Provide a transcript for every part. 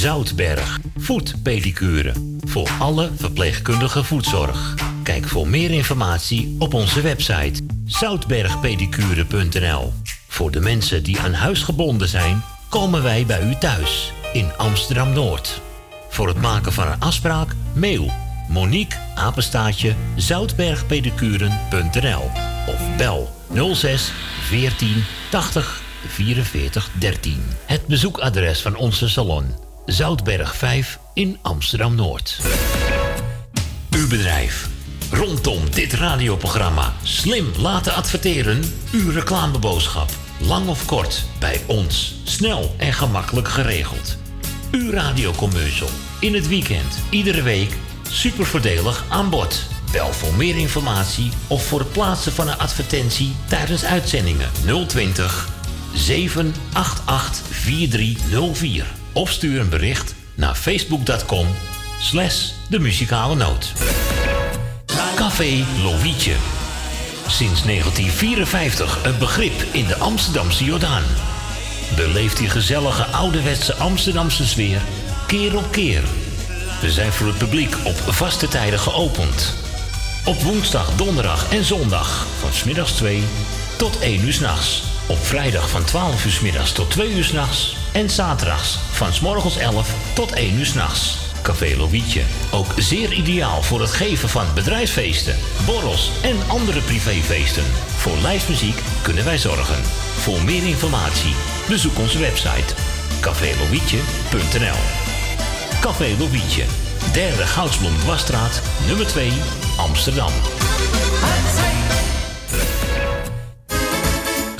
Zoutberg, voetpedicure. Voor alle verpleegkundige voetzorg. Kijk voor meer informatie op onze website zoutbergpedicure.nl. Voor de mensen die aan huis gebonden zijn, komen wij bij u thuis in Amsterdam Noord. Voor het maken van een afspraak, mail Monique apenstaatje zoutbergpedicuren.nl of bel 06 14 80 44 13. Het bezoekadres van onze salon Zoutberg 5 in Amsterdam Noord. Uw bedrijf. Rondom dit radioprogramma slim laten adverteren. Uw reclameboodschap. Lang of kort, bij ons. Snel en gemakkelijk geregeld. Uw radiocommercial. In het weekend, iedere week. Super voordelig aan bod. Bel voor meer informatie of voor het plaatsen van een advertentie tijdens uitzendingen 020 788 4304. Of stuur een bericht naar facebook.com slash de muzikale noot. Café Lovietje. Sinds 1954 een begrip in de Amsterdamse Jordaan. Beleeft die gezellige ouderwetse Amsterdamse sfeer keer op keer. We zijn voor het publiek op vaste tijden geopend. Op woensdag, donderdag en zondag van smiddags 2 tot 1 uur s'nachts. Op vrijdag van 12 uur middags tot 2 uur s'nachts. En zaterdags van s morgens 11 tot 1 uur s'nachts. Café Lovietje. Ook zeer ideaal voor het geven van bedrijfsfeesten, borrels en andere privéfeesten. Voor lijstmuziek kunnen wij zorgen. Voor meer informatie bezoek onze website cafélovietje.nl Café Lovietje. Derde Goudsblom Wasstraat, nummer 2, Amsterdam.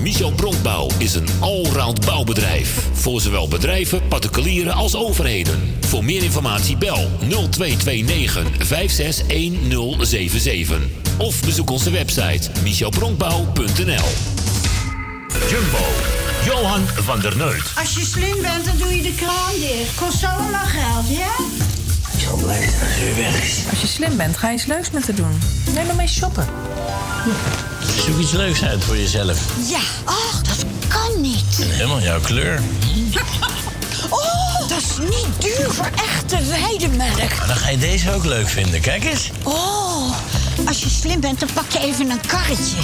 Michel Bronkbouw is een allround bouwbedrijf. Voor zowel bedrijven, particulieren als overheden. Voor meer informatie bel 0229 561077. Of bezoek onze website michelbronkbouw.nl Jumbo, Johan van der Neut. Als je slim bent, dan doe je de kraan dicht. Kost allemaal geld, ja? Ik zal blij zijn als weg is. Als je slim bent, ga je iets leuks met te doen. Neem maar mee shoppen. Zoek iets leuks uit voor jezelf. Ja. Ach, dat kan niet. En helemaal jouw kleur. Oh, dat is niet duur voor echte weidemelk. Maar dan ga je deze ook leuk vinden. Kijk eens. Oh, als je slim bent, dan pak je even een karretje.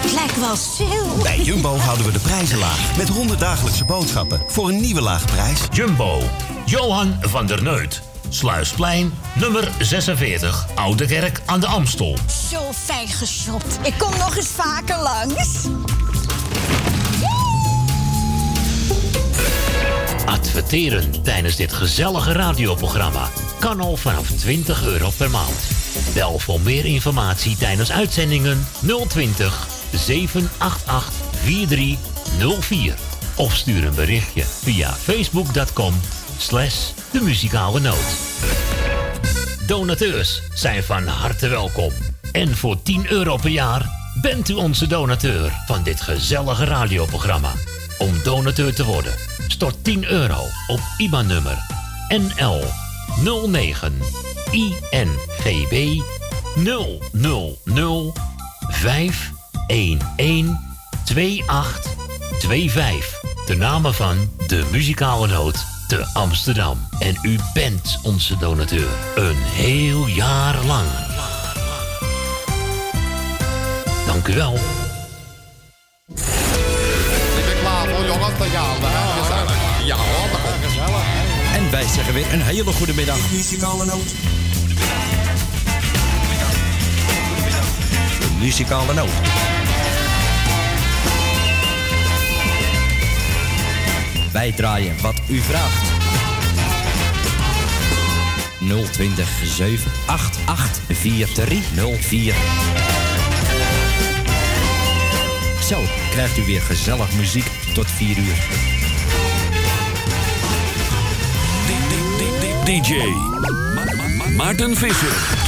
Het lijkt wel sale. Bij Jumbo houden we de prijzen laag. Met 100 dagelijkse boodschappen voor een nieuwe lage prijs. Jumbo, Johan van der Neut. Sluisplein, nummer 46, Oude Kerk aan de Amstel. Zo fijn geshopt. Ik kom nog eens vaker langs. Adverteren tijdens dit gezellige radioprogramma kan al vanaf 20 euro per maand. Bel voor meer informatie tijdens uitzendingen 020 788 4304. Of stuur een berichtje via facebook.com slash de muzikale noot. Donateurs zijn van harte welkom. En voor 10 euro per jaar bent u onze donateur van dit gezellige radioprogramma. Om donateur te worden, stort 10 euro op IBAN-nummer NL 09 INGB 000 511 2825. De namen van de muzikale noot te Amsterdam. En u bent onze donateur. Een heel jaar lang. Dank u wel. Ik ben klaar voor jongens, te gaan. Ja hoor, dat komt gezellig. En wij zeggen weer een hele goede middag. Muzikale noot. muzikale noot. Wij draaien wat u vraagt. 020 788 4304. Zo krijgt u weer gezellig muziek tot 4 uur. DJ Maarten Visser.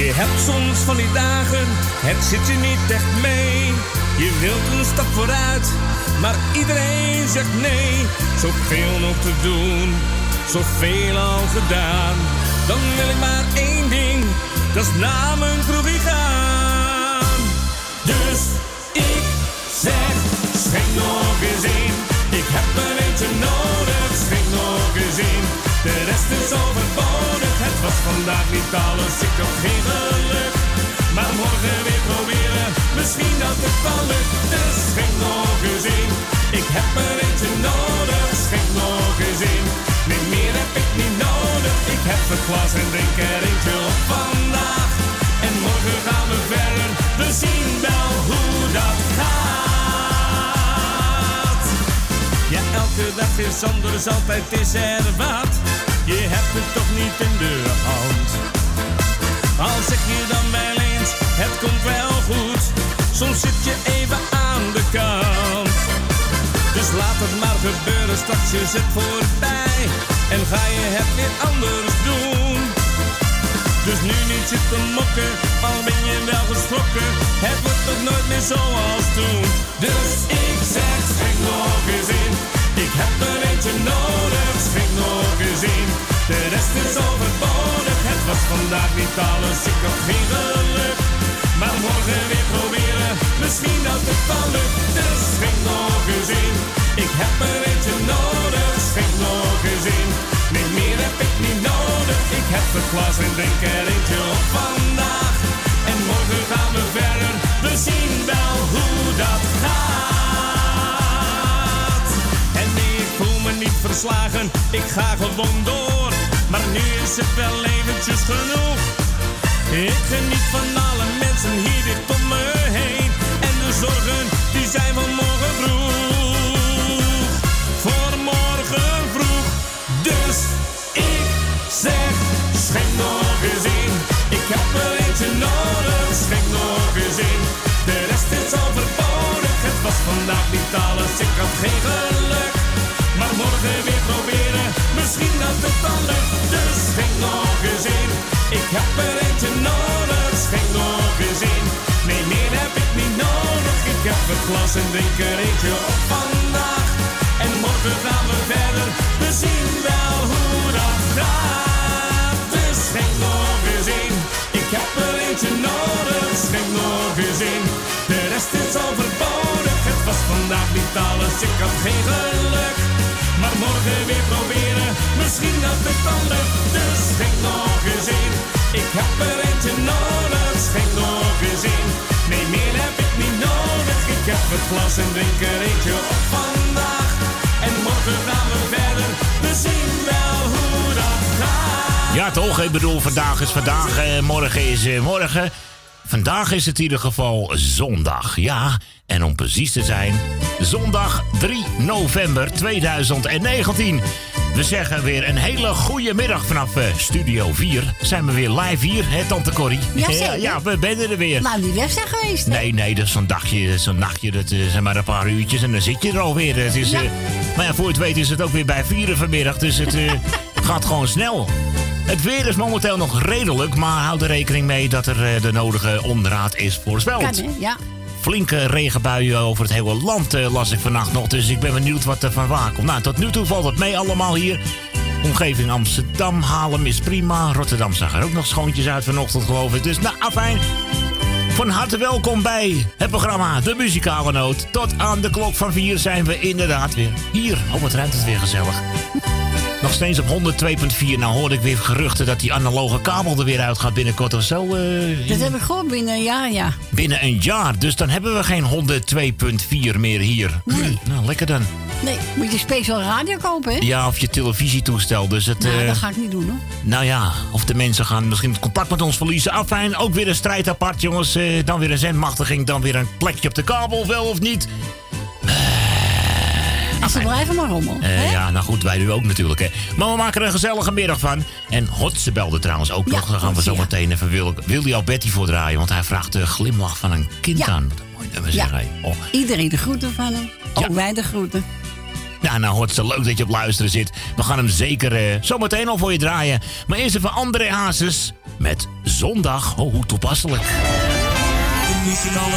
Je hebt soms van die dagen, het zit je niet echt mee. Je wilt een stap vooruit, maar iedereen zegt nee. Zoveel nog te doen, zoveel al gedaan. Dan wil ik maar één ding, dat is mijn kroegie gaan. Dus ik zeg, schenk nog in. Ik heb er eentje nodig, schenk nog eens in. De rest is overbodig, het was vandaag niet alles, ik had geen geluk. Maar morgen weer proberen, misschien dat het wel lukt. Dus schenk nog eens in, ik heb er eentje nodig, schenk nog eens in. Nee, meer heb ik niet nodig, ik heb het glas en drink er eentje op vandaag. En morgen gaan we verder, we zien wel hoe dat elke dag is anders, altijd is er wat. Je hebt het toch niet in de hand. Al zeg je dan wel eens, het komt wel goed. Soms zit je even aan de kant. Dus laat het maar gebeuren, straks is het voorbij. En ga je het weer anders doen. Dus nu niet zitten mokken, al ben je wel geschrokken. Het wordt toch nooit meer zoals toen. Dus ik zeg, schenk nog eens in. Ik heb er eentje nodig, schenk nog eens in. De rest is overbodig, het was vandaag niet alles, ik had geen geluk. Maar morgen weer proberen, misschien dat het wel lukt. Dus schenk nog eens in. Ik heb er eentje nodig, schenk nog eens in. Nee, meer heb ik niet nodig, ik heb het glas en drink er eentje ik ga gewoon door. Maar nu is het wel eventjes genoeg. Ik geniet van alle mensen hier dicht om me heen. En de zorgen, die zijn van morgen vroeg. Voor morgen vroeg. Dus ik zeg, schenk nog eens in. Ik heb er eentje nodig, schenk nog eens in. De rest is overbodig, het was vandaag niet alles, ik had geen het dan. Dus schenk nog eens. Ik heb er eentje nodig, schenk nog eens. Nee, meer heb ik niet nodig. Ik heb het glas en drink er eentje op vandaag. En morgen gaan we verder, we zien wel hoe dat gaat. Dus schenk nog eens. Ik heb er eentje nodig, schenk nog eens. De rest is overbodig, het was vandaag niet alles, ik had geen geluk. Morgen weer proberen, misschien dat het lukt. Dus schenk nog eens in. Ik heb er eentje nodig, schenk nog eens in. Nee, meer heb ik niet nodig. Ik heb het glas en drink er eentje op vandaag. En morgen gaan we verder, we zien wel hoe dat gaat. Ja, toch? Ik bedoel, vandaag is vandaag, eh, morgen is eh, morgen. Vandaag is het in ieder geval zondag. Ja, en om precies te zijn, zondag 3 november 2019. We zeggen weer een hele goede middag vanaf eh, Studio 4. Zijn we weer live hier, hè, Tante Corrie? Ja, zeker. ja, we zijn er weer. Nou, niet weg zijn geweest. hè? Nee, nee, dat is zo'n dagje, zo'n nachtje, dat eh, zijn maar een paar uurtjes en dan zit je er alweer. Het is, Ja. eh, maar ja, voor het weet is het ook weer bij vieren vanmiddag, dus het eh, gaat gewoon snel. Het weer is momenteel nog redelijk, maar houd er rekening mee dat er eh, de nodige onderraad is voorspeld. Kan, hè? Ja. Flinke regenbuien over het hele land eh, las ik vannacht nog, dus ik ben benieuwd wat er van waar komt. Nou, tot nu toe valt het mee allemaal hier. Omgeving Amsterdam, Haarlem is prima. Rotterdam zag er ook nog schoontjes uit vanochtend, geloof ik. Dus nou, afijn. Van harte welkom bij het programma De Muzikale Noot. Tot aan de klok van vier zijn we inderdaad weer hier. Oh, wat ruimt het weer gezellig. Nog steeds op 102.4. Nou hoorde ik weer geruchten dat die analoge kabel er weer uit gaat binnenkort of zo. eh, Dat heb ik gewoon binnen een jaar, ja. Binnen een jaar. Dus dan hebben we geen 102.4 meer hier. Nee. Nou, lekker dan. Nee, moet je speciaal radio kopen, hè? Ja, of je televisietoestel. Dus het, Nou, eh, dat ga ik niet doen, hoor. nou ja, of de mensen gaan misschien het contact met ons verliezen. Afijn, ook weer een strijd apart, jongens. Eh, dan weer een zendmachtiging, dan weer een plekje op de kabel, wel of niet. Ze blijven maar rommelen. Eh, hè? ja, nou goed, wij nu ook natuurlijk. Hè. Maar we maken er een gezellige middag van. En Hotse belde trouwens ook nog. Daar gaan we zo meteen even Wil, Willy Alberti voor draaien. Want hij vraagt de glimlach van een kind Ja. aan. Wat een mooi nummer Ja. zeg hij. Oh. Iedereen de groeten van hem. Ook wij de groeten. Ja, nou Hotse, leuk dat je op luisteren zit. We gaan hem zeker eh, zo meteen al voor je draaien. Maar eerst even André Hazes met Zondag. Oh, hoe toepasselijk. De muzikale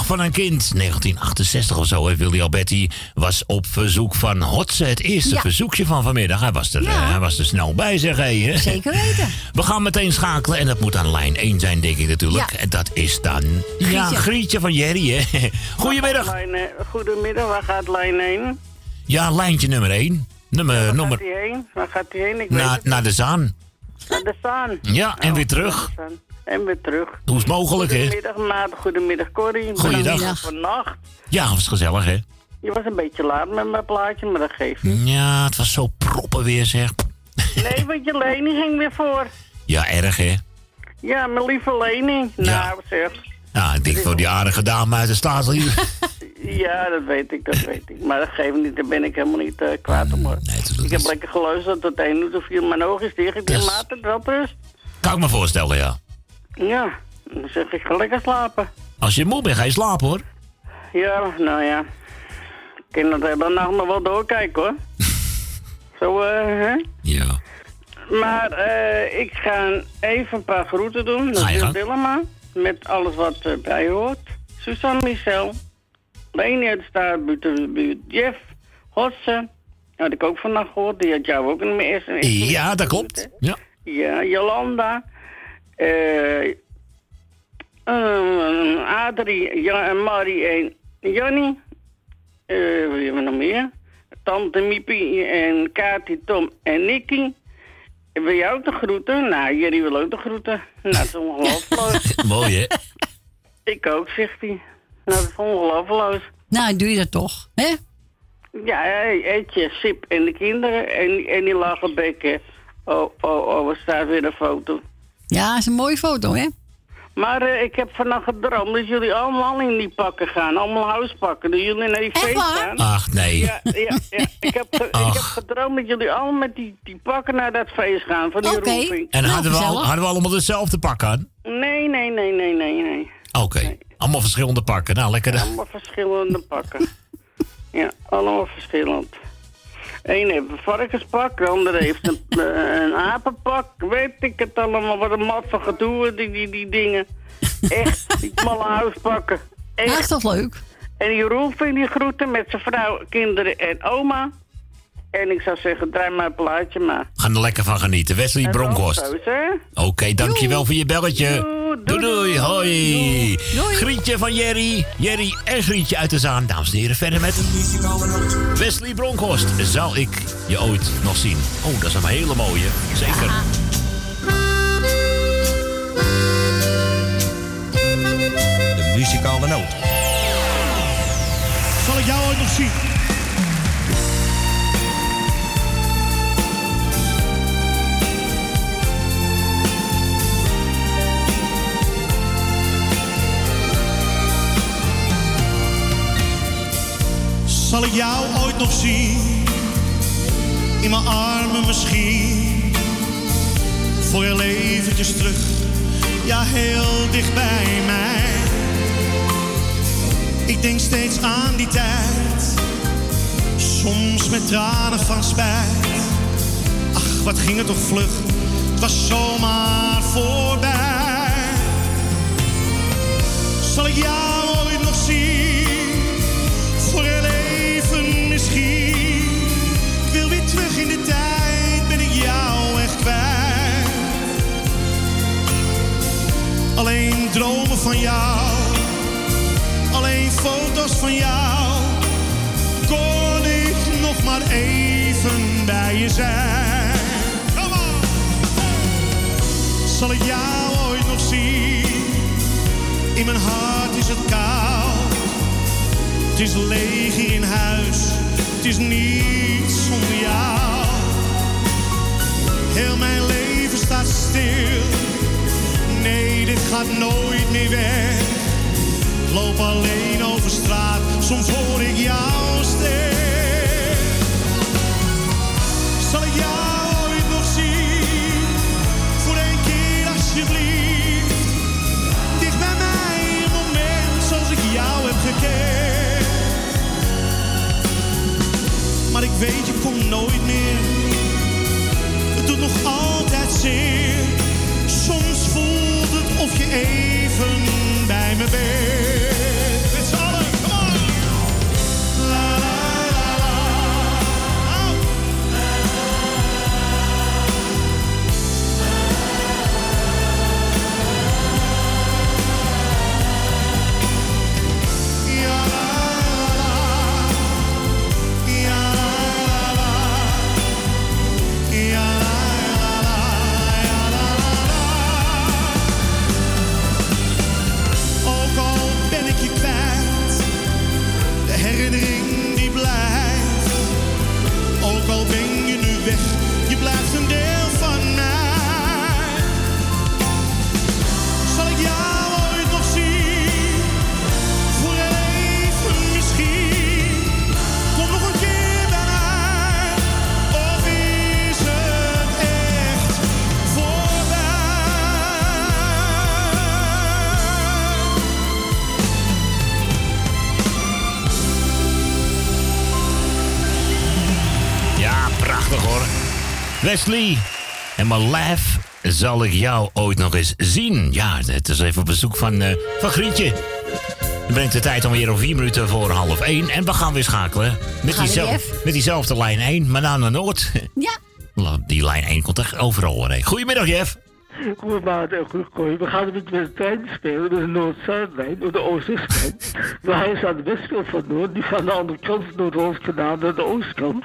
Van een kind. 1968 of zo, hè. Willy Alberti was op verzoek van Hotze. Het eerste Ja. verzoekje van vanmiddag. Hij was er, eh, hij was er snel bij, zeg hè. Zeker weten. We gaan meteen schakelen en dat moet aan lijn 1 zijn, denk ik natuurlijk. Ja. En dat is dan... Ja, Grietje. Grietje van Jerry, hè. Goedemiddag. Lijn, eh, goedemiddag, waar gaat lijn heen? Ja, lijntje nummer 1. Nummer, Waar nummer gaat hij heen? Waar gaat hij heen? Ik weet naar, het naar de Zaan. Naar de Zaan. Ja, en Oh, weer terug. En weer terug. Hoe is het mogelijk, hè? Goedemiddag, maat. Goedemiddag, Corrie. Goeiedag. Bedankt Vannacht. Ja, was gezellig, hè? Je was een beetje laat met mijn plaatje, maar dat geeft niet. Ja, het was zo proppen weer, zeg. Nee, want je Leni ging weer voor. Ja, erg, hè? Ja, mijn lieve Leni. Nou, zeg. Ja, ik denk voor die aardige dame uit de staatslief. Ja, dat weet ik, dat weet ik. Maar dat geeft niet, daar ben ik helemaal niet eh, kwaad om hoor. ik heb lekker geluisterd tot één uur of vier. Mijn ogen is dicht. Ik denk, maat, het wel rust. Kan ik me voorstellen, ja. Ja, dan zeg ik, ga lekker slapen. Als je moe bent, ga je slapen, hoor. Ja, nou ja. Ik kan dat hele nacht nog wel doorkijken hoor. Zo, eh, hè? Ja. Maar eh, ik ga even een paar groeten doen. Dat is. Willema. Met alles wat erbij hoort. Suzanne Michel. Leni uit de Staarbuurt. buurt. Jeff. Hosse. Had ik ook vannacht gehoord. Die had jou ook in mijn eerste... Ja, dat klopt. Ja. Ja, Jolanda. Eh eh, Adrie, ja, Marie en Jannie. Eh wie hebben we nog meer? Tante Miepie en Kati, Tom en Nicky. Wil jij ook de groeten? Nou, jullie willen ook de groeten. Nou, dat is ongelooflijk. Mooi, hè? Ik ook, zegt hij. Nou, dat is ongelooflijk. Nou, doe je dat toch, hè? Ja, hey, Etje, Sip en de kinderen. En, en die lachen bekken. Oh, oh, oh, er staat weer een foto. Ja, is een mooie foto, hè? Maar eh, ik heb vannacht gedroomd dat jullie allemaal in die pakken gaan. Allemaal huispakken. Dat jullie naar die feest gaan. Ach, nee. Ja, ja, ja. Ik, heb ge- ik heb gedroomd dat jullie allemaal met die, die pakken naar dat feest gaan. Van die roeping. En hadden, we al, hadden we allemaal dezelfde pak aan? Nee, nee, nee, nee, nee, nee. Oké. Allemaal verschillende pakken. Nou, lekker. dan. Allemaal verschillende pakken. ja, allemaal verschillend. Eén heeft een varkenspak, de andere heeft een, eh, een apenpak. Weet ik het allemaal, wat een mat van gedoe, die, die, die dingen. Echt, die malle huispakken. Echt. Toch leuk? En die Roel vindt die groeten met zijn vrouw, kinderen en oma. En ik zou zeggen, draai maar een plaatje maar. Ga er lekker van genieten. Wesley Bronkhorst. Oké, dankjewel voor je belletje. Doei doei, hoi. Doei. Grietje van Jerry. Jerry en Grietje uit de Zaan. Dames en heren, verder met Wesley Bronkhorst. Zal ik je ooit nog zien? Oh, dat is een hele mooie. Zeker. De muzikale noot. Zal ik jou ooit nog zien? Zal ik jou ooit nog zien? In mijn armen misschien. Voor heel eventjes terug. Ja, heel dicht bij mij. Ik denk steeds aan die tijd. Soms met tranen van spijt. Ach, wat ging het toch vlug. Het was zomaar voorbij. Zal ik jou Alleen dromen van jou. Alleen foto's van jou. Kon ik nog maar even bij je zijn. Come on. Zal ik jou ooit nog zien? In mijn hart is het koud. Het is leeg in huis. Het is niets zonder jou. Heel mijn leven staat stil. Nee, dit gaat nooit meer weg. Ik loop alleen over straat, soms hoor ik jouw stem. Zal ik jou ooit nog zien? Voor één keer alsjeblieft. Dicht bij mij, een moment zoals ik jou heb gekend. Maar ik weet, je komt nooit meer. Even bij me bent. Wesley en mijn lijf zal ik jou ooit nog eens zien. Ja, het is even op bezoek van, eh van Grietje. Dan brengt de tijd alweer om vier minuten voor half één. En we gaan weer schakelen met, Gaan we diezelf- weer? met diezelfde lijn 1, maar dan naar Noord. Ja. Die lijn 1 komt echt overal heen. Goedemiddag, Jeff. Goedemiddag en goed goeie. We gaan een beetje met de trein spelen. Is de Noord-Zuidlijn, door de Oost-Westlijn. We hij is aan de westkant van Noord, die gaan de andere kant van Noord-Holland-kanaal naar de oostkant.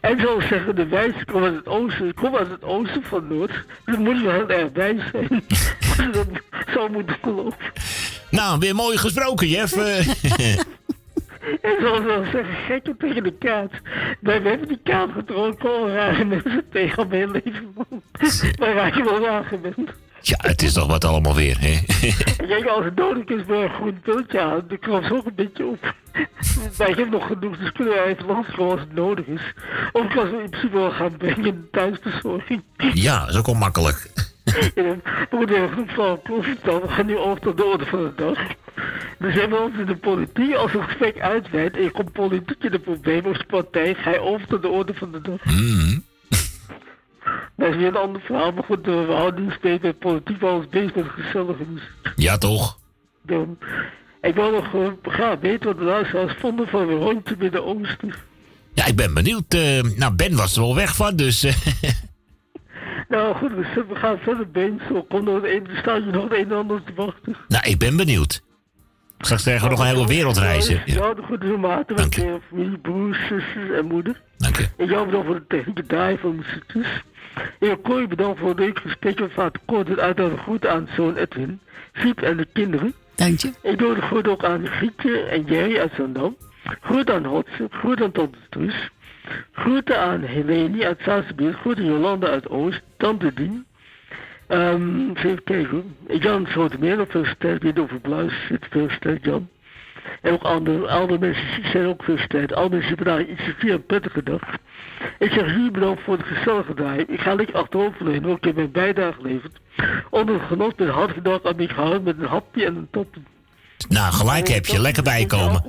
En zo zeggen de wijzen komen uit het oosten, kom uit het oosten van Noord. Dus moet je wel heel erg wijs zijn. Als je dat zou moeten geloven. Nou, weer mooi gesproken, Jeff. En zoals we wel zeggen, gekken tegen de kaart. Wij hebben die kaart getrokken, komen rare mensen tegen heel leven. Wij raken wel raar gewend. Ja, het is toch wat allemaal weer, hè? Kijk, als het nodig is bij een groen halen, dan klopt ze ook een beetje op. Wij hebben nog genoeg, dus kunnen wij even langskomen als het nodig is. Of ik kan ze in principe wel gaan brengen in de thuisbezorging. ja, dat is ook wel makkelijk. Dan moeten we genoeg van. We gaan nu over tot de orde van de dag. Dus we hebben ons in de politiek, als het gesprek uitweidt en je komt politiek in de problemen als partij, ga je over tot de orde van de dag. Mm. Dat is weer een ander verhaal, maar goed, eh, we houden niet steeds met politiek, eens bezig met gezellige muziek. Ja, toch? Dan, ik wil nog uh, graag weten wat de luisteraars vonden van een rondje Midden-Oosten. Ja, ik ben benieuwd. eh, nou, Ben was er wel weg van, dus... eh, Nou goed, dus we gaan verder, Ben. Zo, kom nog een, er staat je nog het een en ander te wachten. Nou, ik ben benieuwd. Straks krijgen we nog een hele wereldreizen. Ja, ja de goede maten met je familie, broers, zusters en moeder. Dank je. En jou bedankt voor de draai van mijn je kooi bedankt voor het leuk gesprek met Vader Kort. Het uiteraard goed aan zoon Edwin, Fiep en de kinderen. Dank je. Ik doe de groet ook aan Grietje en Jerry uit Zandam. Groet aan Hotse, groet aan Tante Truus. Groeten aan Helene uit Zaanstrebeer. Groeten Jolanda uit Oost. Tante Dien. Ehm even kijken. Jan Schotenmeer, nog gefeliciteerd. Weer over Bluis. Zit gefeliciteerd, Jan. En ook andere, andere mensen zijn ook gefeliciteerd. Alle mensen vandaag iets te vier een prettige dag. Ik zeg jullie bedankt voor het gezellige draai. Ik ga lekker achterover leunen, want ik heb mijn bijdrage geleverd. Onder het genot met hartelijk dank aan mij gehouden met een hapje en een tapje. Nou, gelijk heb je. Lekker bijkomen.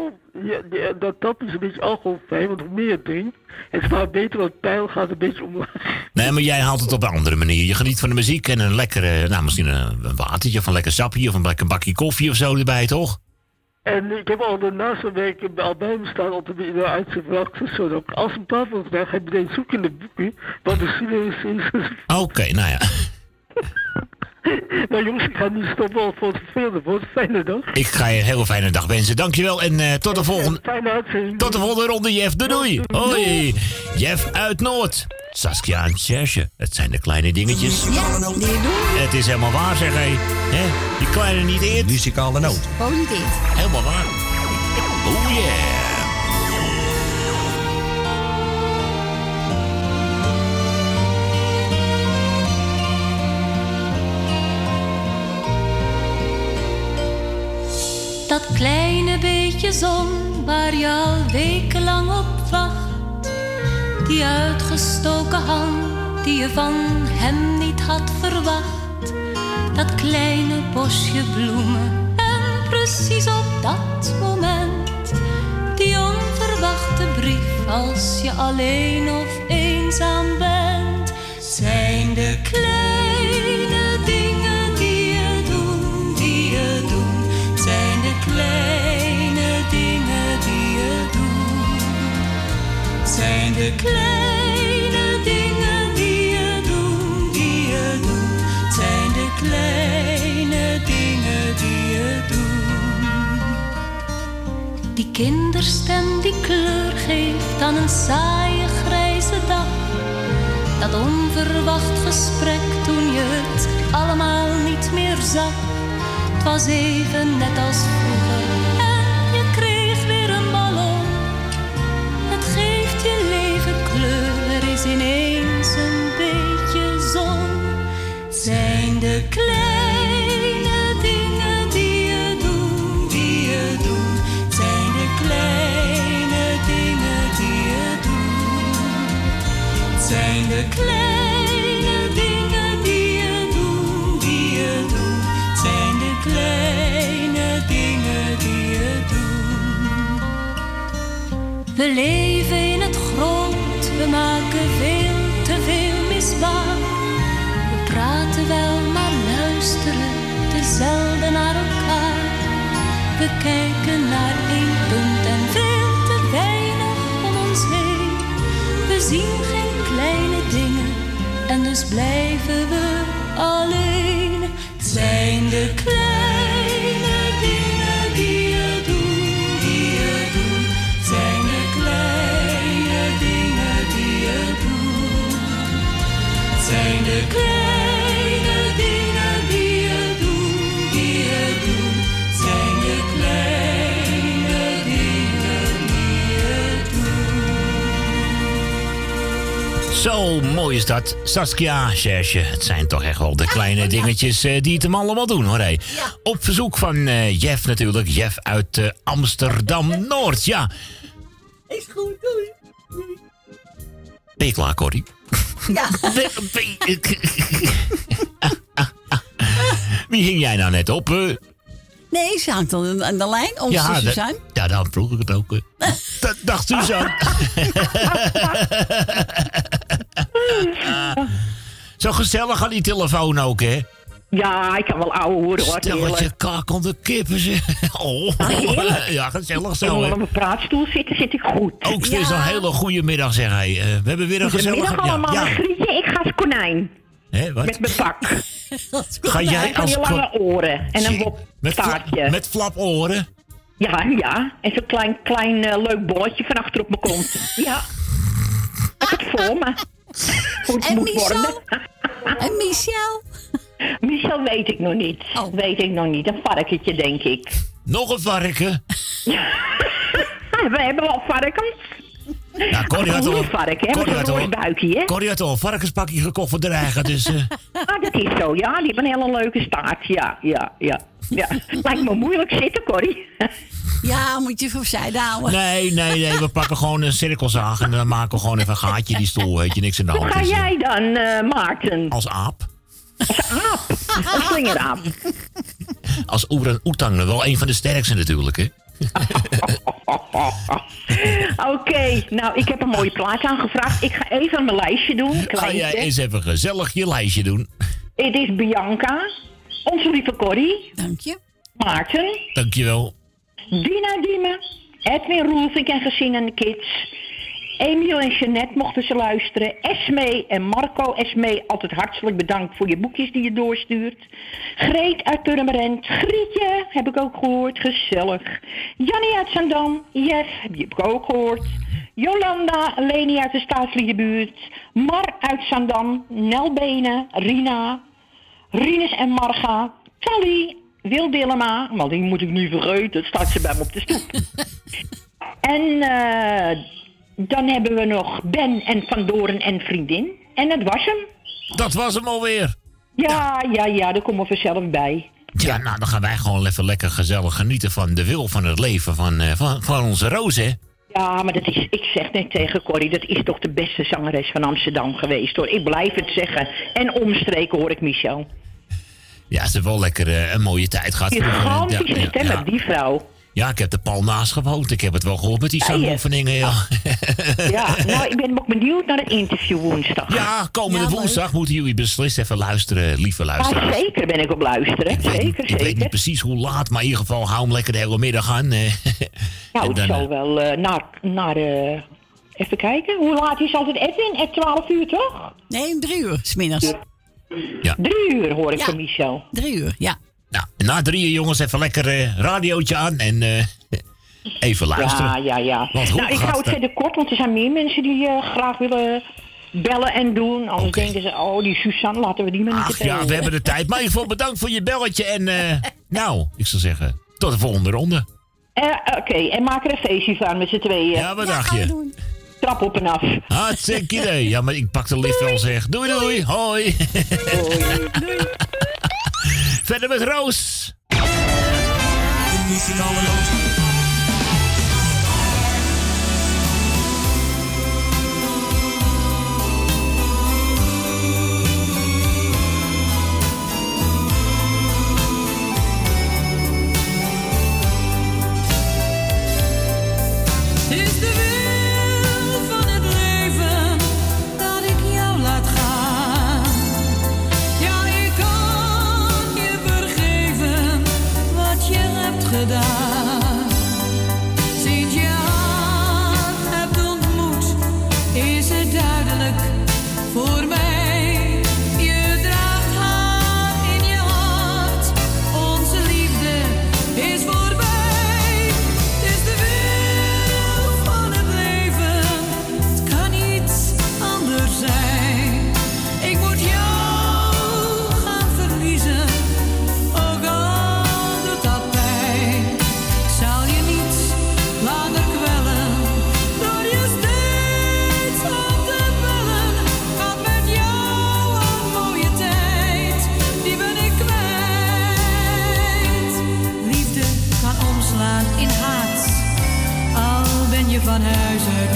Ja, die- dat tapje is een beetje alcoholvrij, want hoe meer je drinkt, het maar beter, want het pijl gaat een beetje omlaag. Nee, maar jij haalt het op een andere manier. Je geniet van de muziek en een lekkere, nou misschien een, een watertje of een lekker sapje of een lekker bakje koffie of zo erbij, toch? En ik heb al week al bij me staan om te in de uitzendvlakte, zodat ik als een ga ik meteen zoeken in de boeken wat de serieus is. Oké, nou ja. nou jongens, ik ga nu stoppen al voor het vervelende woord. Fijne dag. Ik ga je een hele fijne dag wensen. Dankjewel en eh, tot de volgende... Fijne uitzending. Tot de volgende ronde, Jeff. Doei doei. Hoi. Jeff uit Noord. Saskia en Serge. Het zijn de kleine dingetjes. Het is helemaal waar, zeg hé. Hè? Die kleine niet eert. Muzikale noot. Positief. Helemaal waar. Oh yeah. Dat kleine beetje zon waar je al wekenlang op wacht. Die uitgestoken hand die je van hem niet had verwacht. Dat kleine bosje bloemen en precies op dat moment. Die onverwachte brief als je alleen of eenzaam bent. Zijn de kleine de kleine dingen die je doet, die je doet. Zijn de kleine dingen die je doet. Die kinderstem die kleur geeft aan een saaie grijze dag. Dat onverwacht gesprek toen je het allemaal niet meer zag. Het was even net als vroeger de kleine dingen die je doet, die je doet. Zijn de kleine dingen die je doet. Zijn de kleine dingen die je doet, die je doet. Zijn de kleine dingen die je doet. We leven in het groot, we maken veel luisteren te zelden naar elkaar. We kijken naar één punt en veel te weinig om ons heen. We zien geen kleine dingen en dus blijven we alleen. Zijn de kleine dingen die je doet, die je doet. Zijn de kleine dingen die je doet. Zijn de kleine Zo mooi is dat. Saskia, Serge, het zijn toch echt wel de kleine dingetjes eh, die het hem allemaal doen hoor. hé. Op verzoek van eh, Jeff natuurlijk. Jeff uit eh, Amsterdam-Noord, ja. Is goed, doei. Ben je klaar, Corrie? Ja. Wie hing jij nou net op? Nee, ze hangt al aan de lijn. Onze ja, dat- Suzanne. ja, dan vroeg ik het ook. eh. Da- Dag Suzanne. Zo gezellig aan die telefoon ook, hè? Ja, ik kan wel ouwe horen hoor. Stelletje heerlijk. kakelde kippen, zeg. Oh, heerlijk. ja, gezellig Als zo, ik hè? op mijn praatstoel zitten, zit ik goed. Ook weer zo'n hele goede middag, zeg hij. Eh, we hebben weer een gezellige... Goedemiddag allemaal, ja, ja. Grietje. Ik ga als konijn. Hè, wat? Met mijn pak. Ga jij van die als lange oren en een Zie, met, fla- wopstaartje. met flaporen? Ja, ja. En zo'n klein, klein eh, leuk bolletje van achter op mijn kont. Ja. Ik heb het voor me. En moet Michel? worden. En Michel? Michel weet ik nog niet. Oh. Weet ik nog niet. Een varkentje, denk ik. Nog een varken? We hebben wel varkens. Ja, Corrie had Een al, varken, hè? Corrie had een al, buikje, hè? Corrie had al een varkenspakje gekocht voor de eigen, dus... eh, Ah, dat is zo, ja. Die hebben een hele leuke staart. Ja, ja, ja. ja. Lijkt me moeilijk zitten, Corrie. Ja, moet je voor zijde houden. nee, nee, nee, we pakken gewoon een cirkelzaag en dan maken we gewoon even een gaatje in die stoel, weet je, niks in de Hoe hand. ga Dus, eh, jij dan, eh, Maarten? Als aap. Als aap. Als slingeraap. Als orang oetang, wel een van de sterkste natuurlijk, hè. Oké, nou, ik heb een mooie plaat aangevraagd. Ik ga even mijn lijstje doen. Ga jij eens even gezellig je lijstje doen. Het is Bianca, onze lieve Corrie, Dank je. Maarten, Dankjewel. Dina Diemen, Edwin Roelvink en gezin en de kids. Emiel en Jeannette mochten ze luisteren. Esme en Marco. Esme, altijd hartelijk bedankt voor je boekjes die je doorstuurt. Greet uit Purmerend. Grietje, heb ik ook gehoord. Gezellig. Jannie uit Zandam. Jeff, heb je ook gehoord. Jolanda, Leni uit de staatsliedenbuurt. Mar uit Zandam. Nel Benen, Rina. Rinus en Marga. Tally, Wil Dillema. Maar die moet ik nu vergeten. Dat staat ze bij me op de stoep. En eh, dan hebben we nog Ben en Van Doren en Vriendin. En dat was hem. Dat was hem alweer. Ja, ja, ja, daar komen we vanzelf bij. Ja, nou, dan gaan wij gewoon even lekker gezellig genieten van de wil van het leven van, eh, van, van onze Roos, hè. Ja, maar dat is, ik zeg net tegen Corrie, dat is toch de beste zangeres van Amsterdam geweest hoor. Ik blijf het zeggen. En omstreken hoor ik Michel. Ja, ze heeft wel lekker eh, een mooie tijd gehad. Gigantische Ja, stem die vrouw. Ja, ik heb er pal naast gewoond. Ik heb het wel gehoord met die Ja, zangoefeningen, ja. Ja, nou, ik ben ook benieuwd naar het interview woensdag. Ja, komende woensdag moeten jullie beslist even luisteren, lieve Ja, luisteraars. zeker ben ik op luisteren. Zeker, Ik weet zeker. niet precies hoe laat, maar in ieder geval hou hem lekker de hele middag aan. Nou, dan, zal eh, wel eh, naar, naar eh, even kijken. Hoe laat is altijd Edwin? Het 12 uur toch? Nee, drie uur, smiddags. Drie uur hoor ik Ja. van Michel. Drie uur, ja. Nou, na drieën jongens even lekker eh radiootje aan en eh, even luisteren. Ja, ja, ja. Want Nou, ik hou het verder kort, want er zijn meer mensen die eh, graag willen bellen en doen. Anders denken ze, oh, die Suzanne, laten we die maar niet te Ach ja, we hebben de tijd. Maar in ieder geval bedankt voor je belletje en eh, nou, ik zou zeggen, tot de volgende ronde. Eh, Oké, en maak er een feestje van met z'n tweeën. Ja, wat dacht je? Trap op en af. Hartstikke idee. Ja, maar ik pak de lift wel zeg. Doei doei, hoi. Verder met Roos. Van huis uit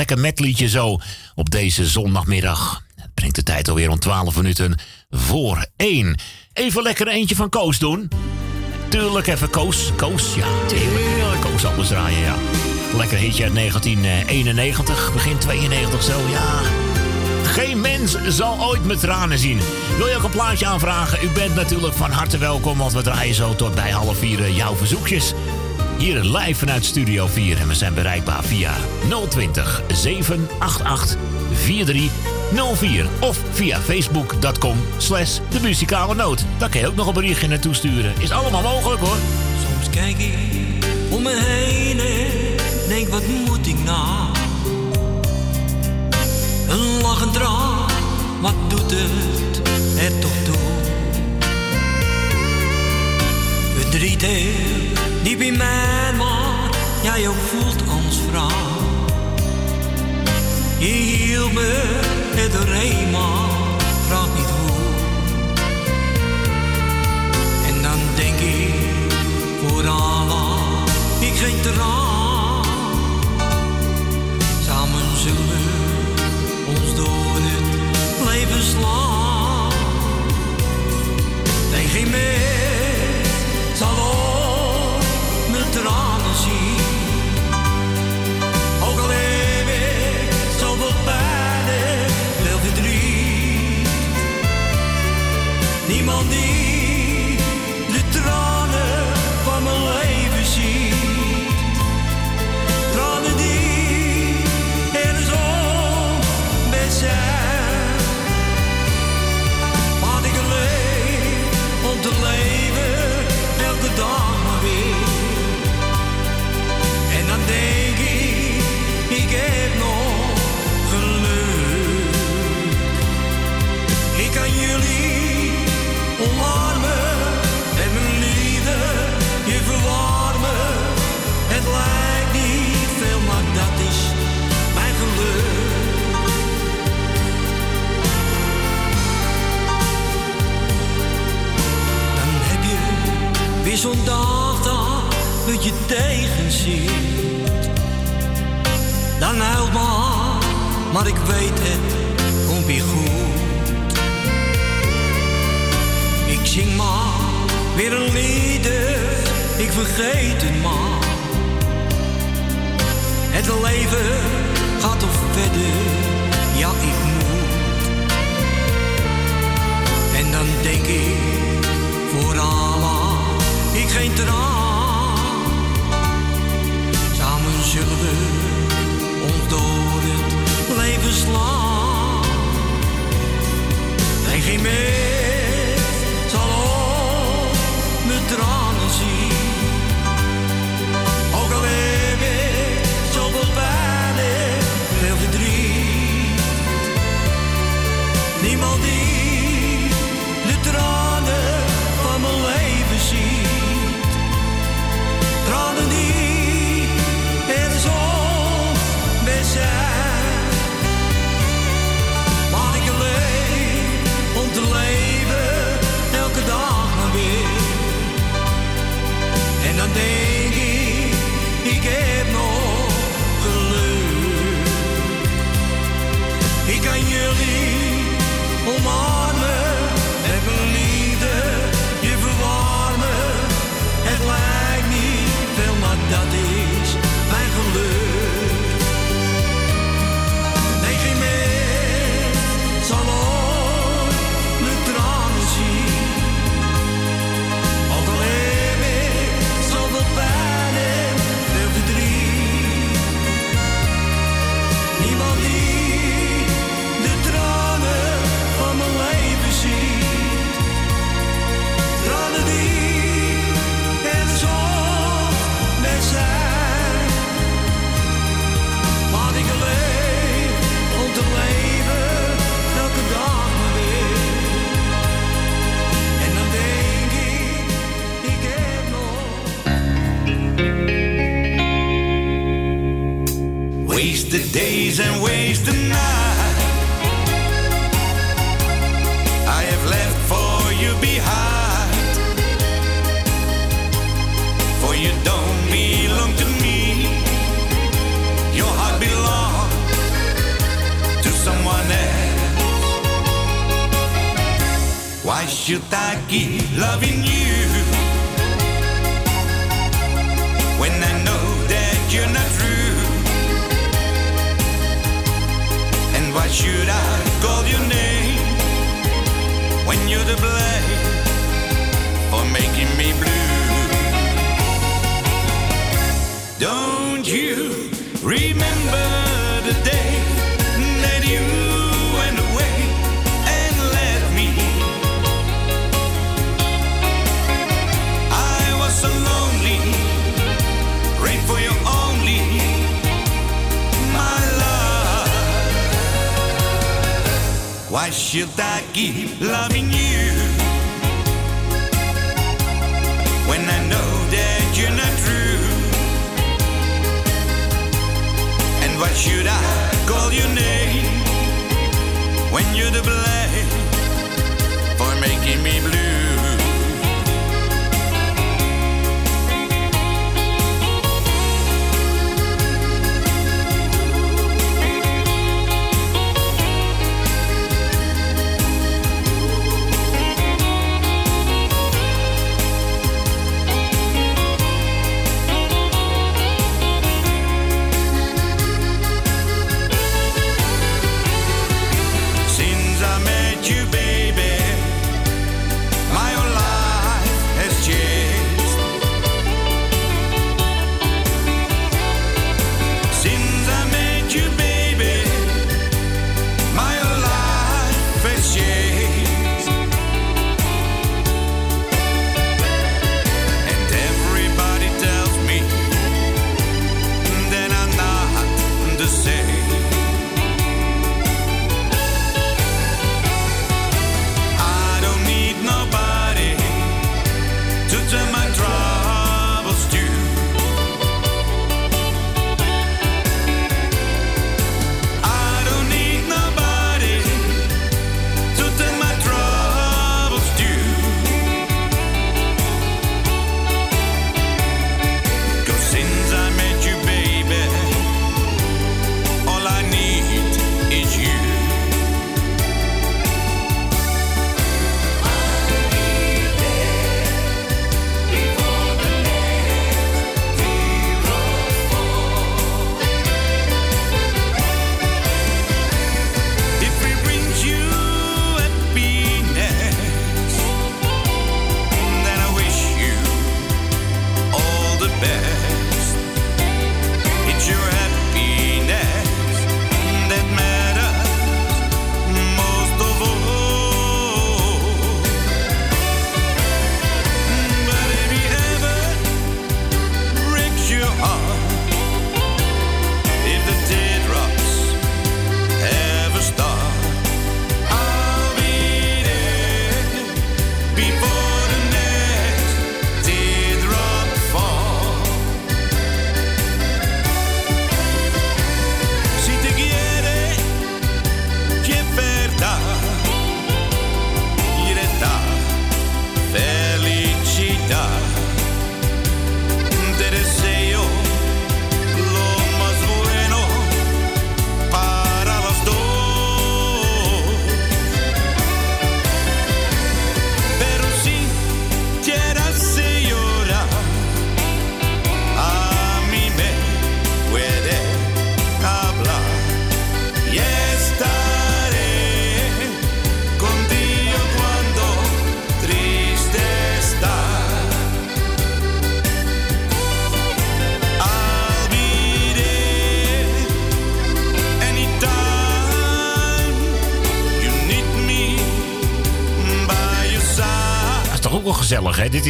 lekker metliedje zo op deze zondagmiddag. Het brengt de tijd alweer om 12 minuten voor 1. Even lekker een eentje van Koos doen. Tuurlijk even Koos. Koos, ja. Tuurlijk. Koos anders draaien, ja. Lekker hitje uit 1991, begin 92 zo, ja. Geen mens zal ooit met tranen zien. Wil je ook een plaatje aanvragen? U bent natuurlijk van harte welkom, want we draaien zo tot bij half vier eh, jouw verzoekjes. Hier live vanuit Studio 4 en we zijn bereikbaar via 020 788 4304 of via facebook.com slash de muzikale noot. Daar kan je ook nog een berichtje naartoe sturen. Is allemaal mogelijk hoor. Soms kijk ik om me heen en denk wat moet ik nou? Een lachend traan, wat doet het er toch toe? Heel diep in mij, maar jij ook voelt als vrouw. Je hield me er doorheen, maar niet hoe. En dan denk ik, voor Allah, ik geen traan. Samen zullen we ons door het leven slaan. Nee, geen mens Zondag zo'n dag dat je tegenziet. Dan huilt maar, maar ik weet het komt weer goed. Ik zing maar weer een lieder, ik vergeet het maar. Het leven gaat toch verder, ja ik moet. En dan denk ik vooraan geen traan. Samen zullen we ons door het leven slaan. Geen meer.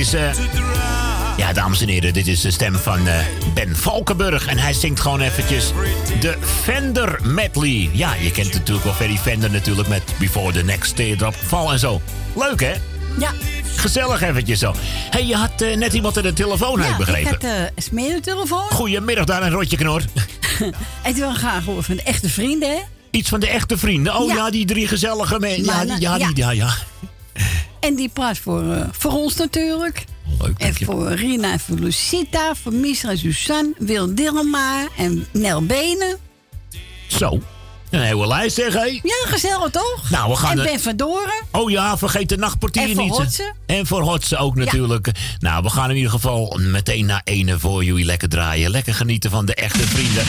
Is... eh, ja, dames en heren, dit is de stem van eh, Ben Valkenburg. En hij zingt gewoon eventjes de Fender medley. Ja, je kent natuurlijk wel Ferry Fender natuurlijk met Before the Next Teardrop Fall en zo. Leuk, hè? Ja. Gezellig eventjes zo. hey, je had eh, net iemand in de telefoon, heb ik Ja, begrepen. ik had uh, een smeertelefoon. Goedemiddag daar, een rotje knor. en toen graag horen van de echte vrienden, hè? Iets van de echte vrienden. Oh ja, Ja. die drie gezellige mensen. Ja, die, ja, ja. ja, ja. En die praat voor, eh, voor ons natuurlijk. Leuk, en voor Rina en voor Lucita, voor Misra en Suzanne, Wil Dillema en Nel Benen. Zo. Een hele lijst, zeg, hé. Ja, gezellig toch? Nou, we gaan en er- Ben van Doren. Oh ja, vergeet de nachtportier En voor niet. Hotse. En voor Hotse ook natuurlijk. Nou, we gaan in ieder geval meteen naar ene voor jullie lekker draaien. Lekker genieten van de echte vrienden.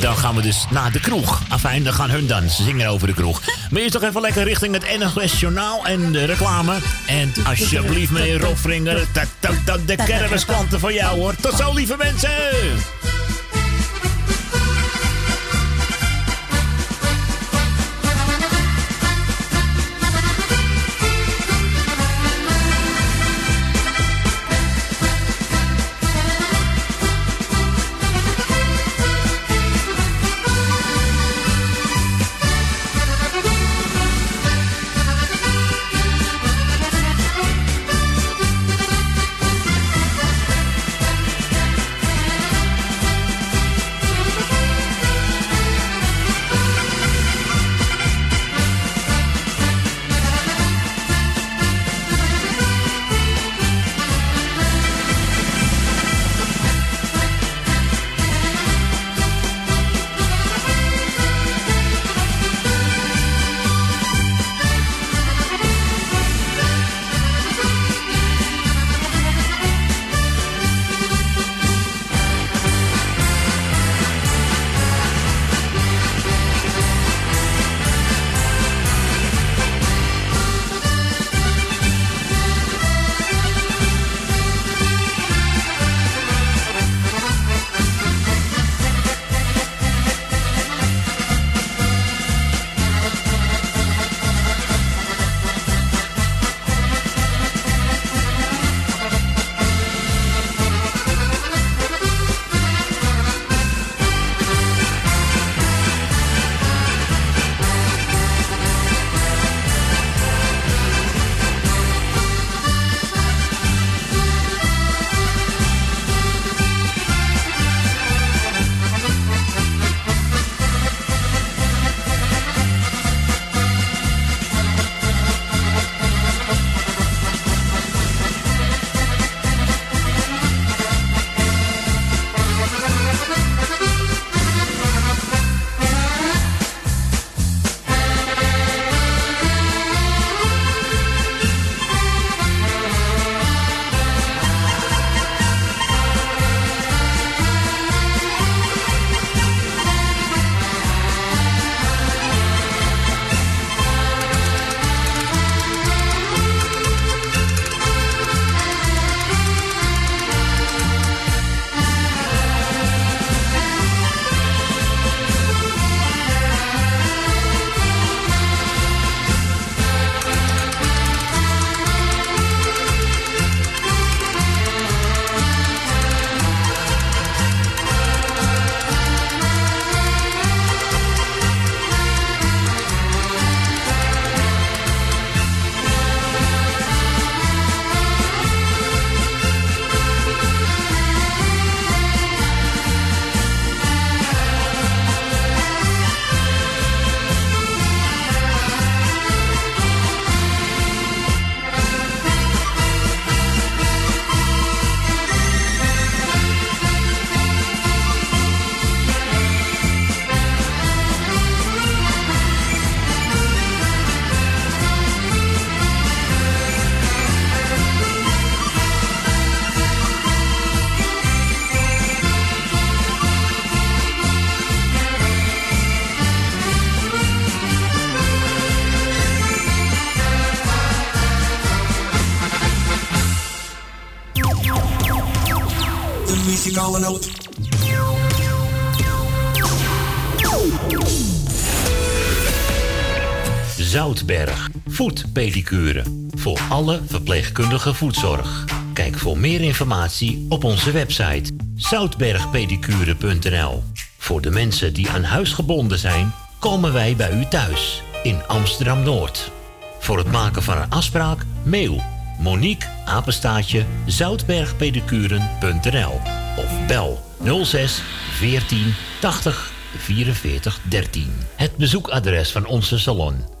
Dan gaan we dus naar de kroeg. Afijn, dan gaan hun dan zingen over de kroeg. Maar toch even lekker richting het NOS Journaal en de reclame. En alsjeblieft, meneer Rofringer, dat, dat, dat, de kermisklanten voor jou hoor. Tot zo, lieve mensen! Zoutberg, voetpedicure. Voor alle verpleegkundige voetzorg. Kijk voor meer informatie op onze website zoutbergpedicure.nl. Voor de mensen die aan huis gebonden zijn, komen wij bij u thuis in Amsterdam Noord. Voor het maken van een afspraak, mail Monique apenstaatje zoutbergpedicuren.nl of bel 06 14 80 44 13. Het bezoekadres van onze salon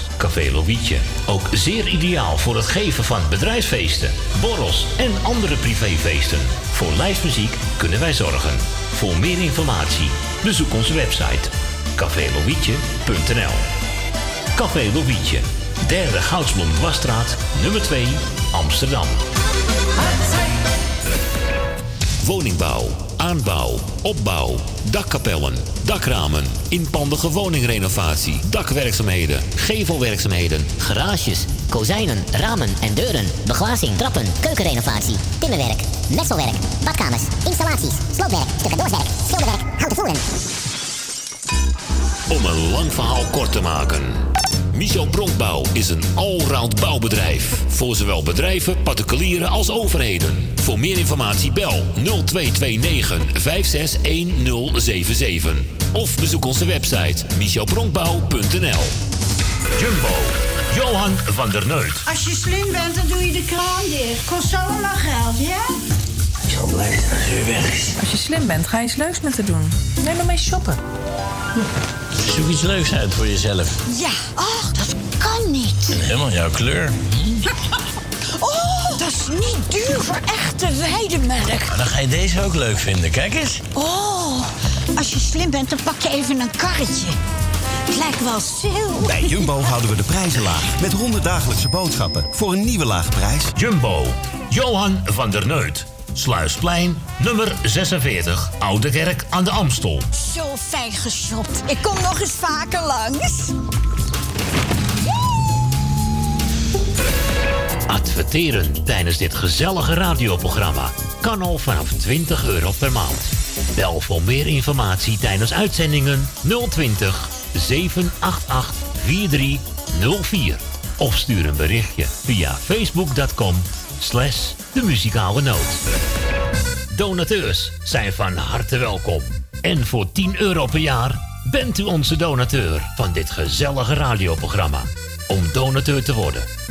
Café Lovietje. Ook zeer ideaal voor het geven van bedrijfsfeesten, borrels en andere privéfeesten. Voor lijstmuziek kunnen wij zorgen. Voor meer informatie bezoek onze website cafélovietje.nl Café Lovietje, derde Goudsblom Dwarsstraat, nummer 2, Amsterdam. Woningbouw, aanbouw, opbouw, dakkapellen, dakramen, inpandige woningrenovatie, dakwerkzaamheden, gevelwerkzaamheden, Garages, kozijnen, ramen en deuren, beglazing, trappen, keukenrenovatie, timmerwerk, messelwerk, badkamers, installaties, sloopwerk, stucadoorswerk, schilderwerk, houten voeren. Om een lang verhaal kort te maken. Michel Bronkbouw is een allround bouwbedrijf. Voor zowel bedrijven, particulieren als overheden. Voor meer informatie bel 0229 561077. Of bezoek onze website michelbronkbouw.nl Jumbo, Johan van der Neut. Als je slim bent, dan doe je de kraan dicht. Kost zo allemaal geld, ja? Ik zal blij zijn als u weg is. Als je slim bent, ga je eens leuks met haar doen. Neem maar mee shoppen. Zoek iets leuks uit voor jezelf. Ja, ach, dat kan niet. Helemaal jouw kleur. Oh, dat is niet duur voor echte weidemelk. Maar dan ga je deze ook leuk vinden. Kijk eens. Oh, als je slim bent, dan pak je even een karretje. Het lijkt wel zil. Bij Jumbo houden we de prijzen laag. Met 100 dagelijkse boodschappen voor een nieuwe lage prijs. Jumbo, Johan van der Neut. Sluisplein, nummer 46, Oude Kerk aan de Amstel. Zo fijn geshopt. Ik kom nog eens vaker langs. Adverteren tijdens dit gezellige radioprogramma kan al vanaf 20 euro per maand. Bel voor meer informatie tijdens uitzendingen 020 788 4304. Of stuur een berichtje via facebook.com slash de muzikale noot. Donateurs zijn van harte welkom. En voor 10 euro per jaar bent u onze donateur van dit gezellige radioprogramma. Om donateur te worden,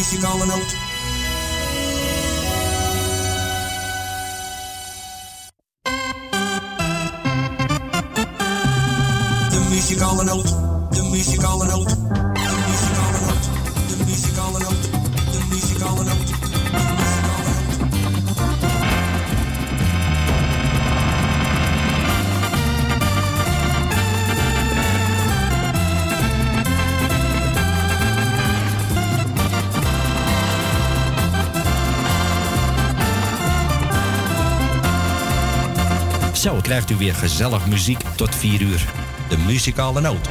Muzikale noot. De muzikale noot. Krijgt u weer gezellig muziek tot 4 uur. De muzikale noot.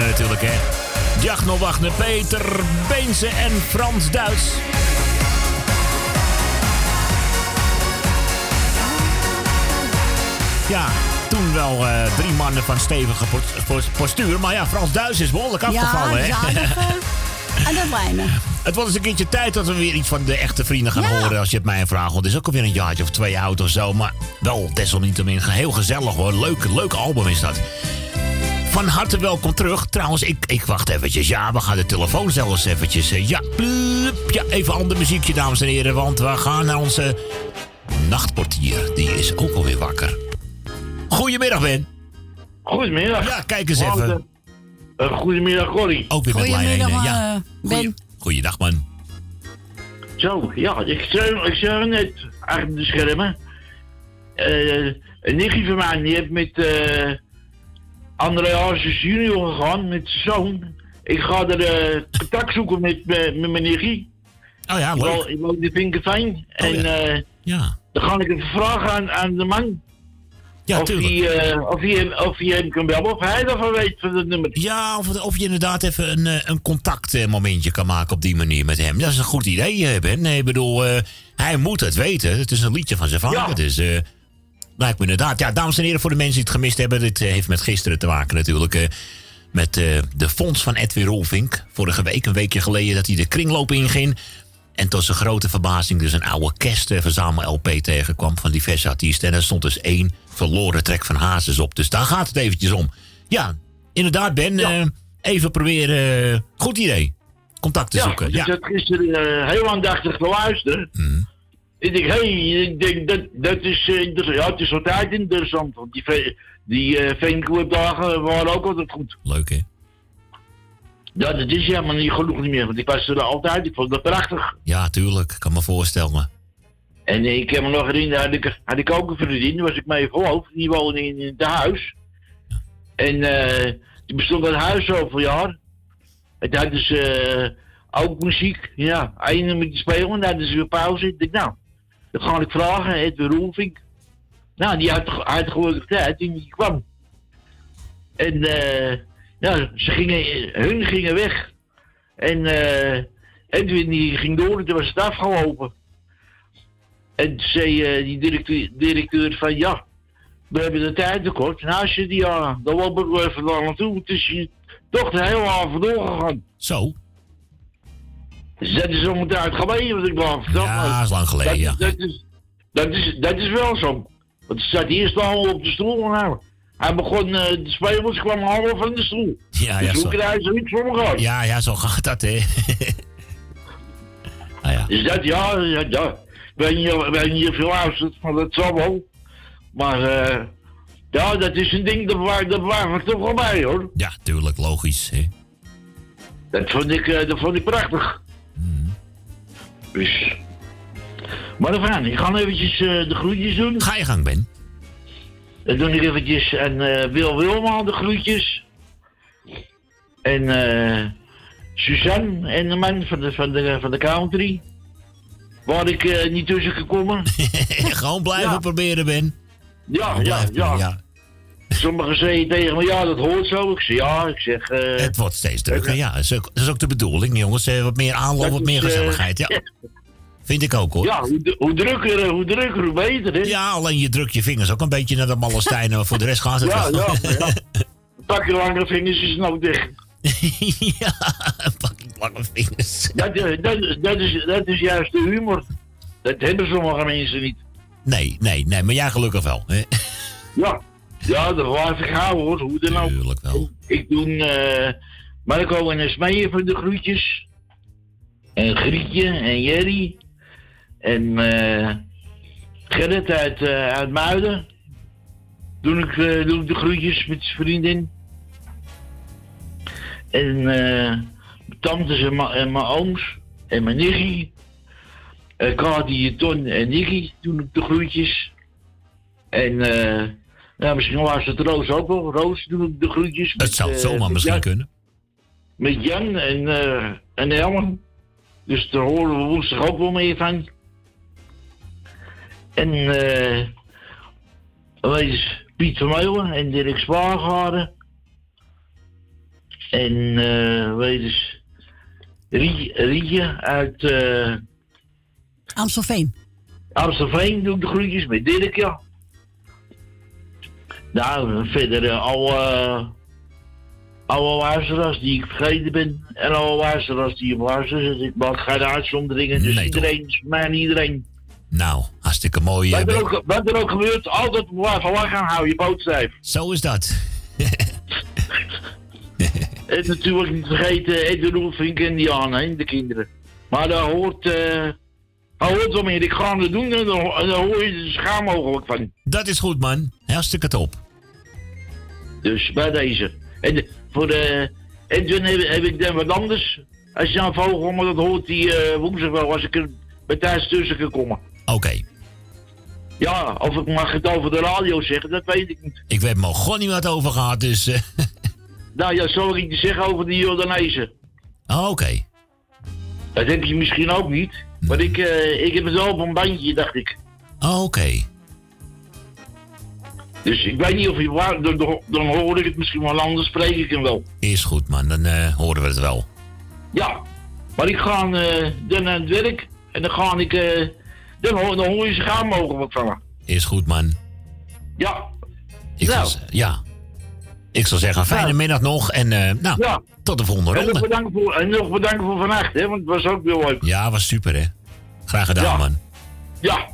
Mannen natuurlijk, hè. Jachno Wagner, Peter Beense en Frans Duits. Ja, toen wel eh, drie mannen van stevige pos- pos- postuur. Maar ja, Frans Duits is behoorlijk afgevallen, ja, hè. en. Het wordt eens een keertje tijd dat we weer iets van de echte vrienden gaan Ja. horen. Als je het mij vraagt. Want het is ook alweer een jaartje of twee oud of zo. Maar wel desalniettemin heel gezellig hoor. Leuk, leuk album is dat. Van harte welkom terug. Trouwens, ik, ik wacht eventjes. Ja, we gaan de telefoon zelfs eventjes. eh, Ja, plup, ja, even ander muziekje, dames en heren. Want we gaan naar onze nachtportier. Die is ook alweer wakker. Goedemiddag, Ben. Goedemiddag. Ja, kijk eens even. Uh, goedemiddag, Corrie. Ook weer met lijn Goedemiddag, één, ja. eh, Ben. Goeiedag, man. Zo, ja, ik zei, ik zei net achter de schermen. Eh, een nichtje van mij, die heeft met eh André Hazes junior gegaan, met zijn zoon. Ik ga er eh, contact zoeken met, eh, met mijn nichtje. Oh ja, Ik leuk. woon- Ik woon in Vinkerveen. en eh, ja. dan ga ik even vragen aan, aan de man. Ja, of, hij, of, hij, hem- of hij hem kan bellen, of hij ervan weet van het nummer. Ja, of, of je inderdaad even een, een contactmomentje kan maken op die manier met hem. Dat is een goed idee, Ben. Nee, ik bedoel, hij moet het weten. Het is een liedje van zijn vader. Dus lijkt me inderdaad. Ja, dames en heren, voor de mensen die het gemist hebben. Dit eh, heeft met gisteren te maken natuurlijk. eh, met eh, de fonds van Edwin Rolfink. Vorige week, een weekje geleden, dat hij de kringloop inging. En tot zijn grote verbazing dus een oude kerstverzamel-LP tegenkwam van diverse artiesten. En er stond dus één verloren trek van Hazes op. Dus daar gaat het eventjes om. Ja, inderdaad Ben, even proberen. goed idee. Contact te ja, zoeken. ik Ja. zat gisteren eh, heel aandachtig te luisteren. Ik denk, hé, hey, ik denk, dat, dat is eh, interessant. Ja, het is altijd interessant. Want die, ve- die fanclubdagen waren ook altijd goed. Leuk, hè? Ja, dat is helemaal niet genoeg niet meer. Want ik was er altijd. Ik vond dat prachtig. Ja, tuurlijk. Ik kan me voorstellen. En ik heb me nog herinneren, had ik, had ik ook een vriendin, daar was ik mee verloofd. Die woonde in, in het huis. En eh die bestond het huis zoveel jaar. En dat is ook muziek. Ja, één met die spelen, en dat is weer pauze. Ik denk, nou, dan ga ik vragen, Edwin Roelvink. Nou, die had, had tijd en die kwam. En eh ja, ze gingen, hun gingen weg. En eh Edwin die ging door en toen was het afgelopen. En toen zei eh, die directeur, directeur van ja, we hebben de tijd tekort. Nou, als je die ja, dan loop ik wel even daar naartoe. Het is hier toch de hele avond. Zo. Dus dat is tijd geleden wat ik verteld Ja, dat is lang geleden, dat, ja. Dat is, dat, is, dat is wel zo. Want hij zat eerst al op de stoel. Nou, hij begon, eh, de spelers kwamen allemaal van de stoel. Ja, ja, dus zo. hoe krijg je zoiets voor elkaar? Ja, ja, zo gaat dat, hè? Dus dat, ja, ja, ja. Weet niet of je luistert, maar dat zal wel. Maar, eh, ja, dat is een ding, dat waar, dat toch wel bij, hoor. Ja, tuurlijk, logisch, hè? Dat vond ik, eh, dat vond ik prachtig. Dus. Maar dan ik ga eventjes eh, de groetjes doen. Ga je gang, Ben. Dan doe ik eventjes aan eh, Wil Wilma de groetjes. En eh Suzanne en de man van de, van de, van de country. Waar ik eh, niet tussen kan komen. Gewoon blijven proberen, Ben. Ja, ja, ja. Sommigen zeggen tegen me, ja, dat hoort zo. Ik zeg, ja, ik zeg... eh, Het wordt steeds drukker, ja. Dat is ook, dat is ook de bedoeling, jongens. Eh, Wat meer aanloop, wat meer eh, gezelligheid, ja. Vind ik ook, hoor. Ja, hoe, hoe drukker, hoe drukker, hoe beter, hè? Ja, alleen je drukt je vingers ook een beetje naar de Mallenstein. maar voor de rest gaat het Ja, wel. ja, ja. Een pakje lange vingers is nou dicht. ja, een pakje lange vingers. Dat, dat, is- dat, is, dat is juist de humor. Dat hebben sommige mensen niet. Nee, nee, nee, maar jij gelukkig wel. Hè? Ja, ja dat blijf ik houden hoor, hoe dan ook. Tuurlijk wel. Ik doe eh Marco en Smeeën voor de groetjes. En Grietje en Jerry. En eh Gerrit uit, eh, uit Muiden. Doe ik, eh, doe ik de groetjes met zijn vriendin. En eh tantes en mijn en mijn ooms. En mijn nichtje. Uh, Kati, Ton en Nicky doen ik de groetjes. En eh ja, misschien luistert Roos ook wel. Roos doe ik de groetjes. Het zou eh, zomaar misschien Jan- kunnen. Met Jan en, eh en Ellen. Dus daar horen we woensdag ook wel mee van. En eh weet eens, Piet Vermeulen en Dirk Spaargaren. En eh weet eens, Rie- Rietje uit eh Amstelveen. Amstelveen doe ik de groetjes met Dirk, ja. Nou, verder alle, alle luisteraars die ik vergeten ben. En alle luisteraars die op luisteren. Dus ik maak geen uitzonderingen. Dus iedereen is mij en iedereen. Nou, hartstikke mooi. Wat eh, er, ook, wat er ook gebeurt, altijd blijven lachen hou je boot stijf. Zo is dat. En natuurlijk niet vergeten Ed Roelvink en Diana, hè, de kinderen. Maar daar hoort, eh hoort wel meer. Ik ga het doen en dan, en hoor je er schaam mogelijk van. Dat is goed, man. Hartstikke top. Dus bij deze. En de- voor de Edwin heb, heb ik dan wat anders. Als je aan vogel, maar dat hoort die eh, woensdag wel als ik er bij thuis tussen kan komen. Oké. Ja, of ik mag het over de radio zeggen, dat weet ik niet. Ik weet nog gewoon niet wat over gehad, dus... eh, Nou ja, zal ik iets zeggen over die Jordanezen? oh, Oké. Dat denk je misschien ook niet. Maar ik, eh, ik heb het wel op een bandje, dacht ik. Oh, Oké. Dus ik weet niet of je waar, dan, dan- hoor ik het misschien wel anders, spreek ik hem wel. Is goed, man. Dan eh, horen we het wel. Ja, maar ik ga eh, dan naar het werk en dan ga ik, eh, dan, hoor, dan hoor je ze gaan mogelijk van me. Is goed, man. Ja. Ik Nou. ja. Ik zal zeggen, fijne middag nog. En eh, nou, Ja. tot de volgende En nog ronde. bedankt voor, en nog bedankt voor vannacht, hè, want het was ook heel leuk. Ja, was super, hè. Graag gedaan, Ja. man. Ja.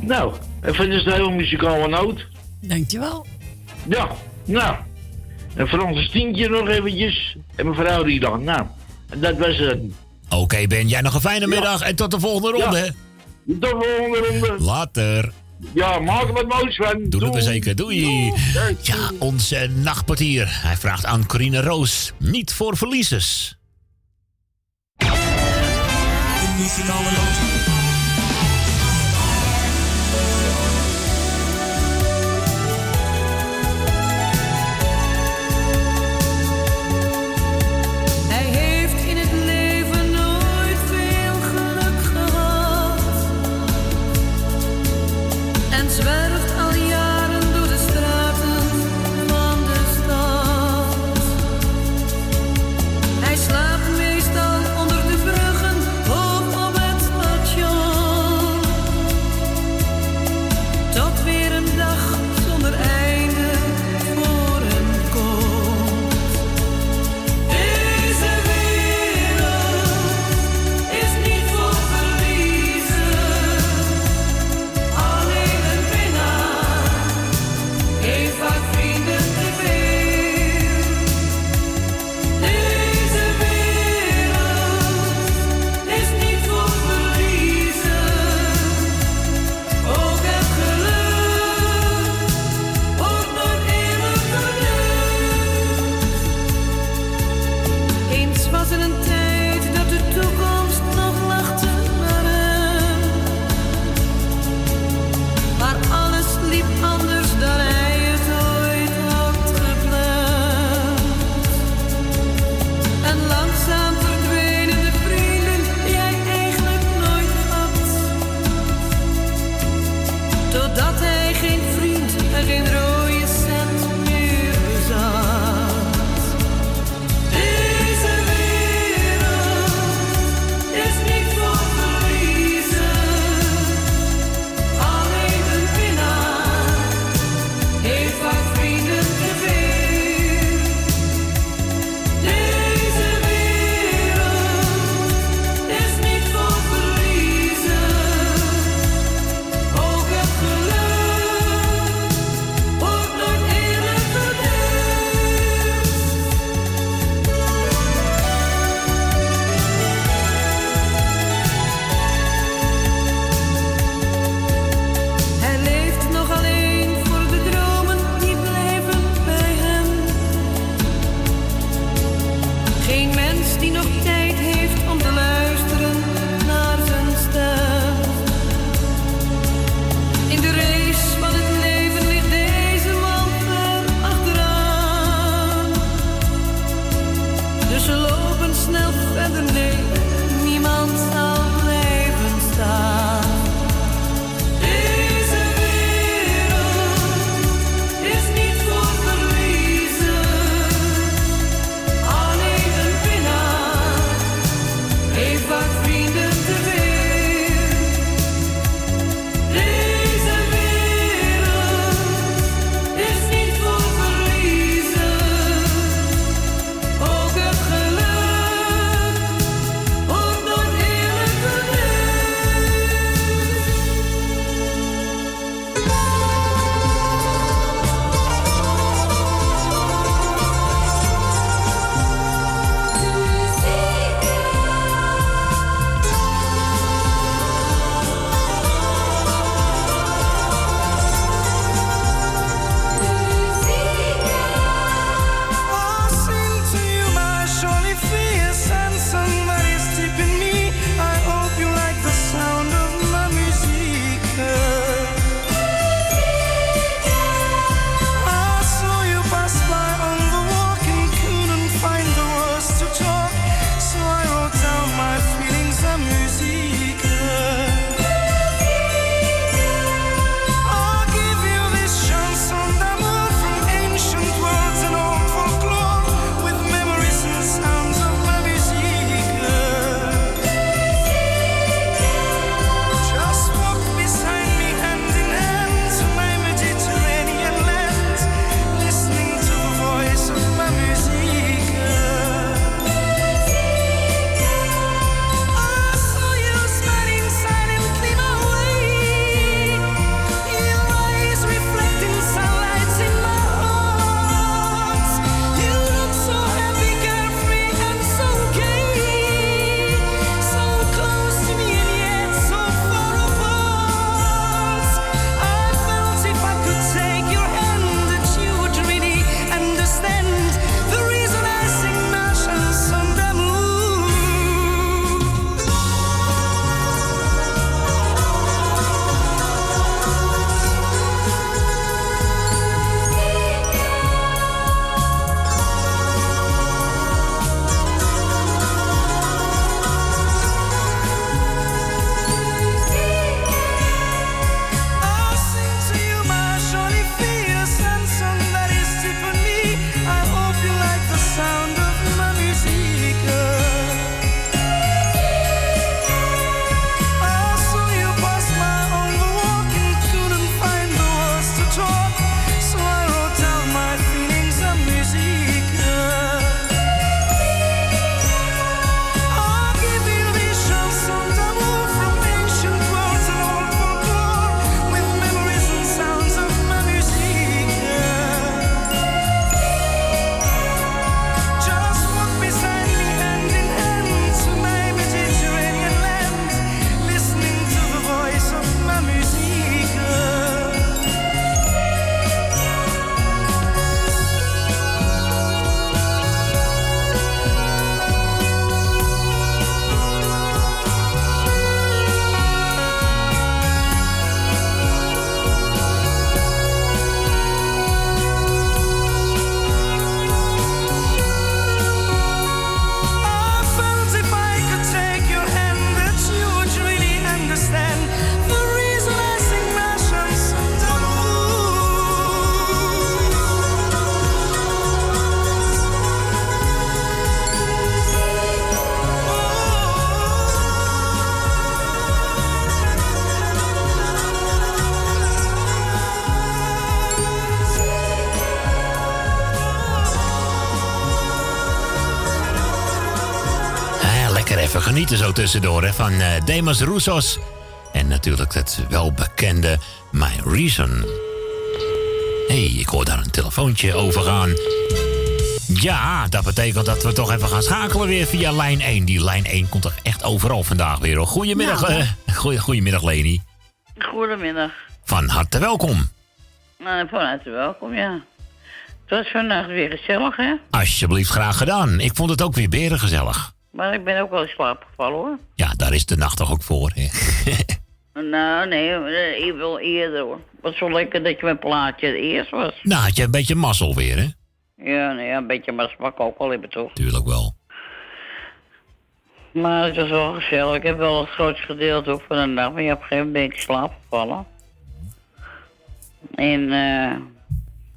Nou, even een hele muzikale noot. Dankjewel. Ja, nou. En Frans Stientje nog eventjes. En mevrouw die dan. Nou, dat was het. Oké, Ben. Jij nog een fijne middag. En tot de volgende ronde, hè. Tot de volgende ronde. Later. Ja, maak wat moois van. Doen we zeker. Doei. Ja, onze nachtportier. Hij vraagt aan Corine Roos. Niet voor verliezers. De muzikale genieten zo tussendoor hè, van eh, Demas Roussos. En natuurlijk het welbekende My Reason. hey, ik hoor daar een telefoontje overgaan. Ja, dat betekent dat we toch even gaan schakelen weer via lijn 1. Die lijn 1 komt toch echt overal vandaag weer. hoor. Goedemiddag, Nou. eh, goeie, goedemiddag Leni. Goedemiddag. Van harte welkom. Nou, van harte welkom, ja. Het was vannacht weer gezellig, hè? Alsjeblieft, graag gedaan. Ik vond het ook weer berengezellig. Maar ik ben ook wel in slaap gevallen, hoor. Ja, daar is de nacht toch ook voor. Hè? Nou, nee, eh, ik wil eerder, hoor. Wat zo lekker dat je mijn plaatje het eerst was. nou, had je een beetje mazzel weer, hè? Ja, nee, een beetje maar smak ook wel hebben, toch? Tuurlijk wel. Maar het was wel gezellig. Ik heb wel het grootste gedeelte ook van de nacht, maar ja, op een gegeven moment ben ik in slaap gevallen. En, eh...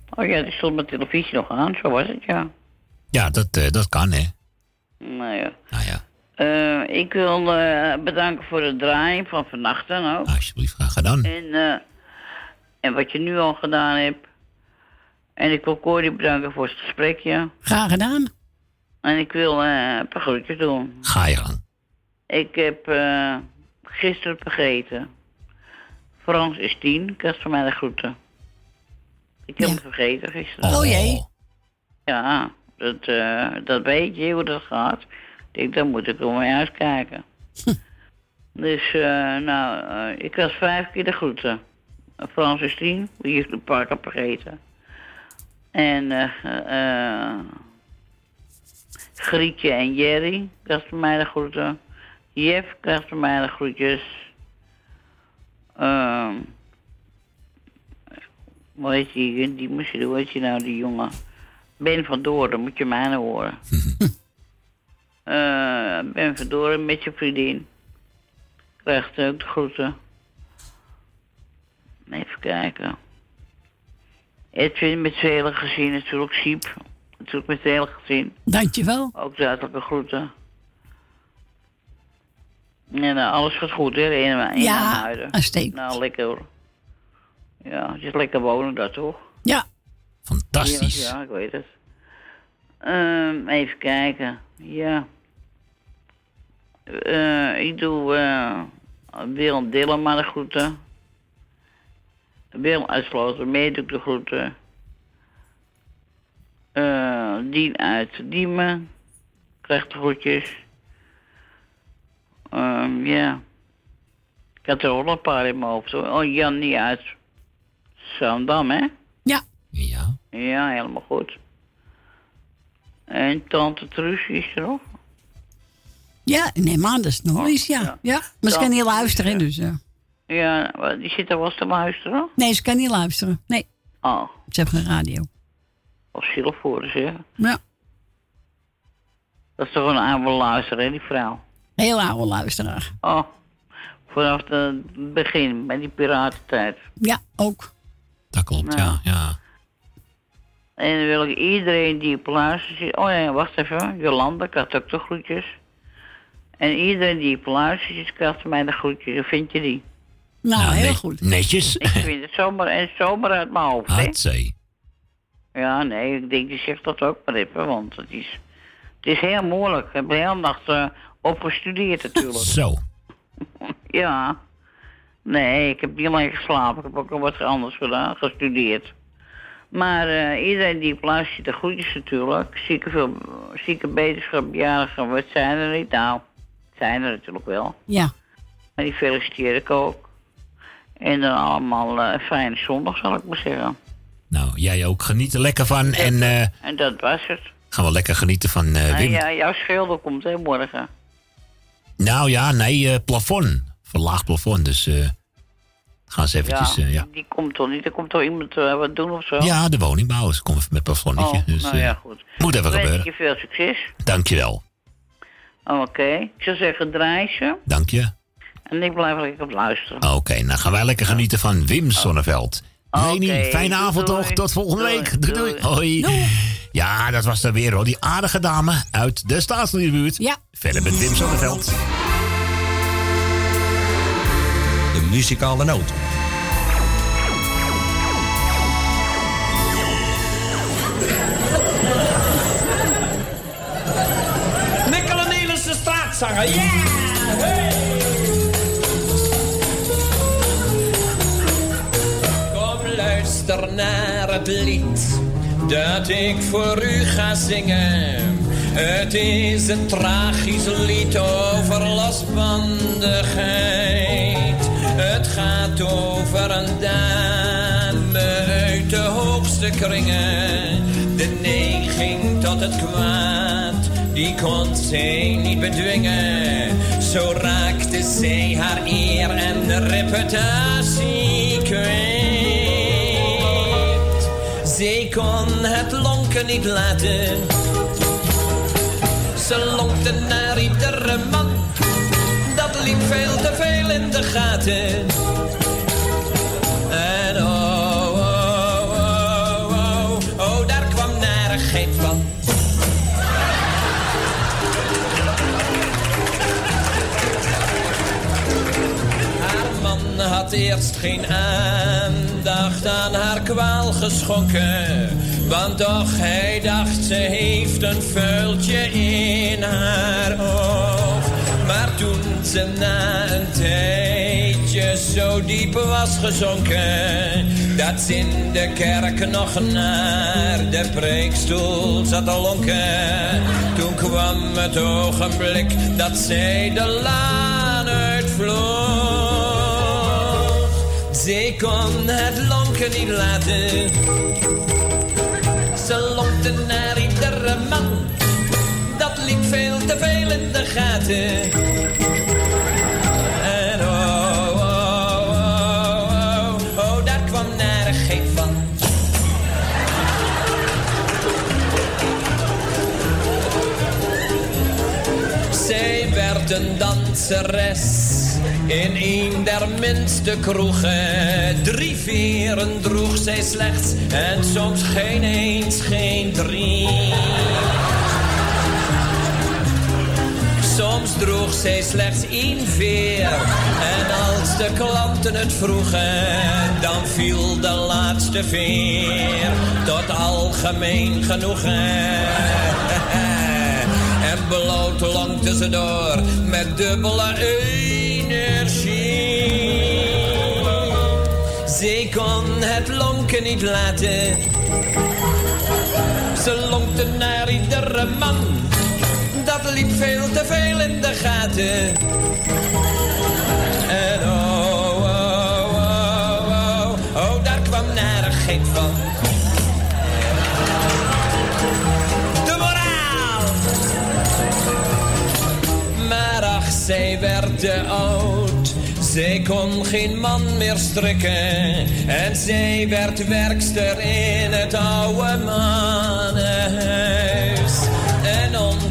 oh ja, die stond mijn televisie nog aan, zo was het, ja. Ja, dat, eh, dat kan, hè? Nou ja. Nou ja. Eh, ik wil eh, bedanken voor het draaien van vannacht dan ook. Alsjeblieft, graag gedaan. En, eh, en wat je nu al gedaan hebt. En ik wil Corrie bedanken voor het gesprekje. Graag gedaan. En ik wil eh, een paar groetjes doen. Ga je gang. Ik heb eh, gisteren vergeten. Frans is tien, ik had van mij de groeten. Ik heb hem vergeten gisteren. Oh jee. Ja, dat, eh, dat weet je hoe dat gaat. Ik denk, dan moet ik om mijn huis kijken. dus, eh, nou, eh, ik was vijf keer de groeten. Frans is tien, die is een paar vergeten. En eh Grietje en Jerry van mij de groeten. Jeff krijgt van mij de groetjes. Ehm hoe heet die, die moest je, hoe heet die nou, die jongen? Ben van Doorn, moet je mij horen. Eh, ben van met je vriendin. Krijgt ook de groeten. Even kijken. Edwin met z'n hele gezin, natuurlijk Siep. Natuurlijk met z'n hele gezin. Dankjewel. Ook zuidelijke groeten. En uh, alles gaat goed, hè? In, in Ja, uitstekend. Nou, lekker hoor. Ja, het is lekker wonen daar, toch? Ja. Fantastisch. Ja, ik weet het. Ehm, even kijken. Ja. Eh, ik doe eh Willem Dillema de groeten. Willem uitsloten, mee doe ik de groeten. Eh, Dien uit Diemen. Krijgt de groetjes. Ehm, ja. Ik had er nog een paar in mijn hoofd. Oh, Jan niet uit Zandam, hè? Ja. Ja. Helemaal goed. En tante Truus is er nog? Ja, neem aan, dat is nog eens, ja. ja. Maar ze kan niet luisteren, dus ja. Ja, die zit er wel te luisteren. Nee, ze kan niet luisteren. Nee. Oh, Ze heeft geen radio. of zielig voor ze. Ja. Dat is toch een oude luisteraar, hè, die vrouw? Heel oude luisteraar. Oh, vanaf het begin, bij die piratentijd. Ja, ook. Dat klopt, Nou. ja. ja. En dan wil ik iedereen die op luistert zit... Oh ja, wacht even. Jolanda krijgt ook de groetjes. En iedereen die op luistert zit, krijgt mij de groetjes. Hoe vind je die? Nou, heel ne- goed. Netjes. Ik vind het zomaar en zomaar uit mijn hoofd, hè? Ja, nee, ik denk, die zegt dat ook maar even, want het is, het is heel moeilijk. Ik heb de hele nacht eh, opgestudeerd natuurlijk. Zo. ja. Nee, ik heb niet alleen geslapen, ik heb ook nog wat anders gedaan, gestudeerd. Maar eh, iedereen die op luistert, de groetjes natuurlijk. Zieke, veel, zieke beterschap, jarigen, wat zijn er niet? Nou, zijn er natuurlijk wel. Ja. Maar die feliciteer ik ook. En dan allemaal eh, fijne zondag, zal ik maar zeggen. Nou, jij ook. Geniet er lekker van. En eh, En dat was het. gaan we lekker genieten van eh, En Wim. ja, jouw schilder komt hè, morgen. Nou ja, nee, eh, plafond. Verlaagd plafond. Dus eh, gaan ze eventjes, ja. ja. Die komt toch niet? Er komt toch iemand eh, wat doen of zo? Ja, de woningbouwers. Kom even met plafonnetje. Oh, dus, nou eh, ja, goed. Moet even gebeuren. je veel succes. Dankjewel. Oké. Ik zou zeggen, draai ze. Dank je. En ik blijf lekker op luisteren. Oké, nou gaan wij lekker genieten van Wim Sonneveld. Leni, fijne avond doei. toch? Tot volgende Doei, week. Doei, doei. Hoi. Ja, dat was dan weer hoor. Die aardige dame uit de staatsliedenbuurt. Ja. Verder met Wim Sonneveld. Muzikale noot. Nikkelen Nelissen straat zangen. Ja! Hey! Kom, luister naar het lied dat ik voor u ga zingen. Het is een tragisch lied over losbandigheid. Het gaat over een dame uit de hoogste kringen. De neiging tot het kwaad, die kon zij niet bedwingen. Zo raakte zij haar eer en de reputatie kwijt. Zij kon het lonken niet laten. Ze lonkte naar iedere man. Liep veel te veel in de gaten. En oh, oh, oh, oh, oh, daar kwam narigheid van. Haar man had eerst geen aandacht aan haar kwaal geschonken. Want toch hij dacht ze heeft een vuiltje in haar oog. Maar toen ze na een tijdje zo diep was gezonken. Dat ze in de kerk nog naar de preekstoel zat te lonken. Toen kwam het ogenblik dat zij de laan uitvloog. Zij kon het lonken niet laten. Ze lonkte naar iedere man. Dat liep veel te veel En oh, oh, oh, oh, oh, daar kwam narigheid van. Zij werd een danseres in een der minste kroegen. Drie veren droeg zij slechts en soms geen eens, geen drie. Soms droeg zij slechts één veer. En als de klanten het vroegen, dan viel de laatste veer. Tot algemeen genoegen. En lonkte ze door met dubbele energie. Zij kon het lonken niet laten. Ze lonkte naar iedere man. Dat liep veel te veel in de gaten. En oh, oh, oh, oh, oh, daar kwam narigheid van. De moraal! Maar ach, zij werd te oud. Zij kon geen man meer strikken. En zij werd werkster in het oude mannenhuis.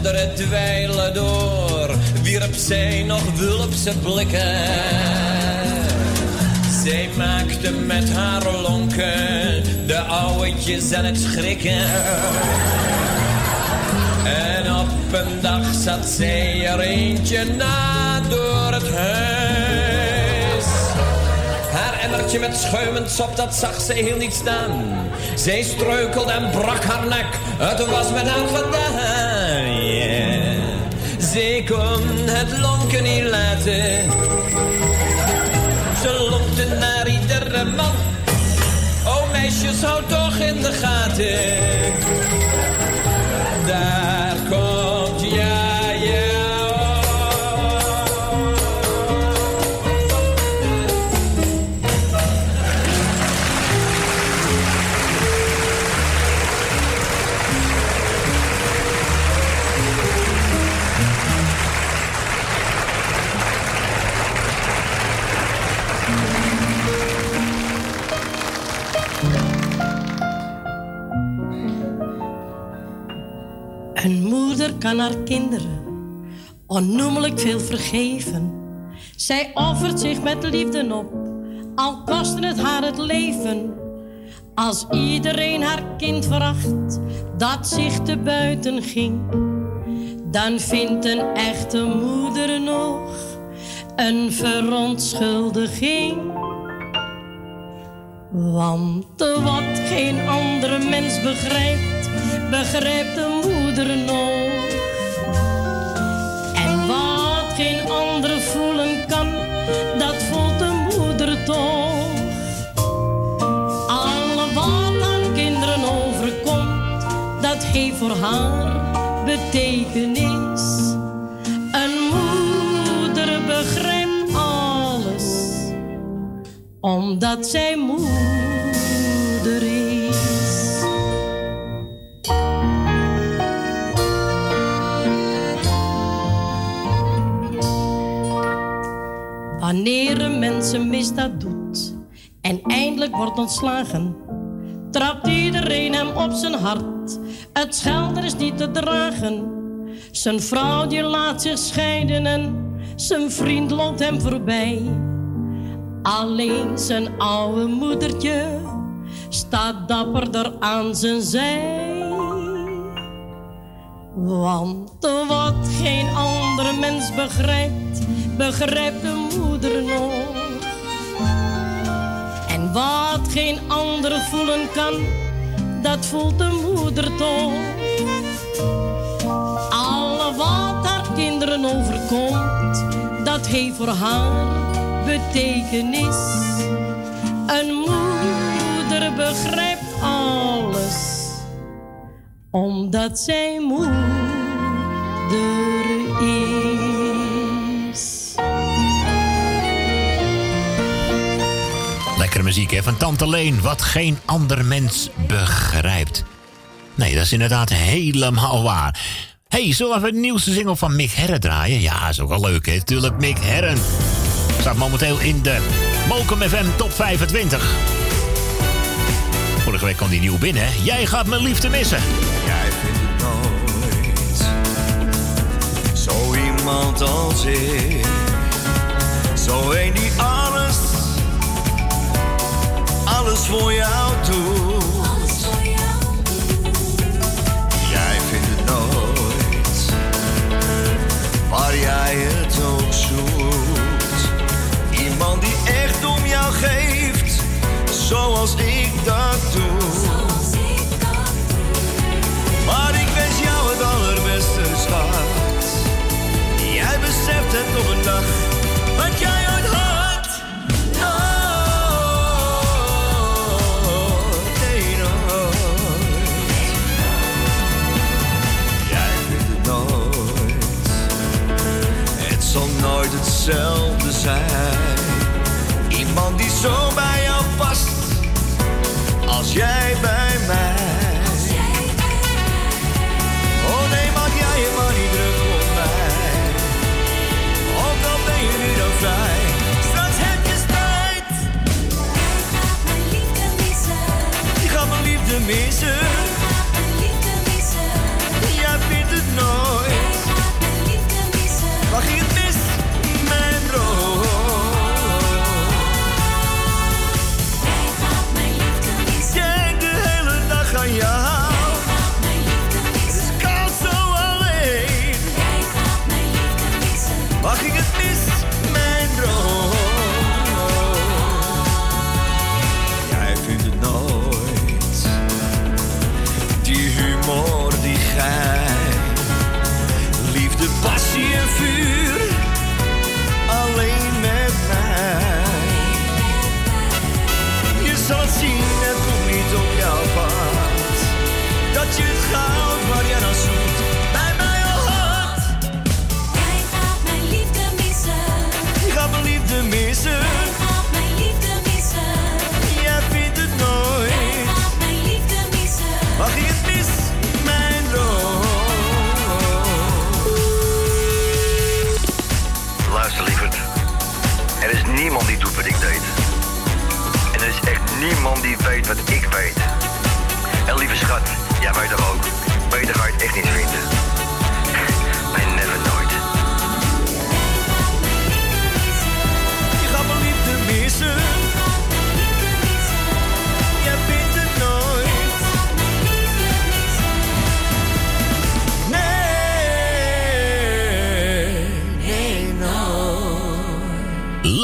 En het dweilen door wierp zij nog wulpse blikken. Zij maakte met haar lonken de ouwetjes aan het schrikken. En op een dag zat zij er eentje na door het huis. Haar emmertje met schuimend sop, dat zag zij heel niet staan. Zij struikelde en brak haar nek, het was met haar gedaan. Zij kon het lonken niet laten. Ze lonkte naar iedere man. Oh meisjes, hou toch in de gaten. Daar Een moeder kan haar kinderen onnoemelijk veel vergeven. Zij offert zich met liefde op, al kostte het haar het leven. Als iedereen haar kind veracht, dat zich te buiten ging, dan vindt een echte moeder nog een verontschuldiging. Want wat geen andere mens begrijpt, begrijpt de moeder en wat geen ander voelen kan, dat voelt een moeder toch. Alle wat aan kinderen overkomt, dat geeft voor haar betekenis. Een moeder begrijpt alles, omdat zij moeder is. Wanneer een mens een misdaad doet en eindelijk wordt ontslagen, trapt iedereen hem op zijn hart. Het schelden is niet te dragen. Zijn vrouw die laat zich scheiden en zijn vriend loopt hem voorbij. Alleen zijn oude moedertje staat dapperder aan zijn zij. Want wat geen andere mens begrijpt, begrijpt de En wat geen ander voelen kan, dat voelt de moeder toch. Alle wat haar kinderen overkomt, dat heeft voor haar betekenis. Een moeder begrijpt alles omdat zij moeder is. Muziek van Tante Leen, wat geen ander mens begrijpt. Nee, dat is inderdaad helemaal waar. hey, zullen we de nieuwste single van Mick Herren draaien? Ja, is ook wel leuk hè, tuurlijk Mick Herren. Staat momenteel in de Mokum FM Top 25. Vorige week kwam die nieuw binnen. Jij gaat mijn liefde missen. Jij vindt nooit Zo iemand als ik Zo die alles Alles voor jou doet Jij vindt het nooit Waar jij het ook zoekt Iemand die echt om jou geeft Zoals ik dat doe maar ik wens jou het allerbeste, schat. Jij beseft het op een dag wat jij ooit had. Hetzelfde zijn. Iemand die zo bij jou past. Als jij bij mij. Oh nee, maak jij je maar niet druk om mij. Ook al ben je nu dan vrij. Straks heb je spijt. Je gaat mijn liefde missen. Echt niemand die weet wat ik weet. En lieve schat, jij weet er ook. Beter ga je het echt niet vinden.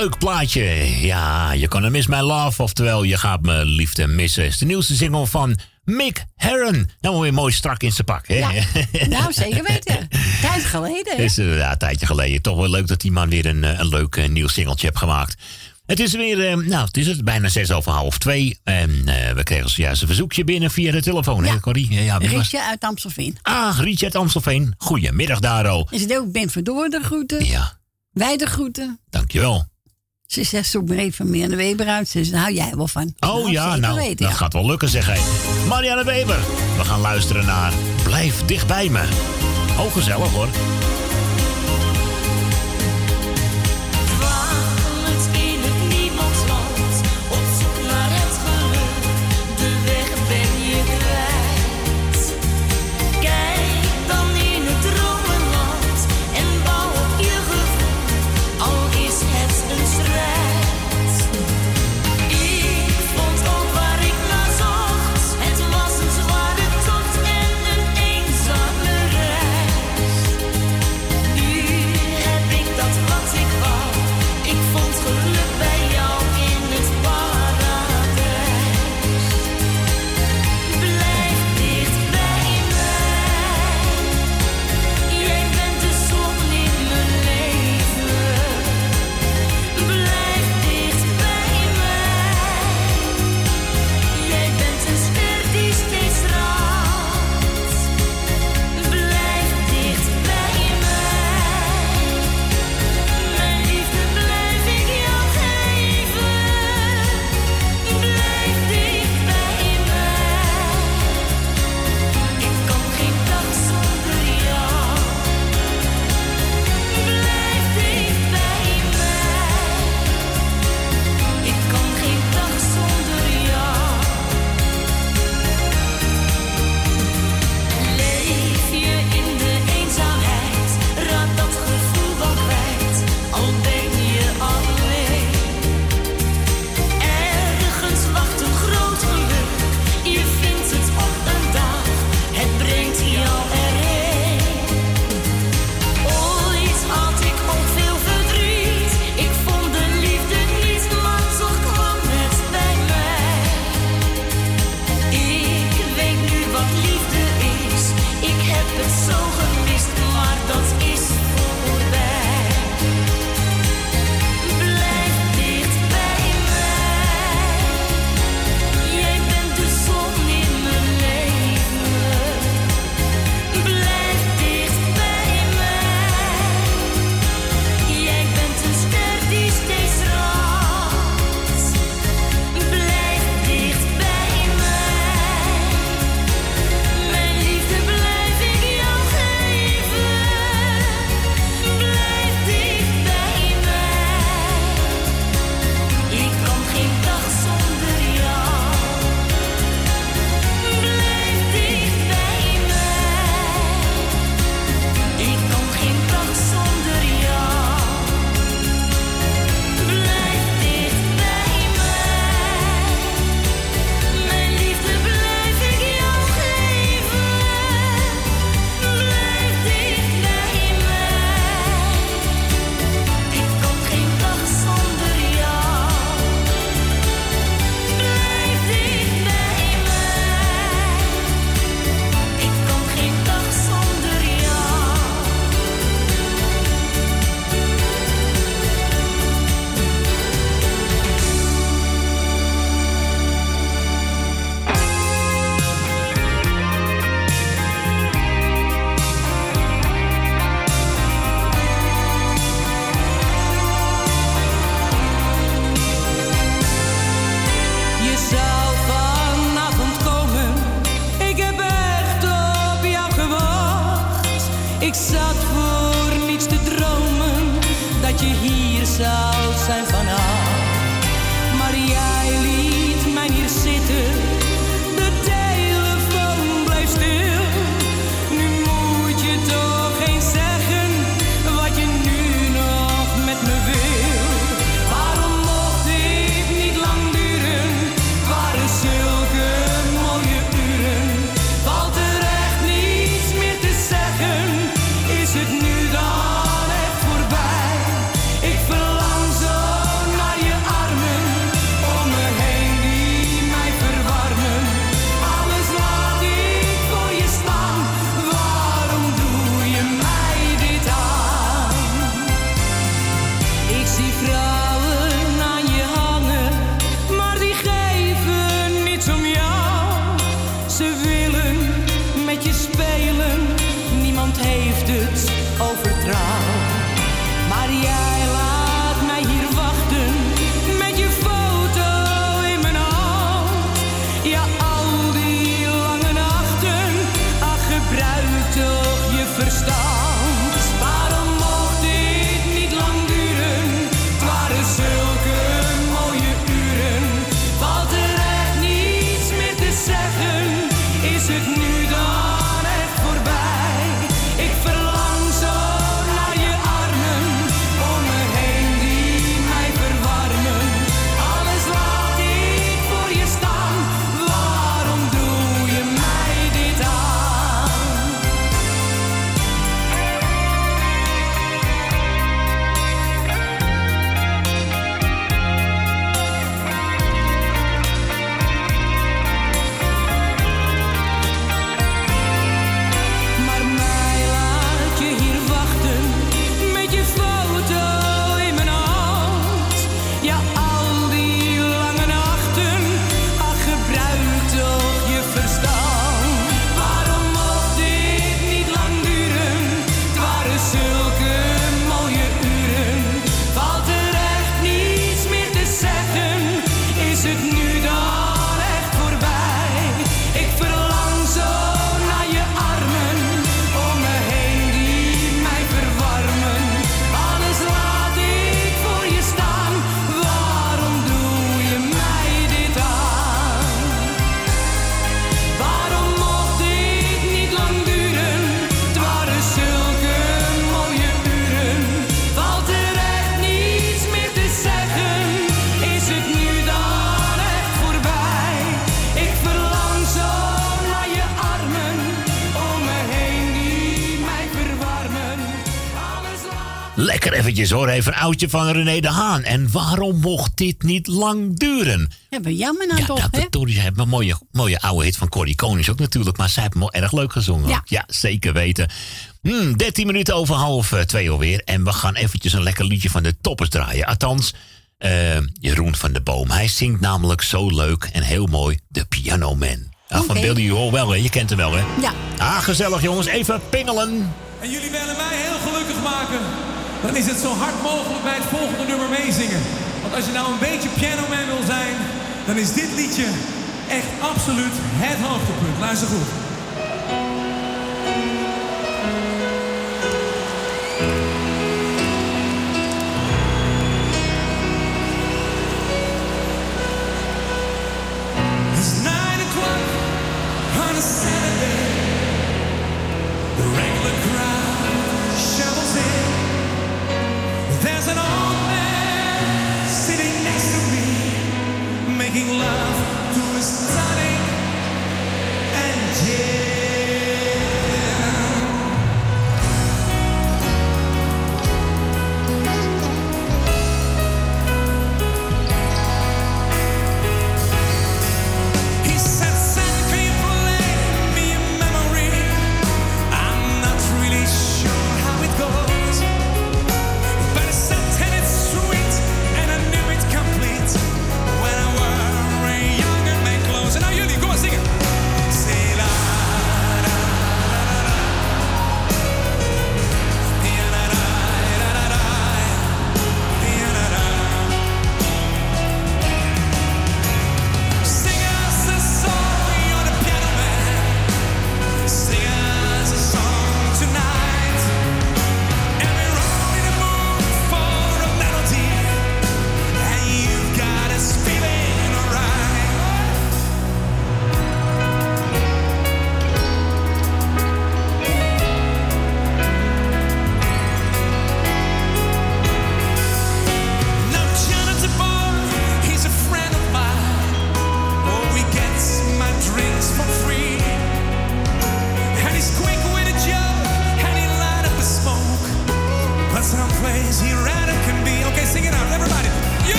leuk plaatje. Ja, je kan hem miss my love, oftewel je gaat me liefde missen. Is de nieuwste single van Mick Herron. Nou weer mooi strak in zijn pak. Ja, nou, zeker weten. Tijd geleden. Hè? Is eh, inderdaad een tijdje geleden. Toch wel leuk dat die man weer een, eh, een leuk eh, nieuw singeltje heeft gemaakt. Het is weer, nou, het is het, bijna zes over half twee. En uh, we kregen zojuist een verzoekje binnen via de telefoon, ja. Corrie? Ja, ja Rietje uit Amstelveen. Ah, Rietje uit Amstelveen. Goedemiddag, Daro. Is het ook Ben Verdoor de groeten? Ja. Wij de groeten. Dankjewel. Ze zegt, zoek maar even Marianne Weber uit. Ze hou jij wel van. Oh nou, ja, nou, dat gaat wel lukken, zeg hij. Marianne Weber, we gaan luisteren naar Blijf dichtbij me. Oh, gezellig hoor. Eventjes hoor, even een oudje van René de Haan. En waarom mocht dit niet lang duren? Ja, bij jammer nou Ja, toch, dat hè? Tori zei, een mooie, mooie oude hit van Corrie Konings ook natuurlijk. Maar zij heeft hem wel erg leuk gezongen. Ja. zeker weten. Hmm, 13 minuten over half eh, twee alweer. En we gaan eventjes een lekker liedje van de toppers draaien. Althans, eh, Jeroen van de Boom. Hij zingt namelijk zo leuk en heel mooi de Piano Man. Ah, Van. Billy Joel wel, hè? Je kent hem wel, hè? Ja. Ah, gezellig jongens. Even pingelen. En jullie willen mij heel gelukkig maken. Dan is het zo hard mogelijk bij het volgende nummer meezingen. Want als je nou een beetje pianoman wil zijn, dan is dit liedje echt absoluut het hoogtepunt. Luister goed.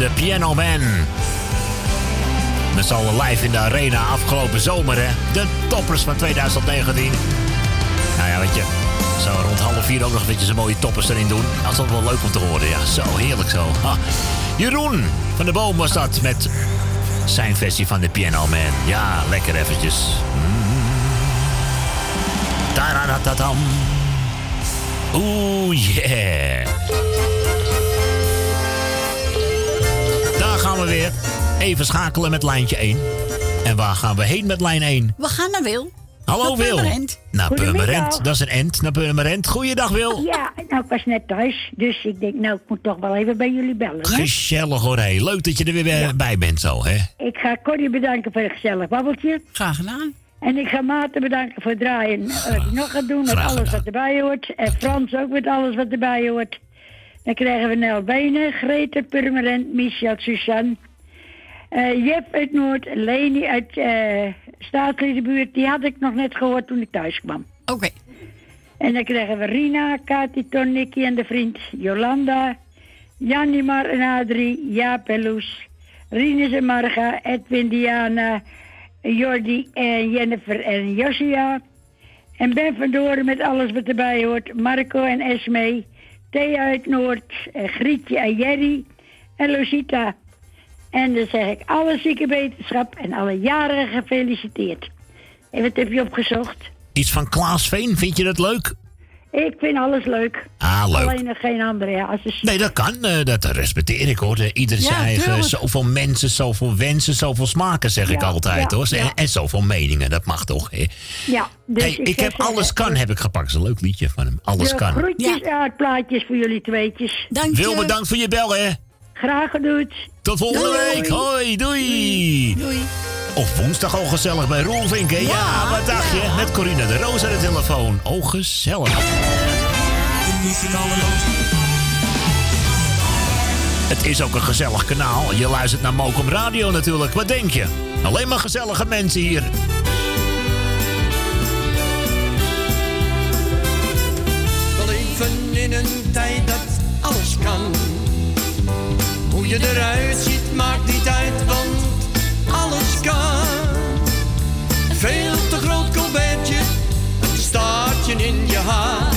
De Piano Man. Met z'n allen live in de arena afgelopen zomer, hè. De toppers van 2019. Nou ja, weet je, zo rond half vier ook nog een beetje mooie toppers erin doen. Dat is wel leuk om te horen, ja. Zo heerlijk zo. Jeroen van de Boom was dat met zijn versie van de Piano Man. Ja, lekker eventjes. Mm. Taradatatam. Oeh, yeah. Gaan we weer. Even schakelen met lijntje 1. En waar gaan we heen met lijn 1? We gaan naar Wil. Hallo Naar Wil. Purmerend. Naar Goedemiddag. Purmerend. Dat is een end. Naar Purmerend. Goeiedag Wil. Ja, nou, ik was net thuis, dus ik denk, nou, ik moet toch wel even bij jullie bellen. Hè? Gezellig hoor. Hey. Leuk dat je er weer bij- bij bent zo, hè? Ik ga Corrie bedanken voor een gezellig babbeltje. Graag gedaan. En ik ga Maarten bedanken voor het draaien. Wat hij nog gaat doen met alles wat erbij hoort. En Frans ook met alles wat erbij hoort. Dan krijgen we Nel Benen, Grete Purmerend, Michel, Suzanne. eh Jep uit Noord, Leni uit eh Staatsliedenbuurt. Die had ik nog net gehoord toen ik thuis kwam. Oké. En dan krijgen we Rina, Kati, Ton, Nicky en de vriend Jolanda. Janimar en Adrie, Jaap en Loes. En Marga, Edwin, Diana, Jordi en Jennifer en Josia. En Ben van Doren met alles wat erbij hoort. Marco en Esme. Thea uit Noord, en Grietje en Jerry en Lucita. En dan zeg ik alle zieke wetenschap en alle jaren gefeliciteerd. En wat heb je opgezocht? Iets van Klaas Veen. Vind je dat leuk? Ik vind alles leuk. Ah, leuk. Alleen nog geen andere. Ja, als. Nee, dat kan. eh, dat respecteer ik hoor. Eh, Ieder Ja, zijn eigen. tuurlijk. Zoveel mensen, zoveel wensen, zoveel smaken, zeg ik Ja, altijd ja, hoor. ja. En, en zoveel meningen. Dat mag toch, hè? Ja, dus hey, ik, heb Alles Kan heb ik gepakt. Dat is een leuk liedje van hem. Alles de Kan. groetjes uit plaatjes voor jullie tweetjes. Dank Wil bedankt voor je bel, hè? Graag gedaan. Tot volgende Doei. week. Hoi, doei. Doei. Of woensdag al gezellig bij Roelvink, hè? Ja, wat dacht je? Met Corina de Roos aan de telefoon. Oh, gezellig. Het is ook een gezellig kanaal. Je luistert naar Mokum Radio natuurlijk. Wat denk je? Alleen maar gezellige mensen hier. We leven in een tijd dat alles kan. Hoe je eruit ziet maakt niet uit, want Veel te groot colbertje, een staartje in je haar.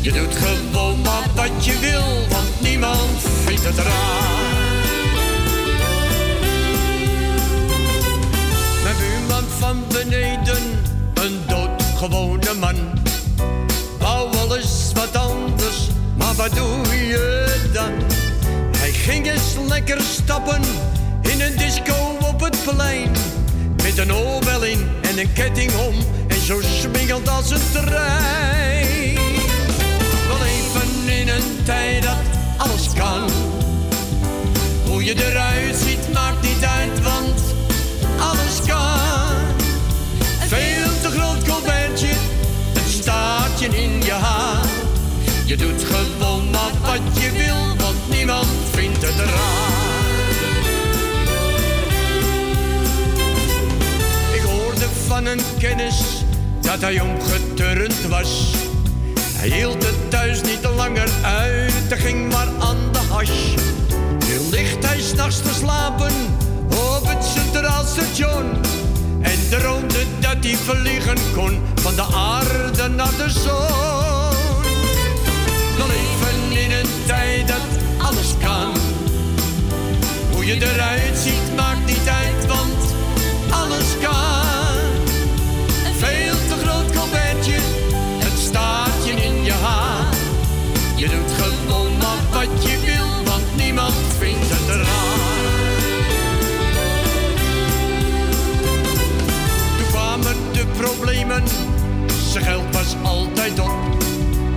Je doet gewoon maar wat je wil, want niemand vindt het raar. Mijn buurman van beneden, een doodgewone man. Wou eens wat anders, maar wat doe je dan? Hij ging eens lekker stappen in een disco op het plein. Met een oorbel in en een ketting om en zo smingeld als een trein. We leven in een tijd dat alles kan. Hoe je eruit ziet maakt niet uit, want alles kan. Veel te groot colbertje, een staartje in je haar. Je doet gewoon maar wat je wil, want niemand vindt het raar. Van een kennis dat hij omgeturnd was. Hij hield het thuis niet langer uit, hij ging maar aan de hash. Nu ligt hij s'nachts te slapen op het Centraal Station. En droomde dat hij vliegen kon van de aarde naar de zon. We leven in een tijd dat alles kan. Hoe je eruit ziet maakt niet uit, want zijn geld was altijd op.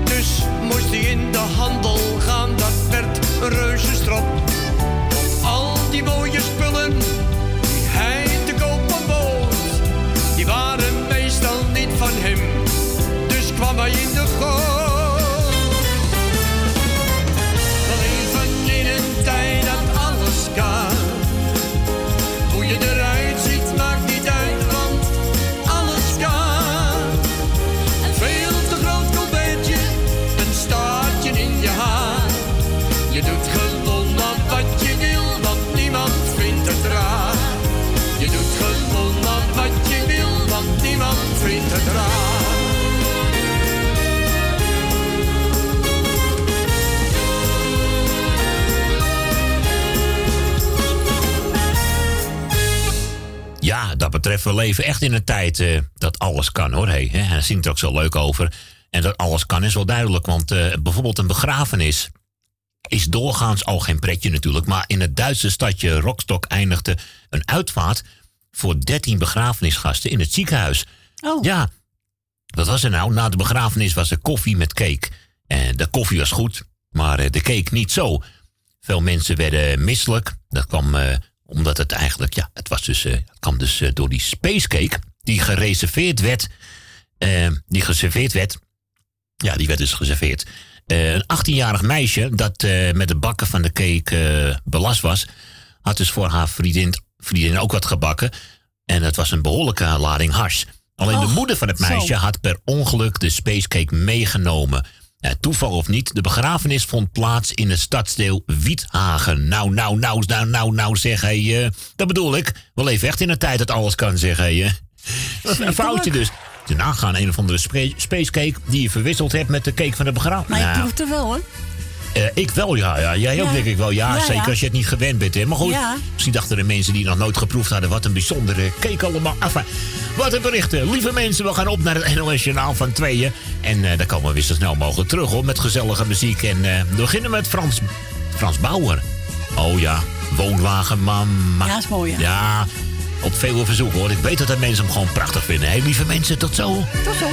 Dus moest hij in de handel gaan, dat werd een. Al betreft, we leven echt in een tijd eh, dat alles kan hoor. Hey, hè? En hij zingt er ook zo leuk over. En dat alles kan is wel duidelijk, want eh, bijvoorbeeld een begrafenis is doorgaans al geen pretje natuurlijk. Maar in het Duitse stadje Rostock eindigde een uitvaart voor 13 begrafenisgasten in het ziekenhuis. Oh. Ja, wat was er nou? Na de begrafenis was er koffie met cake. En de koffie was goed, maar eh, de cake niet zo. Veel mensen werden misselijk. Dat kwam omdat het eigenlijk, ja, het was dus, eh, kwam dus eh, door die spacecake die gereserveerd werd. eh, die geserveerd werd. Ja, die werd dus geserveerd. Een 18-jarig meisje dat met het bakken van de cake belast was, had dus voor haar vriendin, vriendin ook wat gebakken. En het was een behoorlijke lading hars. Alleen de moeder van het meisje zo. had per ongeluk de spacecake meegenomen. Ja, toeval of niet, de begrafenis vond plaats in het stadsdeel Wiethagen. Nou, nou, nou, nou, nou, nou, zeg hé. eh, dat bedoel ik. We leven echt in een tijd dat alles kan, zeg hé. eh. Dat is een foutje dus. Daarna gaan een of andere spacecake die je verwisseld hebt met de cake van de begrafenis. Maar je Nou, proeft er wel hoor. Eh, ik wel, ja, ja. Jij ook, Ja. denk ik wel. Ja, Ja, zeker ja. als je het niet gewend bent. Hè. Maar goed, misschien dachten de mensen die nog nooit geproefd hadden... wat een bijzondere cake allemaal. Enfin, wat een berichten. Lieve mensen, we gaan op naar het NOS Journaal van tweeën. En eh daar komen we weer zo snel mogelijk terug, hoor. Met gezellige muziek. En eh, we beginnen met Frans, Frans Bauer. Oh ja, woonwagen, mama. Ja, is mooi? Ja, op veel verzoek, hoor. Ik weet dat de mensen hem gewoon prachtig vinden. Hé, lieve mensen, tot zo. Tot zo.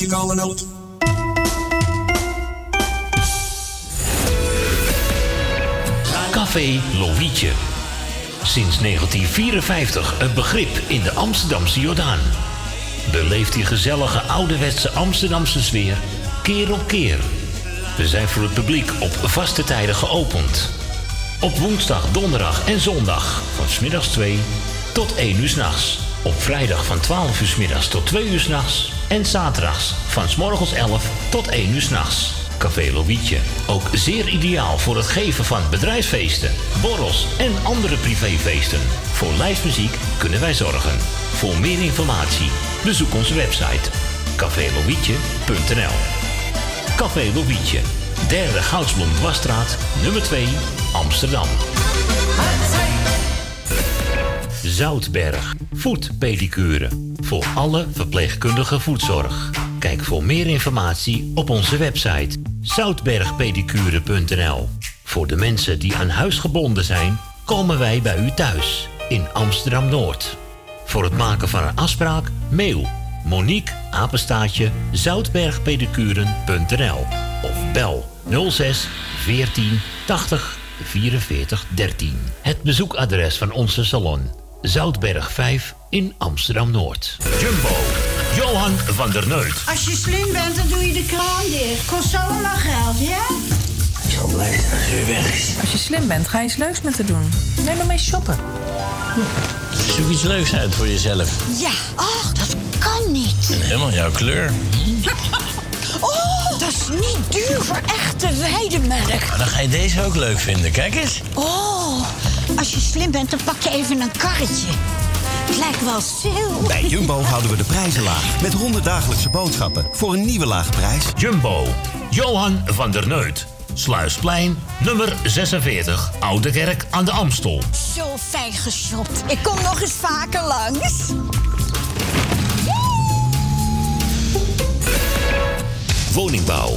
Muzikale noot. Café Lovietje. Sinds 1954 een begrip in de Amsterdamse Jordaan. Beleeft die gezellige ouderwetse Amsterdamse sfeer keer op keer. We zijn voor het publiek op vaste tijden geopend. Op woensdag, donderdag en zondag van smiddags 2 tot 1 uur s'nachts. Op vrijdag van 12 uur 's middags tot 2 uur s'nachts. En zaterdags van s morgens 11 tot 1 uur s'nachts. Café Lovietje. Ook zeer ideaal voor het geven van bedrijfsfeesten, borrels en andere privéfeesten. Voor lijstmuziek kunnen wij zorgen. Voor meer informatie bezoek onze website cafélovietje.nl Café Lovietje, derde Goudsblom Dwarsstraat, nummer 2, Amsterdam. Zoutberg, voetpedicure. Voor alle verpleegkundige voetzorg. Kijk voor meer informatie op onze website zoutbergpedicure.nl. Voor de mensen die aan huis gebonden zijn, komen wij bij u thuis in Amsterdam Noord. Voor het maken van een afspraak, mail Monique apenstaatje zoutbergpedicuren.nl of bel 06 14 80 44 13. Het bezoekadres van onze salon Zoutberg 5 in Amsterdam Noord. Jumbo, Johan van der Neut. Als je slim bent, dan doe je de kraan dicht. Kost zo allemaal geld, ja? Ik zal blij zijn als u weg is. Als je slim bent, ga je eens leuks met haar doen. Neem maar mee shoppen. Zoek iets leuks uit voor jezelf. Ja, ach, dat kan niet. En helemaal jouw kleur. Oh, dat is niet duur voor echte weidemelk. Maar dan ga je deze ook leuk vinden. Kijk eens. Oh, als je slim bent, dan pak je even een karretje. Het lijkt wel sale. Bij Jumbo houden we de prijzen laag. Met 100 dagelijkse boodschappen voor een nieuwe lage prijs. Jumbo, Johan van der Neut. Sluisplein, nummer 46, Oude Kerk aan de Amstel. Zo fijn geshopt. Ik kom nog eens vaker langs. Woningbouw,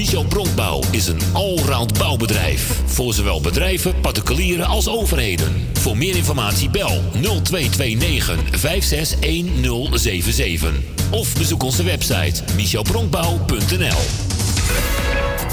Michel Bronkbouw is een allround bouwbedrijf. Voor zowel bedrijven, particulieren als overheden. Voor meer informatie bel 0229 561077. Of bezoek onze website michelbronkbouw.nl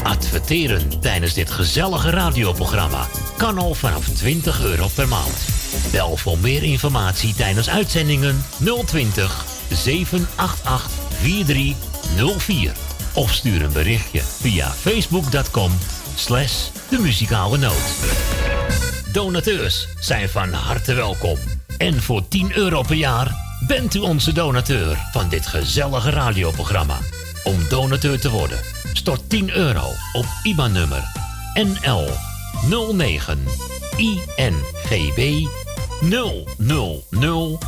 Adverteren tijdens dit gezellige radioprogramma kan al vanaf 20 euro per maand. Bel voor meer informatie tijdens uitzendingen 020 788 4304. Of stuur een berichtje via facebook.com slash de muzikale noot. Donateurs zijn van harte welkom. En voor 10 euro per jaar bent u onze donateur van dit gezellige radioprogramma. Om donateur te worden, stort 10 euro op IBAN-nummer NL 09 INGB 000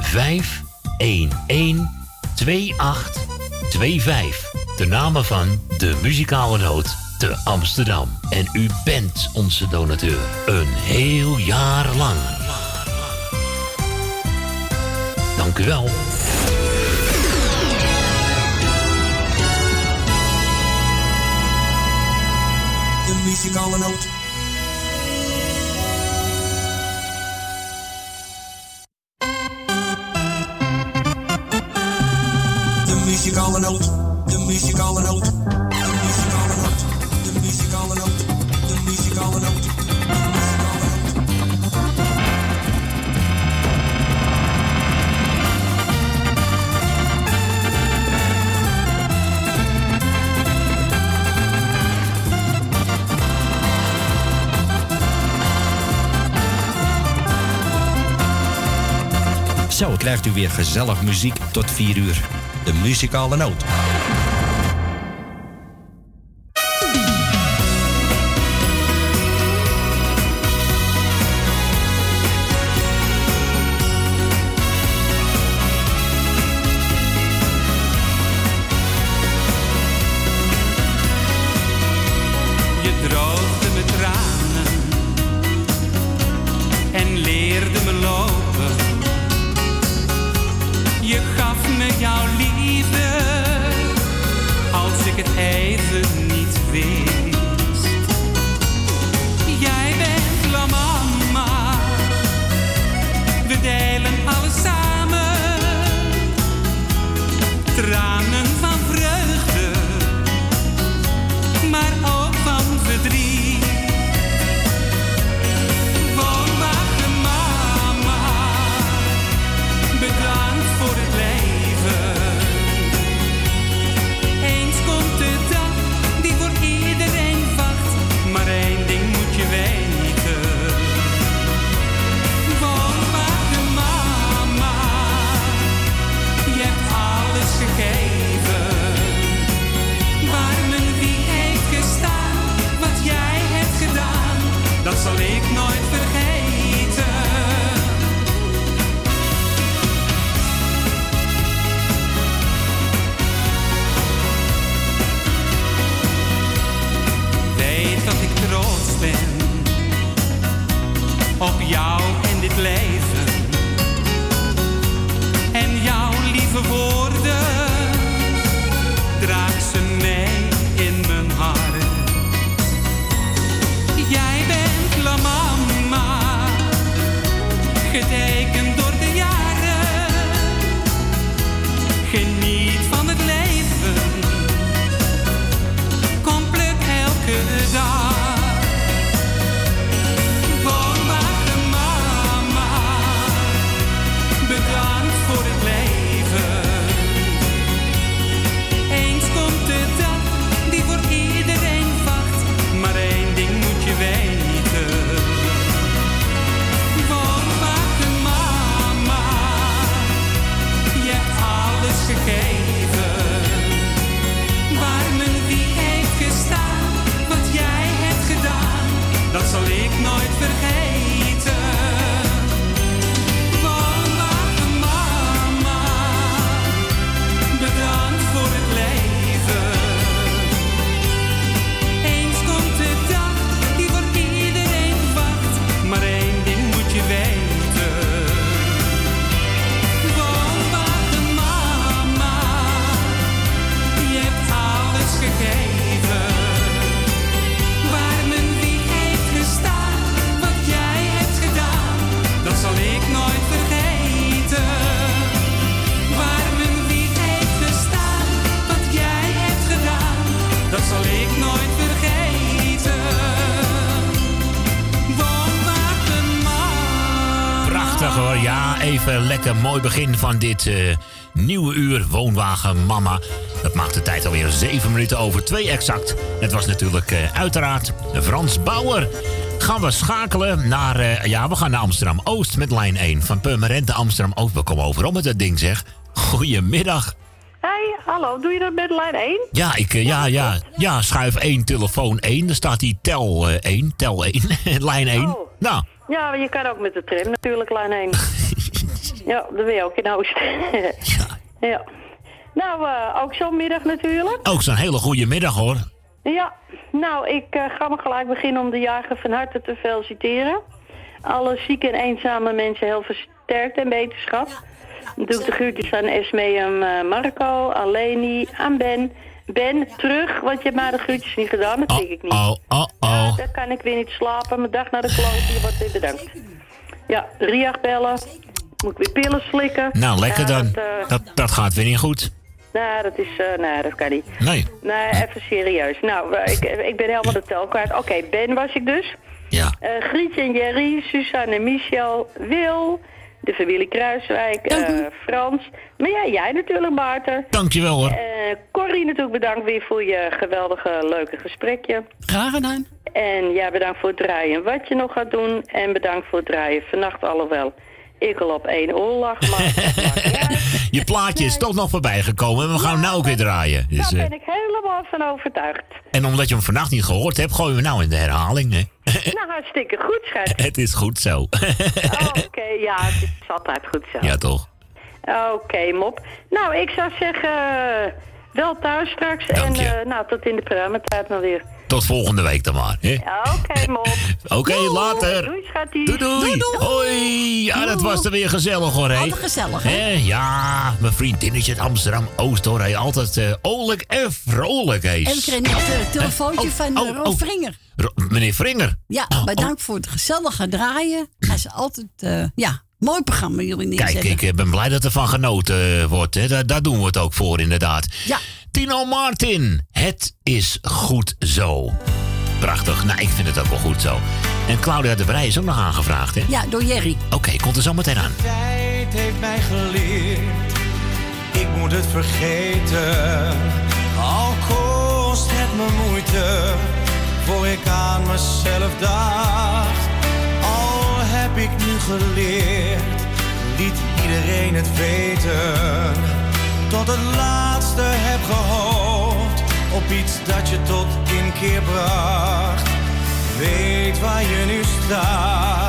511 2825. De namen van de muzikale noot te Amsterdam. En u bent onze donateur. Een heel jaar lang. Dank u wel. De muzikale noot. Muzikale noot. De muzikale noot. De muzikale noot. De muzikale noot. De muzikale noot. Zo krijgt u weer gezellig muziek tot 4 uur. De muzikale noot. Begin van dit eh, nieuwe uur Woonwagen Mama. Dat maakt de tijd alweer 7 minuten over 2 exact. Het was natuurlijk eh, uiteraard Frans Bauer. Gaan we schakelen naar... eh, ja, we gaan naar Amsterdam-Oost met lijn 1. Van Purmerend naar Amsterdam-Oost. We komen overal met dat ding zeg. Goedemiddag. Hey, hallo, doe je dat met lijn 1? Ja, ik, ja, ja, ja, schuif 1, telefoon 1. Dan staat die tel eh, 1, tel 1, lijn 1. Nou, Ja, je kan ook met de tram natuurlijk, lijn 1. ja, dat ben je ook in Oost. ja. Nou, eh, ook zo'n middag natuurlijk. ook zo'n hele goede middag hoor. Ja, nou, ik eh, ga maar gelijk beginnen om de jager van harte te feliciteren. Alle zieke en eenzame mensen heel versterkt en beterschap. Dan doe ik de groetjes aan Esme en eh, Marco, aan Leni, aan Ben. Ben, terug, want je hebt maar de groetjes niet gedaan, dat zie ik niet. Oh, oh, oh. Dan kan ik weer niet slapen, mijn dag naar de kloot, je wordt weer bedankt. Ja, Ria bellen, moet ik weer pillen slikken. Nou, lekker Ja, dan. Dat, eh, Dat, dat gaat weer niet goed. nou, dat is, eh nee, dat kan niet. Nee. Nee, even serieus. Nou, eh, ik, ik ben helemaal de tel kwijt. Oké, Ben was ik dus. Ja. Eh Grietje en Jerry, Suzanne en Michel, Wil, de familie Kruiswijk, eh, Frans. Maar ja, jij natuurlijk, Maarten. Dankjewel hoor. Eh Corrie natuurlijk bedankt weer voor je geweldige, leuke gesprekje. Graag gedaan. En ja, bedankt voor het draaien wat je nog gaat doen. En bedankt voor het draaien vannacht alhoewel. Ik al op één oor lag, maar Je plaatje is toch nog voorbij gekomen en we gaan hem nou ook weer draaien. Dus, daar eh, ben ik helemaal van overtuigd. en omdat je hem vannacht niet gehoord hebt, gooien we nou in de herhaling. Hè? nou, hartstikke goed, schat. Het is goed zo. Oké, ja, het is altijd goed zo. ja, toch? Oké, mop. Nou, ik zou zeggen, eh, wel thuis straks. en eh, nou, tot in de programmatijd maar weer. Tot volgende week dan maar. Hè? Oké, mop. Oké, later. Doei, schatje. Doei, doei. Hoi. Ja, dat was er weer gezellig hoor, hè? Altijd gezellig, hè? Hè, Ja, mijn vriendinnetje uit Amsterdam-Oost, hoor. Hij altijd eh oorlijk en vrolijk, hè? En we kregen net een telefoontje Oh, van oh, uh, Rob oh. Vringer. Ro- Meneer Vringer. Ja, bedankt voor het gezellige draaien. Hij is altijd, eh, ja, mooi programma jullie neerzetten. Kijk, ik eh, ben blij dat er van genoten eh, wordt. Hè. Daar, daar doen we het ook voor, inderdaad. Ja. Tino Martin, het is goed zo. Prachtig. Nou, ik vind het ook wel goed zo. En Claudia de Brij is ook nog aangevraagd, hè? Ja, door Jerry. Oké, komt er zo meteen aan. tijd heeft mij geleerd, ik moet het vergeten. Al kost het me moeite, voor ik aan mezelf dacht. Al heb ik nu geleerd, liet iedereen het weten. Tot het laatste heb gehoopt, op iets dat je tot inkeer bracht. Weet waar je nu staat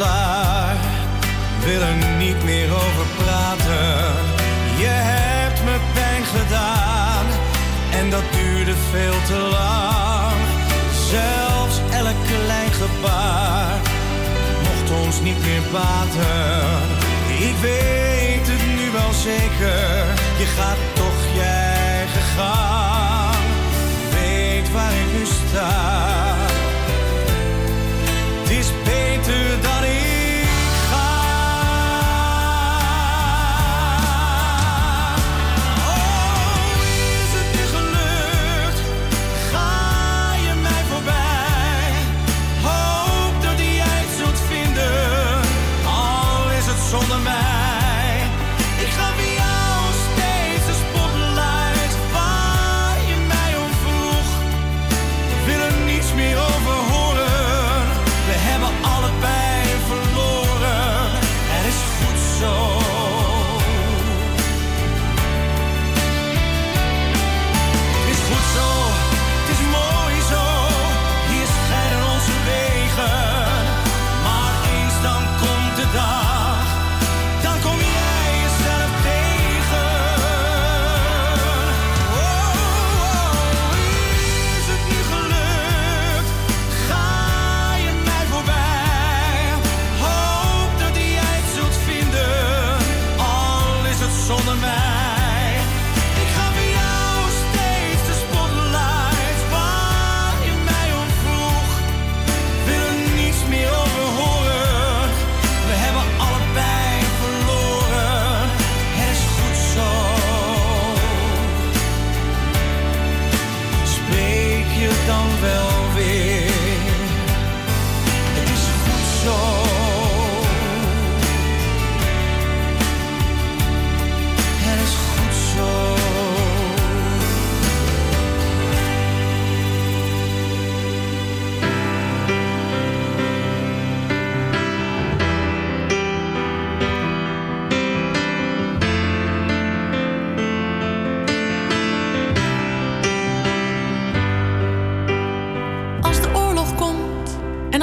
klaar, wil er niet meer over praten. Je hebt me pijn gedaan en dat duurde veel te lang. Zelfs elk klein gebaar mocht ons niet meer baten. Ik weet het nu wel zeker, je gaat toch je eigen gang. Weet waar ik nu sta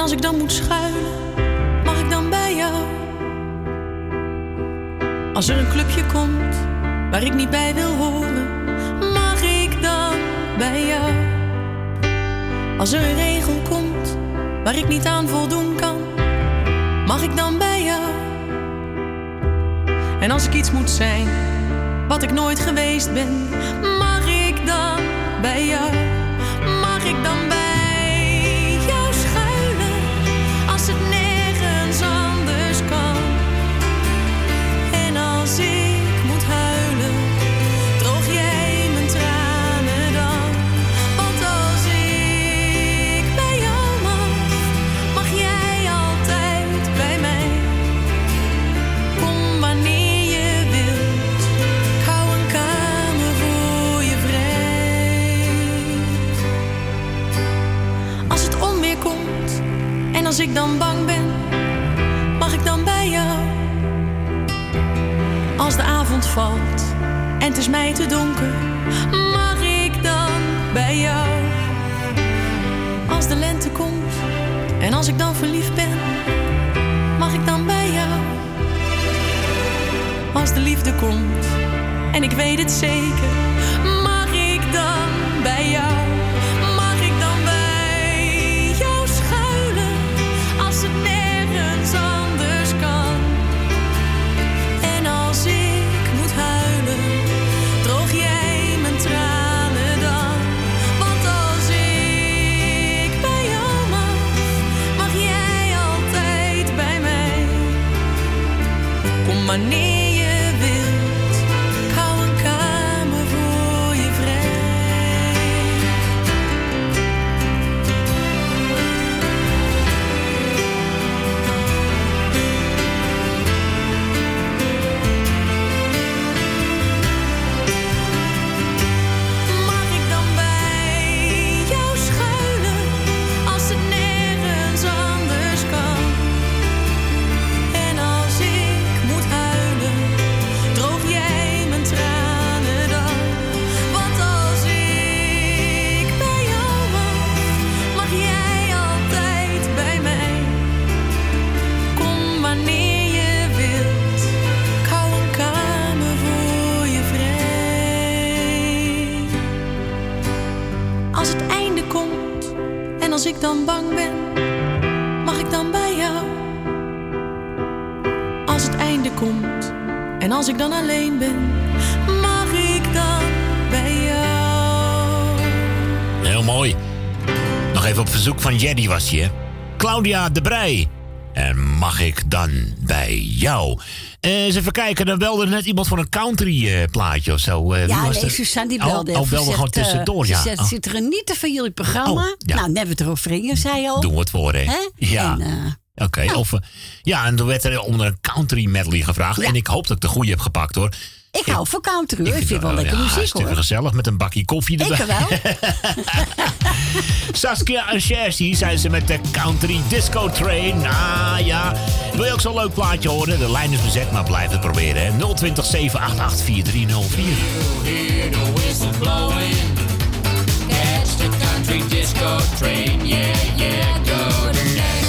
als ik dan moet schuilen, mag ik dan bij jou? Als er een clubje komt waar ik niet bij wil horen, mag ik dan bij jou? Als er een regel komt waar ik niet aan voldoen kan, mag ik dan bij jou? En als ik iets moet zijn wat ik nooit geweest ben, Claudia de Brij. En mag ik dan bij jou? Eh, eens even kijken, dan belde net iemand voor een country eh, plaatje of zo. Wie Ja, nee? Suzanne die Oh, belde. Oh, even. belde Ze gewoon tussendoor, Ze ja. Oh, zit er genieten van jullie programma. Oh, ja. Nou, net het erover zei je al. Doen we het voor, hè? Ja. En, Oké, of... ja, en toen werd er onder een country medley gevraagd. En ik hoop dat ik de goede heb gepakt, hoor. ik hou van country, hoor. Ik vind wel Oh, lekker ja, muziek, hoor. gezellig met een bakje koffie erbij. Ik wel. Saskia en Chercy zijn ze met de Country Disco Train. Ah ja. Wil je ook zo'n leuk plaatje horen? De lijn is bezet, maar blijf het proberen. Hè? 020 788 4304. hear the whistle blowing. Catch the country disco train, yeah, yeah. Go to Nashville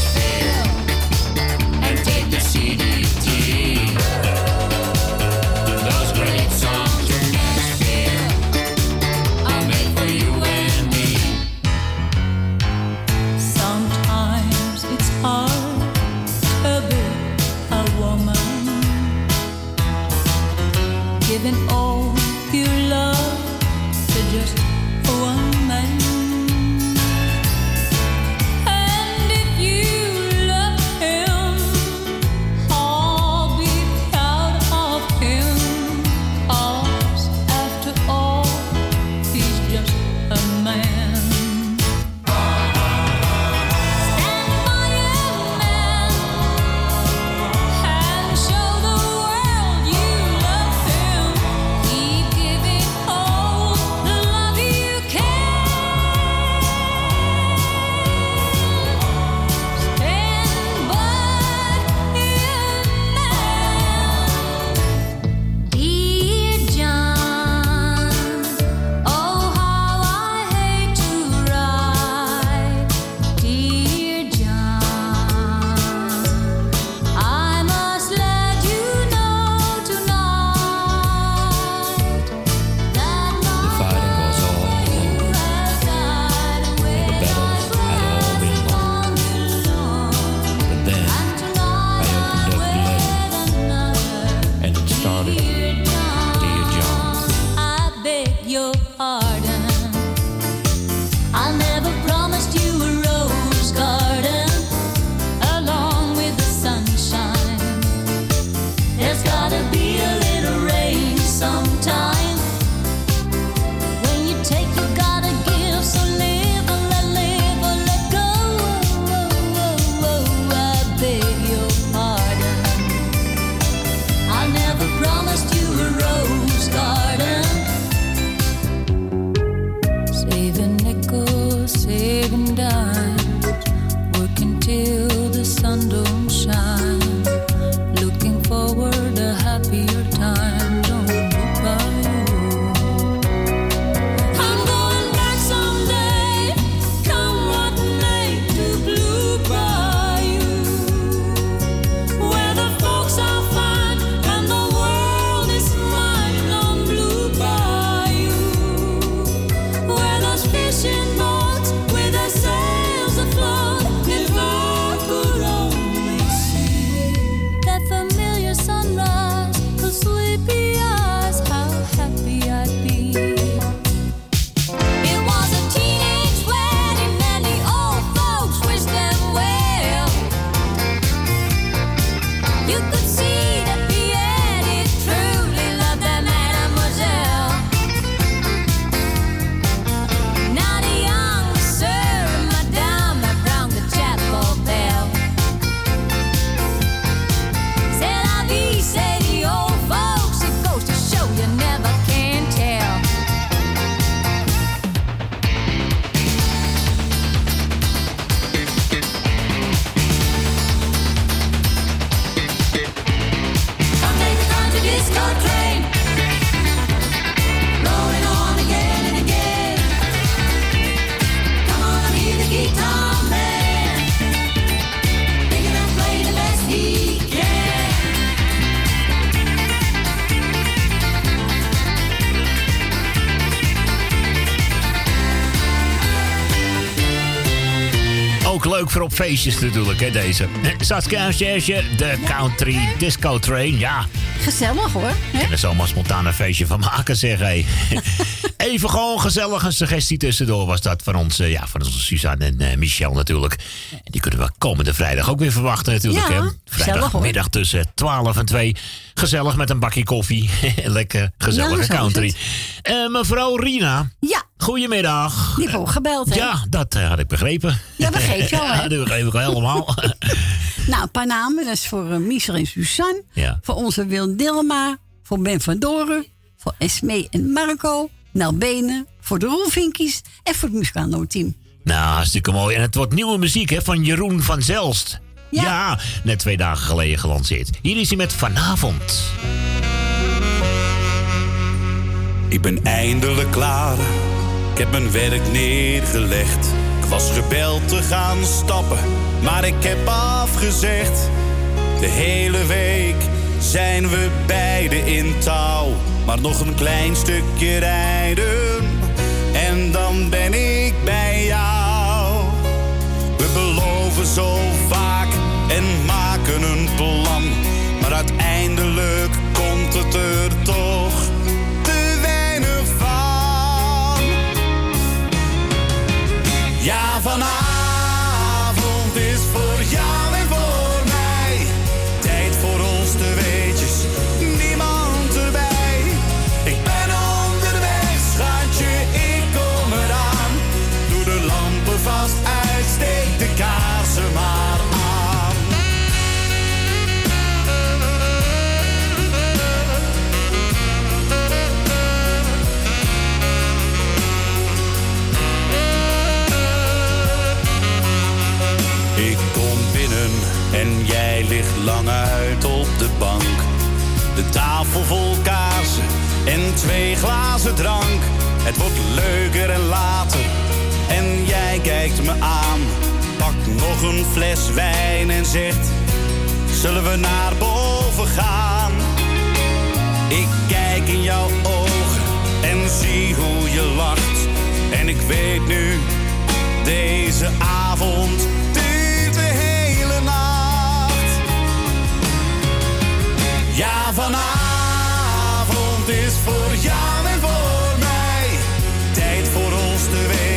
Op feestjes natuurlijk, hè, deze. Saskia en Serge, de Country Disco Train. Ja, Gezellig hoor. hè? en er zomaar spontaan een feestje van maken, zeg hé. Even gewoon gezellig een suggestie tussendoor was dat van ons, eh, ja, van onze Suzanne en eh, Michel natuurlijk. En die kunnen we komende vrijdag ook weer verwachten natuurlijk. Ja, hè? Vrijdagmiddag tussen 12 en 2. Gezellig met een bakje koffie. Lekker gezellige is country. Eh, mevrouw Rina. Ja. Goedemiddag. Die heeft gebeld, hè? Ja, dat had ik begrepen. Ja, begreep je al, hè? Ja, dat begreep ik al helemaal. Nou, een paar namen. Dat is voor uh, Michel en Suzanne. Ja. Voor onze Wil Dilma. Voor Ben van Doren. Voor Esmee en Marco. Nel Benen. Voor de Roelvinkies. En voor het muzikale team. Nou, hartstikke mooi. En het wordt nieuwe muziek hè, van Jeroen van Zelst. Ja. net twee dagen geleden gelanceerd. Hier is hij met Vanavond. Ik ben eindelijk klaar. Ik heb mijn werk neergelegd. Was gebeld te gaan stappen, maar ik heb afgezegd. De hele week zijn we beiden in touw. Maar nog een klein stukje rijden. Vanavond lang uit op de bank. De tafel vol kaarsen en twee glazen drank. Het wordt leuker en later en jij kijkt me aan. Pakt nog een fles wijn en zegt: Zullen we naar boven gaan? Ik kijk in jouw ogen en zie hoe je lacht. En ik weet nu, deze avond Ja, vanavond is voor jou en voor mij. Tijd voor ons te weetjes,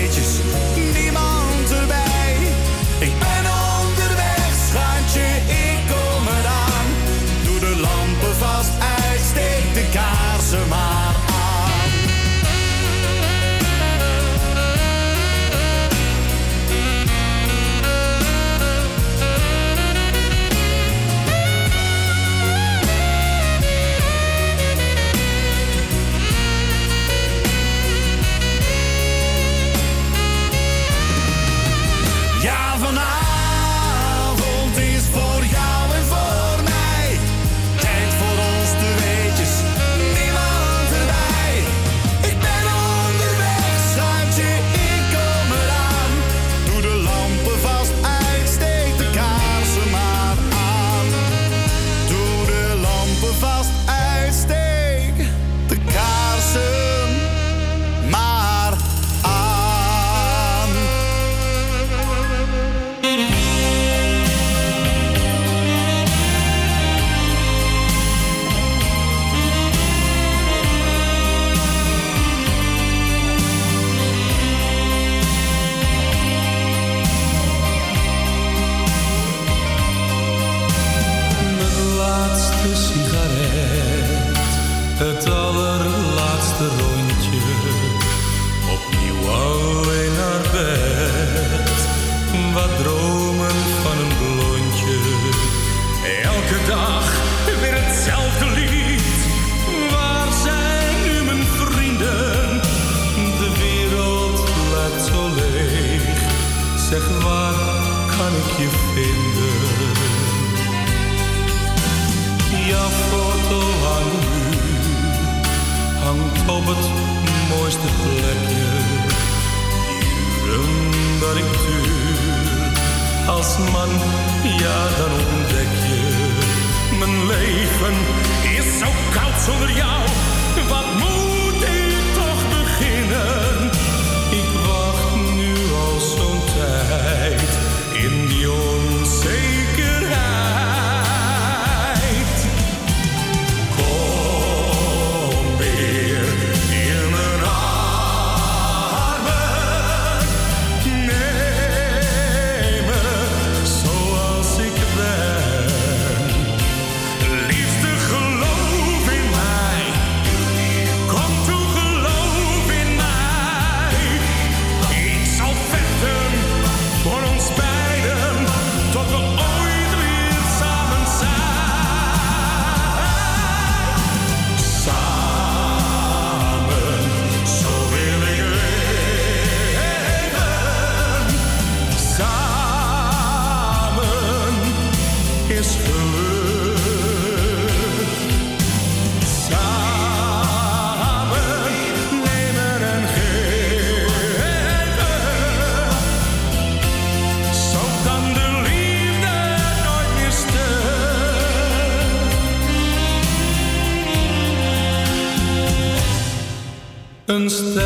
Een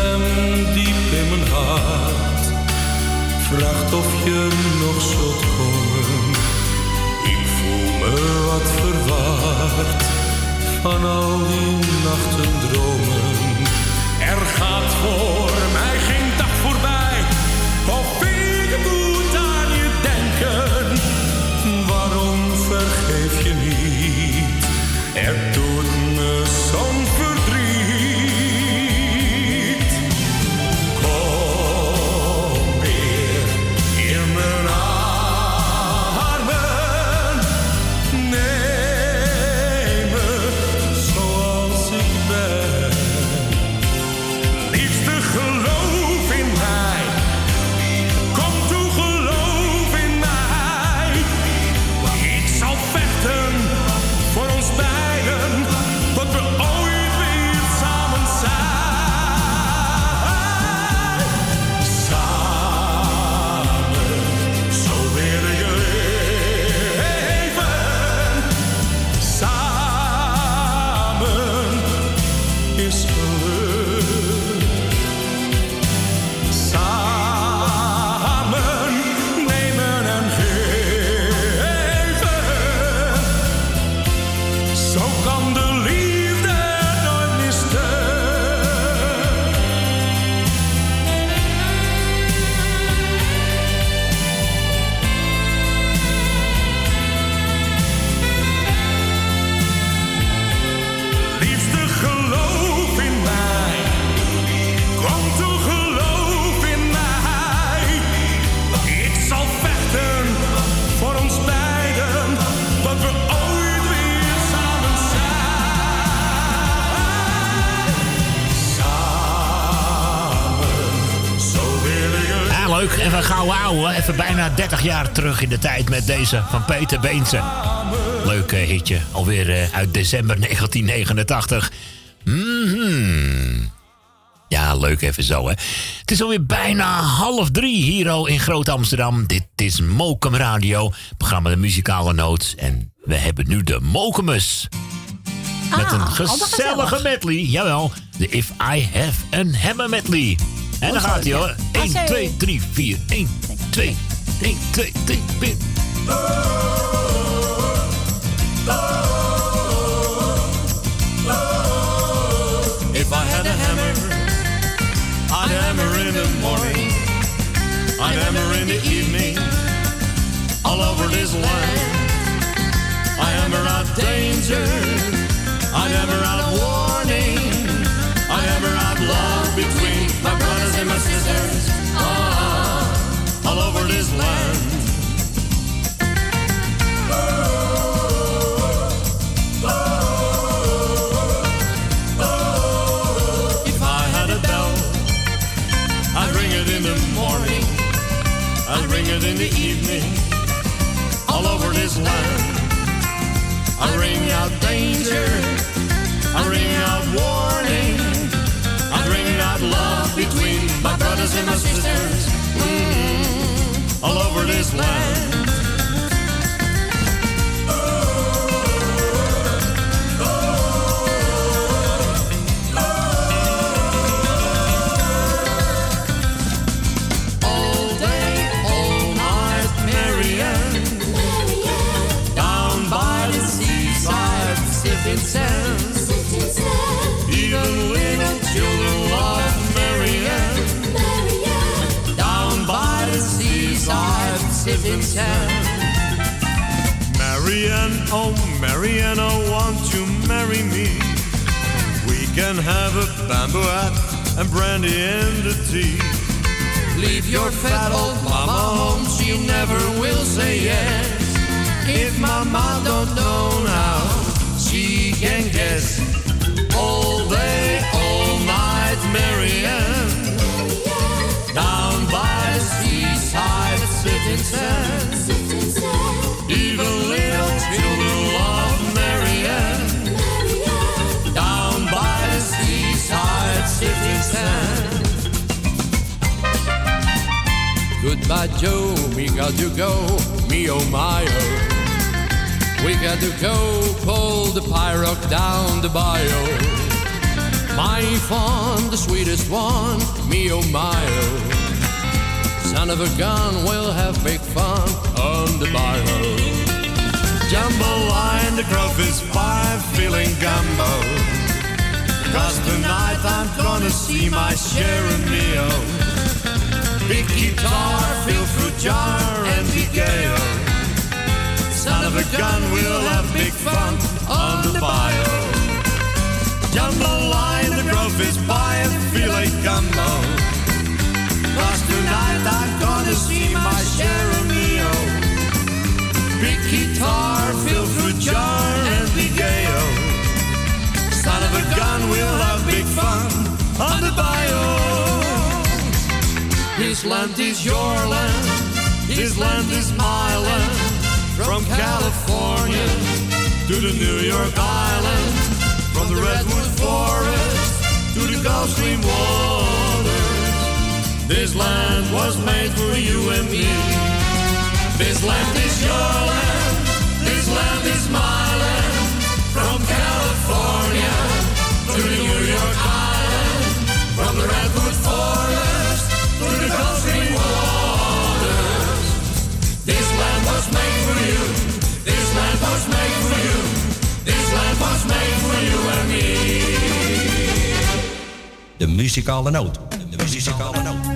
jaar terug in de tijd met deze van Peter Beense. Leuk hitje. Alweer eh, uit december 1989. Mhm. Ja, leuk even zo, hè. Het is alweer bijna half drie hier al in Groot-Amsterdam. Dit is Mokum Radio, programma De Muzikale Noot. En we hebben nu de Mokumus. Met een Ah, altijd gezellige gezellig. medley. Jawel, de If I Have a Hammer medley. En dan Oh, gaat hij hoor. 1, Passé. 2, 3, 4. 1, 2, 1, 2, 3, 4. If I had a hammer, I'd hammer in the morning, I'd hammer in the evening, all over this land. I hammer out danger, I hammer out warning, it in the evening, all over this land. I ring out danger, I ring out warning, I ring out love between my brothers and my sisters, mm, all over this land. Oh Marianne, I want you marry me. We can have a bamboo hat and brandy in the tea. Leave your fat old mama home, she never will say yes. If mama don't know now, she can guess. All Goodbye, Joe, we got to go, me oh my oh. We got to go pull the pyrock down the bio. My Yvonne, the sweetest one, me oh my oh. Son of a gun, we'll have big fun on the bio. Jambalaya, the grove is fire, feeling gumbo. Cause tonight I'm gonna see my share of Neo. Big guitar, feel fruit jar, and gale. Son of a gun, we'll have big fun on the bio. Jambalaya, the grove is fire, feeling gumbo. Cause tonight I'm gonna see my share. Big guitar, feel fruit jar, and gale. Son of a gun, we'll have big fun on the bio. This land is your land, this land is my land. From California to the New York Island, from the Redwood Forest to the Gulf Stream waters. This land was made for you and me. This land is your land, this land is my land. From California to the New York Island, from the De muzikale noot. De muzikale noot.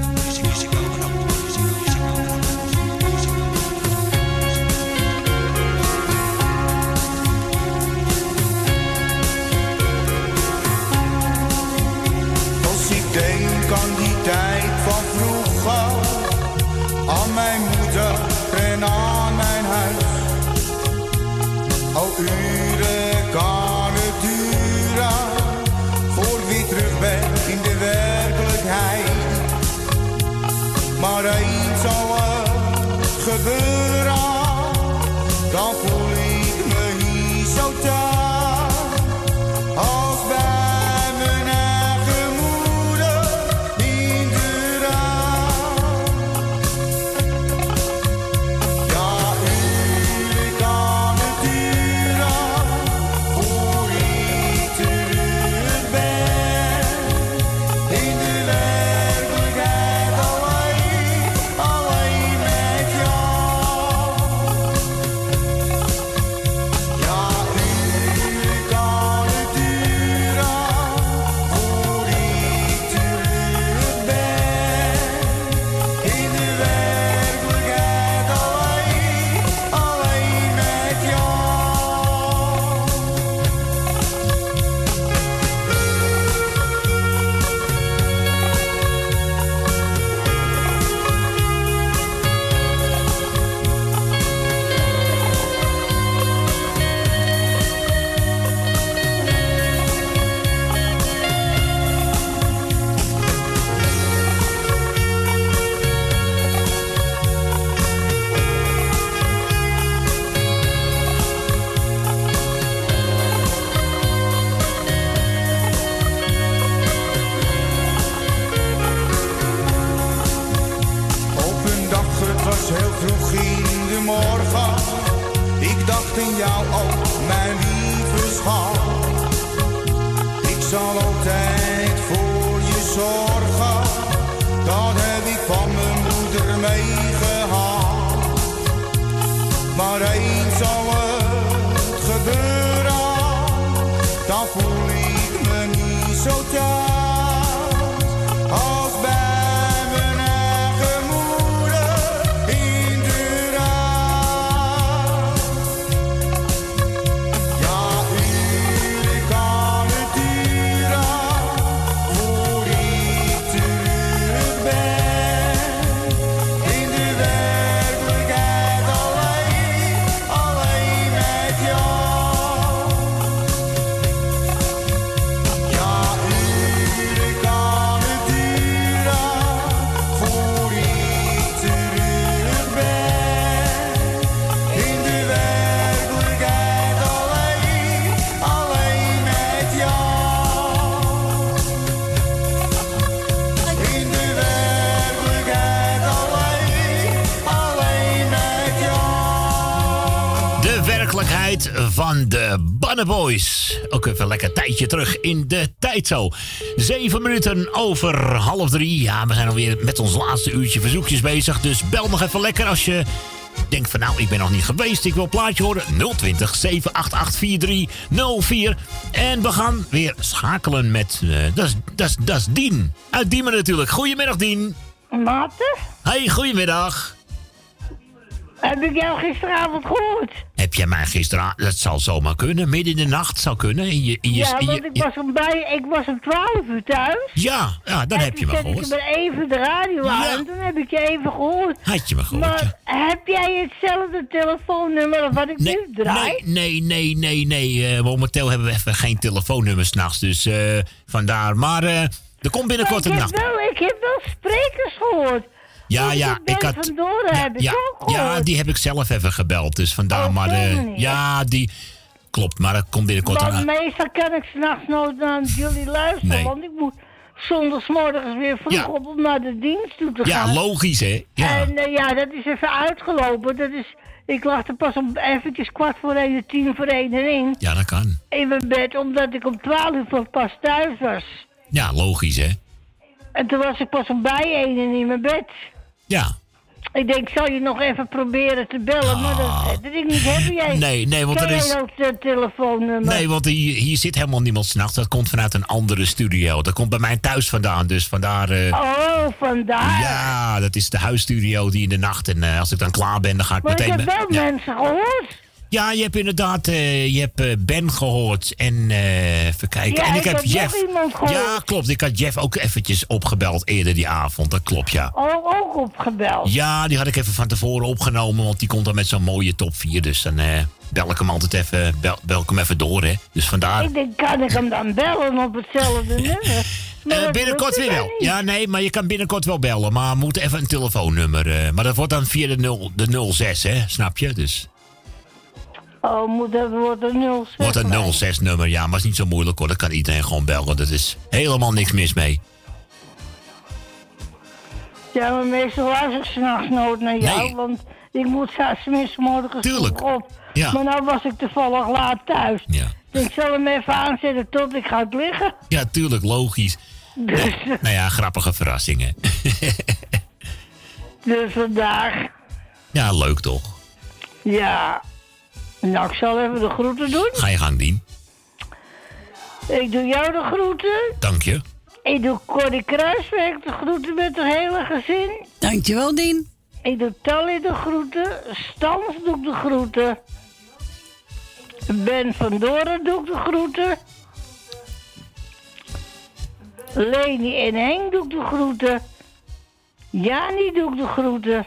Als ik denk Maar eens Dan van de Banneboys. Ook even een lekker tijdje terug in de tijd zo. Zeven minuten over half drie. Ja, we zijn alweer met ons laatste uurtje verzoekjes bezig. Dus bel nog even lekker als je denkt van nou, ik ben nog niet geweest. Ik wil een plaatje horen. 020 788 4304. En we gaan weer schakelen met... dat is- dat is- dat is Dien. Uit Diemen natuurlijk. Goedemiddag Dien. Maarten? Hey, goedemiddag. Heb ik jou gisteravond gehoord? Heb jij mij gisteren... Dat zal zomaar kunnen. Midden in de nacht zou kunnen. In je, in je, ja, in je- want ik was om, bij, ik was om 12 uur thuis. ja, ja, dan En heb je me ik gehoord. er even de radio aan en toen heb ik je even gehoord. Had je me gehoord, Maar heb jij hetzelfde telefoonnummer als wat ik nu draai? Nee, nee, nee, nee, nee. Eh, momenteel hebben we even geen telefoonnummer s'nachts. Dus eh, vandaar. Maar eh, er komt binnenkort een ik, nacht. wel, ik heb wel sprekers gehoord. Ja, ja, ik had. heb ik Ja, ook ja, die heb ik zelf even gebeld. Dus vandaar. Oh, maar die eh, ja, die. Klopt, maar er komt binnenkort een. meestal kan ik s'nachts nooit naar jullie luisteren, Nee. want ik moet zondagsmorgens weer vroeg Ja. op om naar de dienst toe te Ja, gaan. logisch, hè? Ja. En eh, ja, dat is even uitgelopen. Dat is, ik lag er pas om eventjes kwart voor één, tien voor één erin. Ja, dat kan. In mijn bed, omdat ik om twaalf uur pas thuis was. Ja, logisch, hè? En toen was ik pas om bij één en in mijn bed. Ja. Ik denk, ik zal je nog even proberen te bellen, maar dat, dat ik niet hebben jij. Ah. Nee, nee, want er is- ook het telefoonnummer? Nee, want hier, hier zit helemaal niemand s'nachts. Dat komt vanuit een andere studio. Dat komt bij mij thuis vandaan. Dus vandaar. eh, Oh, vandaar. Ja, dat is de huisstudio die in de nacht. En eh, als ik dan klaar ben, dan ga ik Maar ik meteen. heb be- wel ja. mensen gehoord. Ja, je hebt inderdaad eh, je hebt, eh, Ben gehoord. En eh even kijken. Ja, en ik heb Jeff. Ja, klopt. Ik had Jeff ook eventjes opgebeld eerder die avond. Dat klopt, ja. Oh, ook opgebeld. Ja, die had ik even van tevoren opgenomen. Want die komt dan met zo'n mooie top 4. Dus dan bel ik hem altijd even, bel, bel ik hem even door, hè. Dus vandaar. Ik denk, kan ik hem dan bellen op hetzelfde nummer? Dat binnenkort weer wel. Ja, nee, maar je kan binnenkort wel bellen. Maar moet even een telefoonnummer. maar dat wordt dan via de, 0, de 06, hè? Snap je? Dus Oh, moet dat wordt een 06. wordt een 06 nummer. Ja, maar is niet zo moeilijk hoor. Dat kan iedereen gewoon bellen. Dat is helemaal niks mis mee. Ja, maar meestal luister ik s'nachts nooit naar jou, Nee. want ik moet s'morgens morgens Tuurlijk. op. Ja. Maar nou was ik toevallig laat thuis. Ja. Dus ik zal hem even aanzetten tot ik ga liggen. Ja, tuurlijk, logisch. Dus, Nou ja, grappige verrassingen. dus vandaag, ja, leuk toch? ja. Nou, ik zal even de groeten doen. Ga je gang, Dien. Ik doe jou de groeten. Dank je. Ik doe Corrie Kruiswijk de groeten met het hele gezin. Dankjewel, Dien. Ik doe Tally de groeten. Stans doe ik de groeten. Ben van Doren doe ik de groeten. Leni en Henk doe ik de groeten. Jani doe ik de groeten.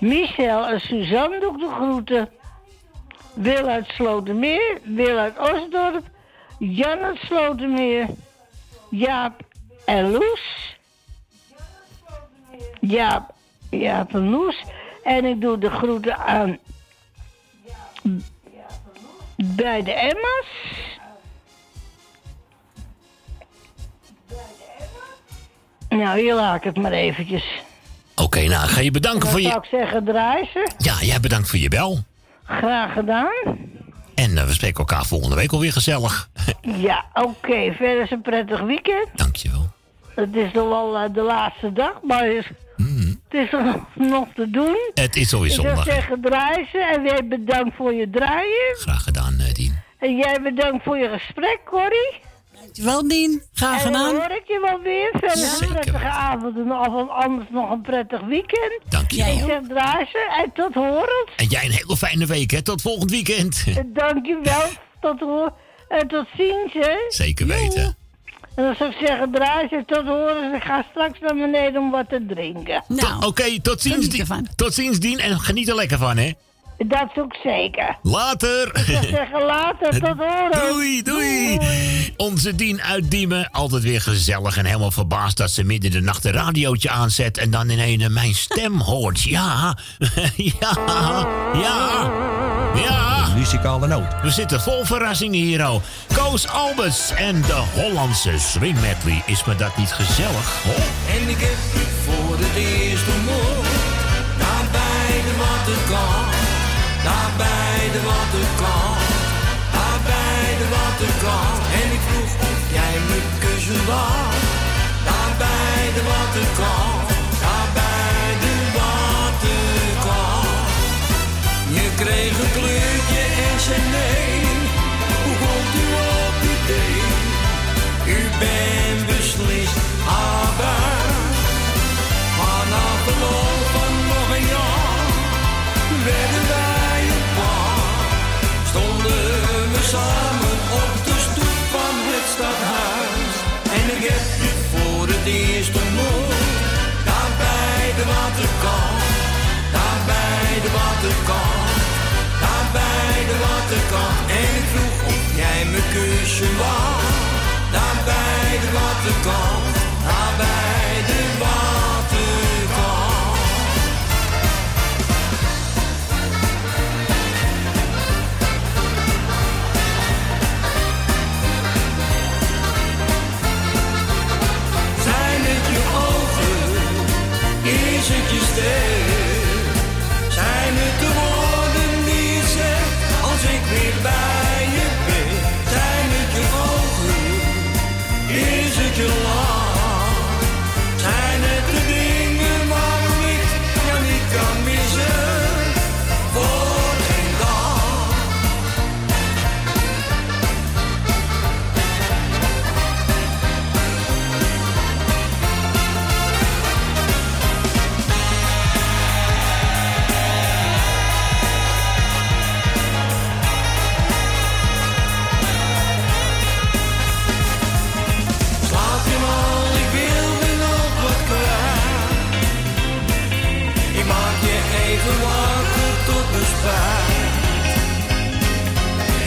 Michel en Suzanne doe ik de groeten. Wil uit Slotermeer. Wil uit Osdorp. Jan uit Slotermeer. Jaap en Loes. Jaap, Jaap en Loes. En ik doe de groeten aan bij de Emma's. Nou, hier laat ik het maar eventjes. Oké, nou, ga je bedanken Dan voor zou je... ik zeggen, draai ze. Ja, jij bedankt voor je bel. Graag gedaan. En eh, we spreken elkaar volgende week alweer gezellig. Ja, oké. Verder is een prettig weekend. Dankjewel. Het is nog wel eh, de laatste dag, maar is- het is er nog- nog te doen. Het is alweer Ik zou zondag. zeggen, draai ze. En jij bedankt voor je draaien. Graag gedaan, eh, Dien. En jij bedankt voor je gesprek, Corrie. Dankjewel, Dien. Graag En dan gedaan. hoor ik je wel weer. Verder een Zeker prettige avond en of anders nog een prettig weekend. Dank je wel. Ik zeg draai ze en tot horens. En jij een hele fijne week, hè? Tot volgend weekend. Dank je wel. Tot, hoor- en tot ziens, hè. Zeker weten. En dan zou ik zeggen, draai ze tot horens. Ik ga straks naar beneden om wat te drinken. Nou, Oké, tot ziens. Tot ziens, Dien. En geniet er lekker van, hè? Dat is ook zeker. Later. Ik zou zeggen, later, tot horens. Doei, doei. Onze Dien uit Diemen. Altijd weer gezellig en helemaal verbaasd dat ze midden in de nacht een radiootje aanzet... en dan ineens mijn stem hoort. Ja, ja, ja, ja. Muzikale noot. We zitten vol verrassingen hier, oh. Koos Albers en de Hollandse Swing Medley. Is me dat niet gezellig? Oh. En ik heb het voor het eerst ontmoet. Naar beide wat het kan. Daar bij de waterkant. Daar bij de waterkant. En ik vroeg of jij me kussen wou. Daar bij de waterkant. Daar bij de waterkant. Je kreeg een kleurtje en zei nee. Hoe komt u op idee? U bent beslist abuis. Maar na op de stoep van het stadhuis. En ik heb je voor het eerst ontmoet. Daar bij de waterkant. Daar bij de waterkant. Daar bij de waterkant. En ik vroeg of jij me kussen wou. Daar bij de waterkant. Daar bij Is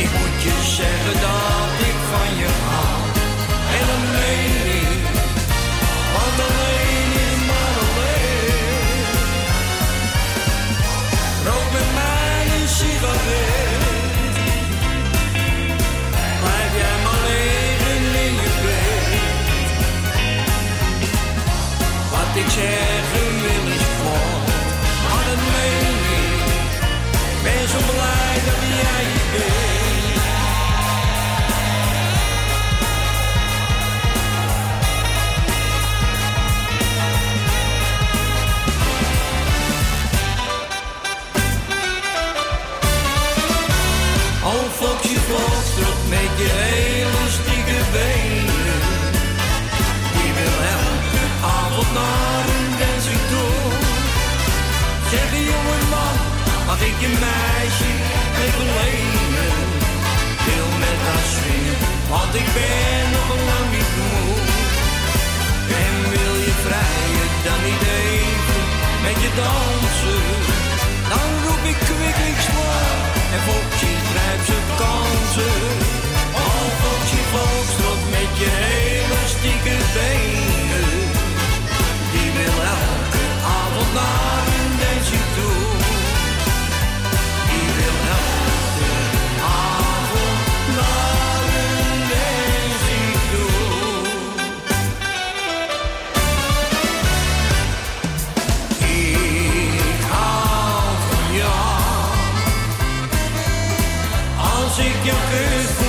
Ik moet je zeggen dat ik van je hou. En dan meen ik, want alleen is maar alleen. Rook met mij een sigaret. Blijf maar in je. Wat ik zeggen mag ik je meisje even lenen? Wil met haar swingen, want ik ben nog lang niet moe. En wil je vrijen, dan niet even met je dansen? Dan roep ik kwikkingsmoor en Foxje grijpt zijn kansen. Oh, Foxje Foxtrot met je elastieke benen. Die wil elke avond naar Als ik jou kus,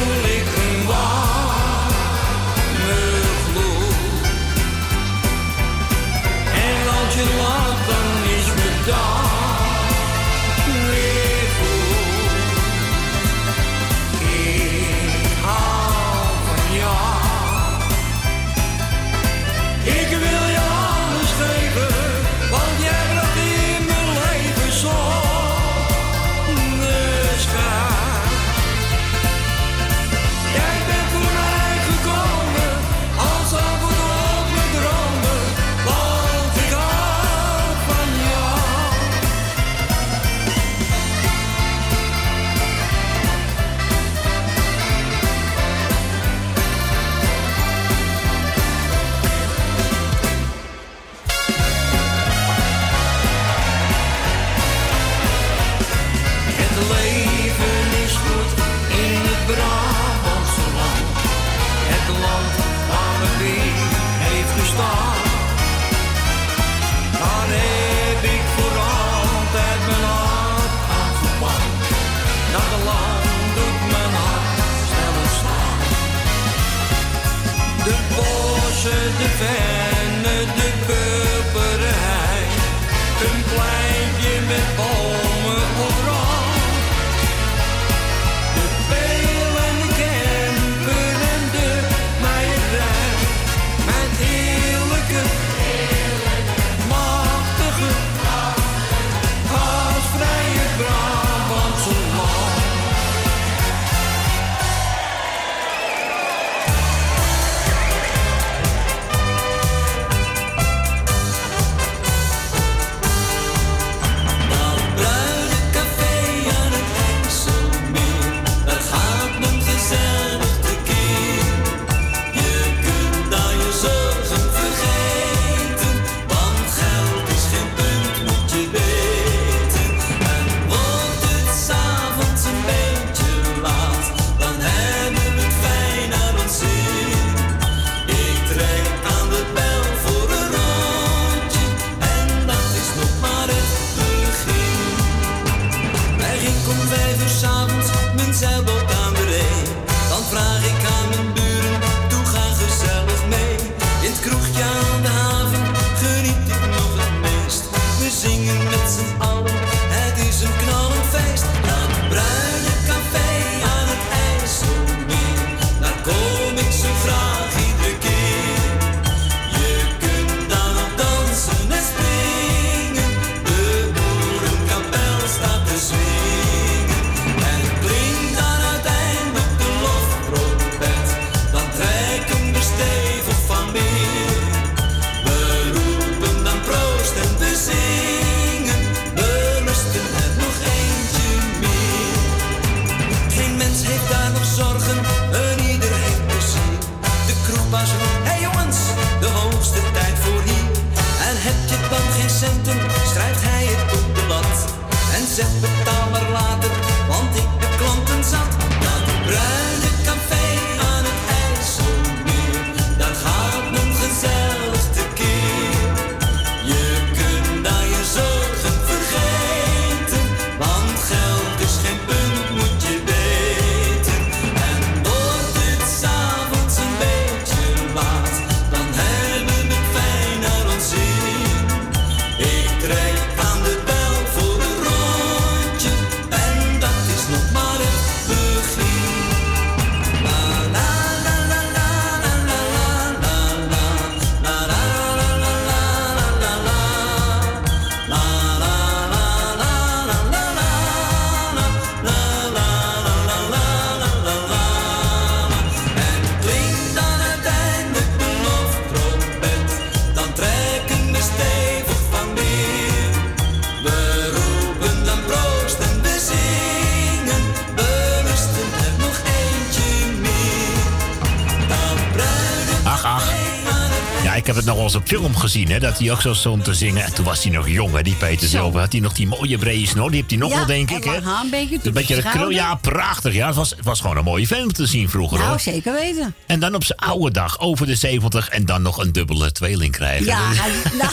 film gezien, hè, dat hij ook zo stond te zingen. En toen was hij nog jong, hè, die Peter Zilver. Had hij nog die mooie brede snor, die heeft hij nog Ja, wel, denk en ik, hè. een beetje tot Een beetje de krul, ja, prachtig. Ja, het was, het was gewoon een mooie film te zien vroeger, Nou, hoor. zeker weten. En dan op zijn oude dag, over de 70, en dan nog een dubbele tweeling krijgen. Ja, nou.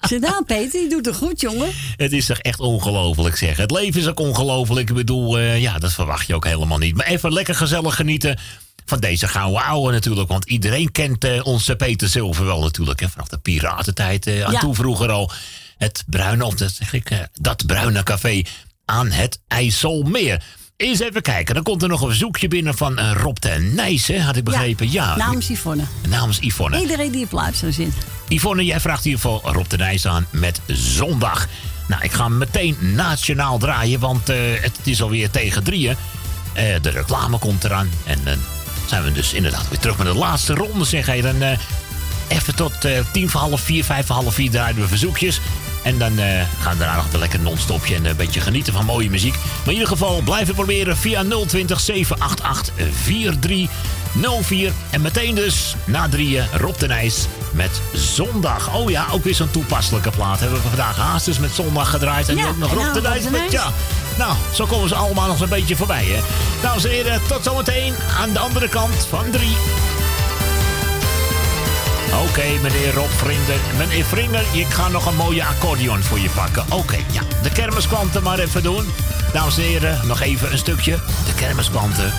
Zit nou, Peter, je doet het goed, jongen. Het is toch echt ongelooflijk, zeg. Het leven is ook ongelooflijk. Ik bedoel, eh, ja, dat verwacht je ook helemaal niet. Maar even lekker gezellig genieten van deze gouden ouwe natuurlijk. Want iedereen kent eh, onze Peter Zilver wel natuurlijk. Hè, vanaf de piratentijd eh, aan Ja. toe vroeger al. Het bruine, of dat zeg ik, eh, dat bruine café aan het IJsselmeer. Eens even kijken, dan komt er nog een verzoekje binnen van Rob ten Nijs, hè, had ik begrepen. Ja, Namens Yvonne. namens Yvonne. Iedereen die op luisteren zit. Yvonne, jij vraagt hier voor Rob de Nijs aan met zondag. Nou, ik ga meteen nationaal draaien, want het is alweer tegen drieën. De reclame komt eraan. En zijn we dus inderdaad weer terug met de laatste ronde, zeg hij. Dan eh, even tot eh, tien voor half vier, vijf voor half vier draaien we verzoekjes. En dan eh, gaan we daarna nog een lekker non-stopje en een beetje genieten van mooie muziek. Maar in ieder geval blijven proberen via 020 788 4304. En meteen dus na drieën Rob de Nijs met Zondag. Oh ja, ook weer zo'n toepasselijke plaat. Hebben we vandaag Haasters met Zondag gedraaid. En nu Ja, ook nog Rob nou de Rob Nijs met ja. Nou, zo komen ze allemaal nog een beetje voorbij, hè. Dames en heren, tot zometeen aan de andere kant van drie. Oké, meneer Rob Vrienden. Meneer Vringer, ik ga nog een mooie accordeon voor je pakken. Oké, ja. De kermisklanten maar even doen. Dames en heren, nog even een stukje. De kermisklanten.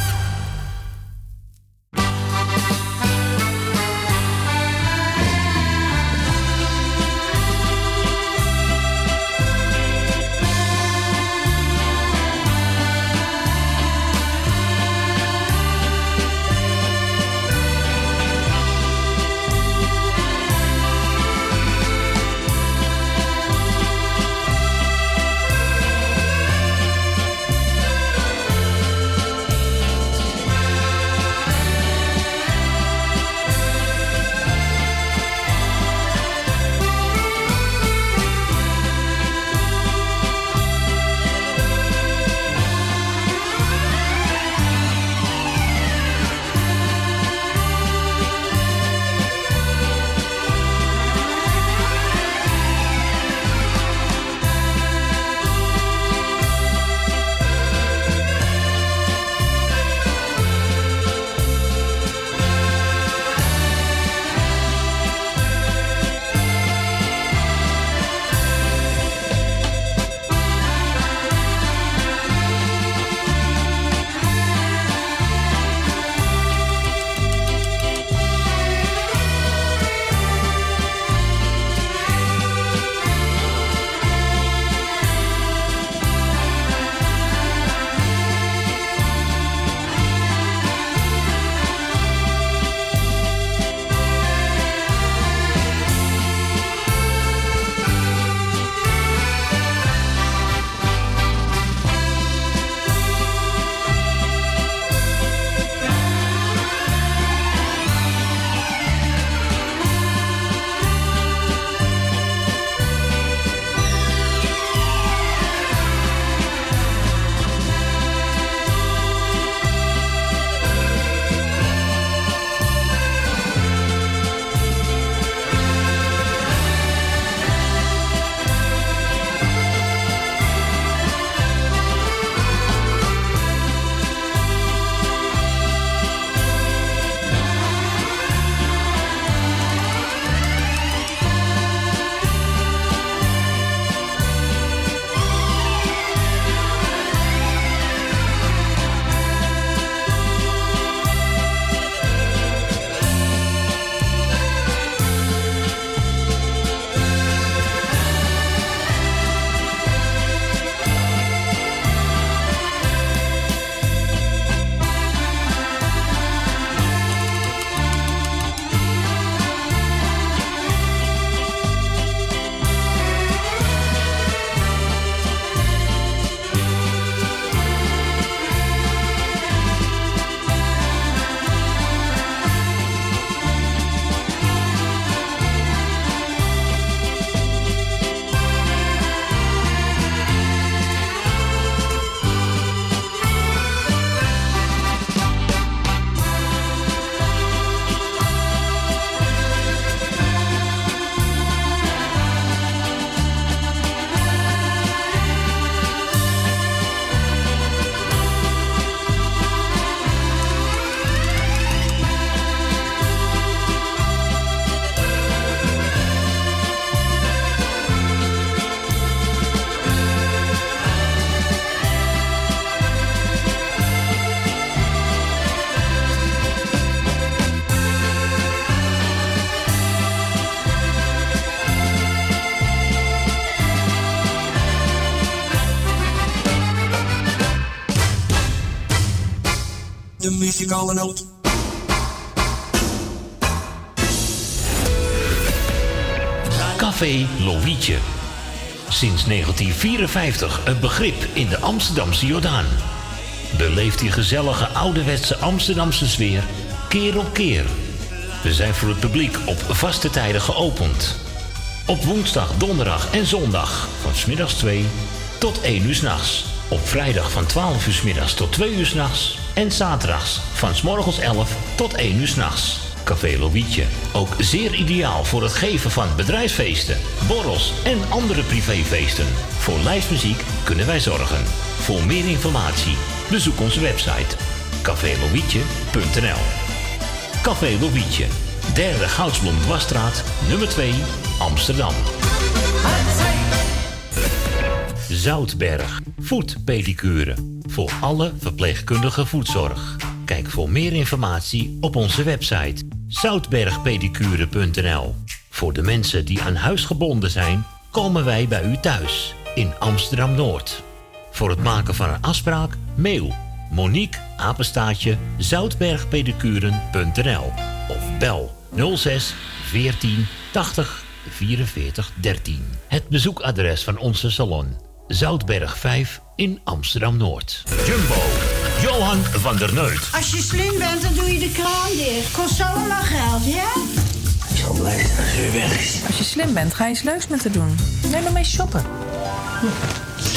Café Lovietje. Sinds 1954 een begrip in de Amsterdamse Jordaan. Beleeft die gezellige ouderwetse Amsterdamse sfeer keer op keer. We zijn voor het publiek op vaste tijden geopend. Op woensdag, donderdag en zondag van smiddags 2 tot 1 uur s'nachts. Op vrijdag van 12 uur 's middags tot 2 uur s'nachts. En zaterdags van morgens 11 tot 1 uur s'nachts. Café Lovietje. Ook zeer ideaal voor het geven van bedrijfsfeesten, borrels en andere privéfeesten. Voor lijstmuziek kunnen wij zorgen. Voor meer informatie bezoek onze website cafélovietje.nl Café Lovietje. Derde Goudsblom Dwarsstraat, nummer 2, Amsterdam. Zoutberg. Voetpedicure. Voor alle verpleegkundige voetzorg. Kijk voor meer informatie op onze website zoutbergpedicure.nl. Voor de mensen die aan huis gebonden zijn, komen wij bij u thuis in Amsterdam Noord. Voor het maken van een afspraak, mail Monique apenstaatje zoutbergpedicuren.nl of bel 06 14 80 44 13. Het bezoekadres van onze salon Zoutberg 5 in Amsterdam Noord. Jumbo, Johan van der Neut. Als je slim bent, dan doe je de kraan dicht. Kost allemaal geld, ja? Ik zal blij zijn als weg is. Als je slim bent, ga je eens leuks met te doen. Neem maar mee shoppen.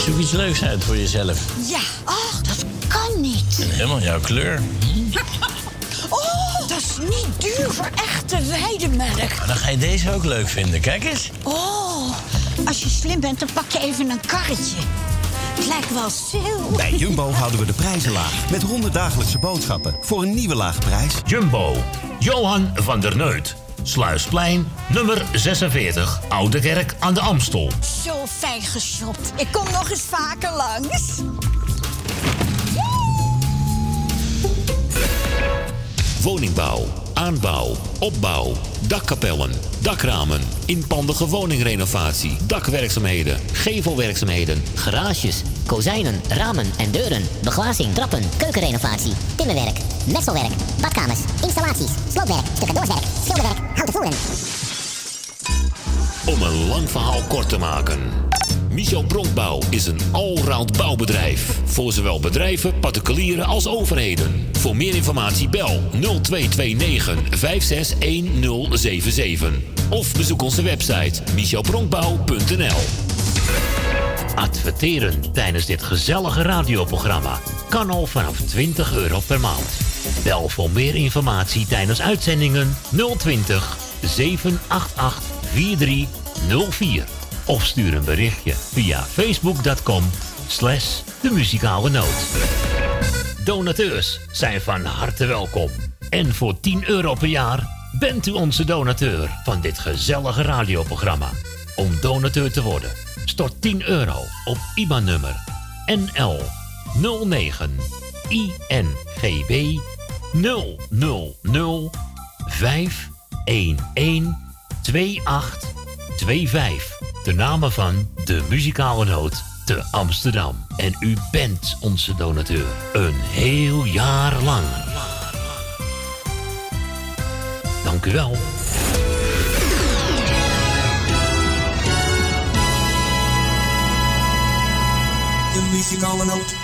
Zoek iets leuks uit voor jezelf. Ja, ach, dat kan niet. En helemaal jouw kleur. Oh, dat is niet duur voor echte weidemelk. Maar dan ga je deze ook leuk vinden. Kijk eens. Oh, als je slim bent, dan pak je even een karretje. Het lijkt wel stil. Bij Jumbo houden we de prijzen laag. Met 100 dagelijkse boodschappen voor een nieuwe lage prijs. Jumbo, Johan van der Neut. Sluisplein, nummer 46, Oude Kerk aan de Amstel. Zo fijn geshopt. Ik kom nog eens vaker langs. Woningbouw, aanbouw, opbouw, dakkapellen, dakramen, inpandige woningrenovatie, dakwerkzaamheden, gevelwerkzaamheden, Garages, kozijnen, ramen en deuren, beglazing, trappen, keukenrenovatie, timmerwerk, messelwerk, badkamers, installaties, sloopwerk, stucadoorswerk, schilderwerk, houten voeren. Om een lang verhaal kort te maken. Michel Bronkbouw is een allround bouwbedrijf. Voor zowel bedrijven, particulieren als overheden. Voor meer informatie bel 0229 561077. Of bezoek onze website michelbronkbouw.nl Adverteren tijdens dit gezellige radioprogramma kan al vanaf 20 euro per maand. Bel voor meer informatie tijdens uitzendingen 020 788 4304. Of stuur een berichtje via facebook.com slash de muzikale noot. Donateurs zijn van harte welkom. En voor 10 euro per jaar bent u onze donateur van dit gezellige radioprogramma. Om donateur te worden, stort 10 euro op IBAN-nummer NL 09 INGB 000 511 2825. De namen van de muzikale noot te Amsterdam. En u bent onze donateur. Een heel jaar lang. Dank u wel. De muzikale noot.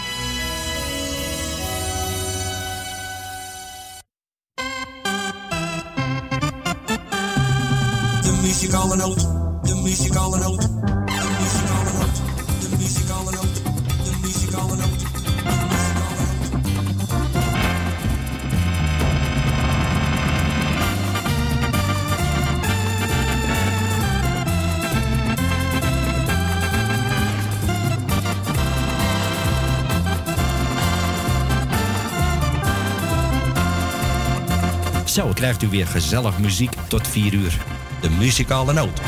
Muzikale noot. De muzikale noot. De muzikale noot. De muzikale noot. De muzikale noot. Zo krijgt u weer gezellig muziek tot 4 uur. De muzikale noot.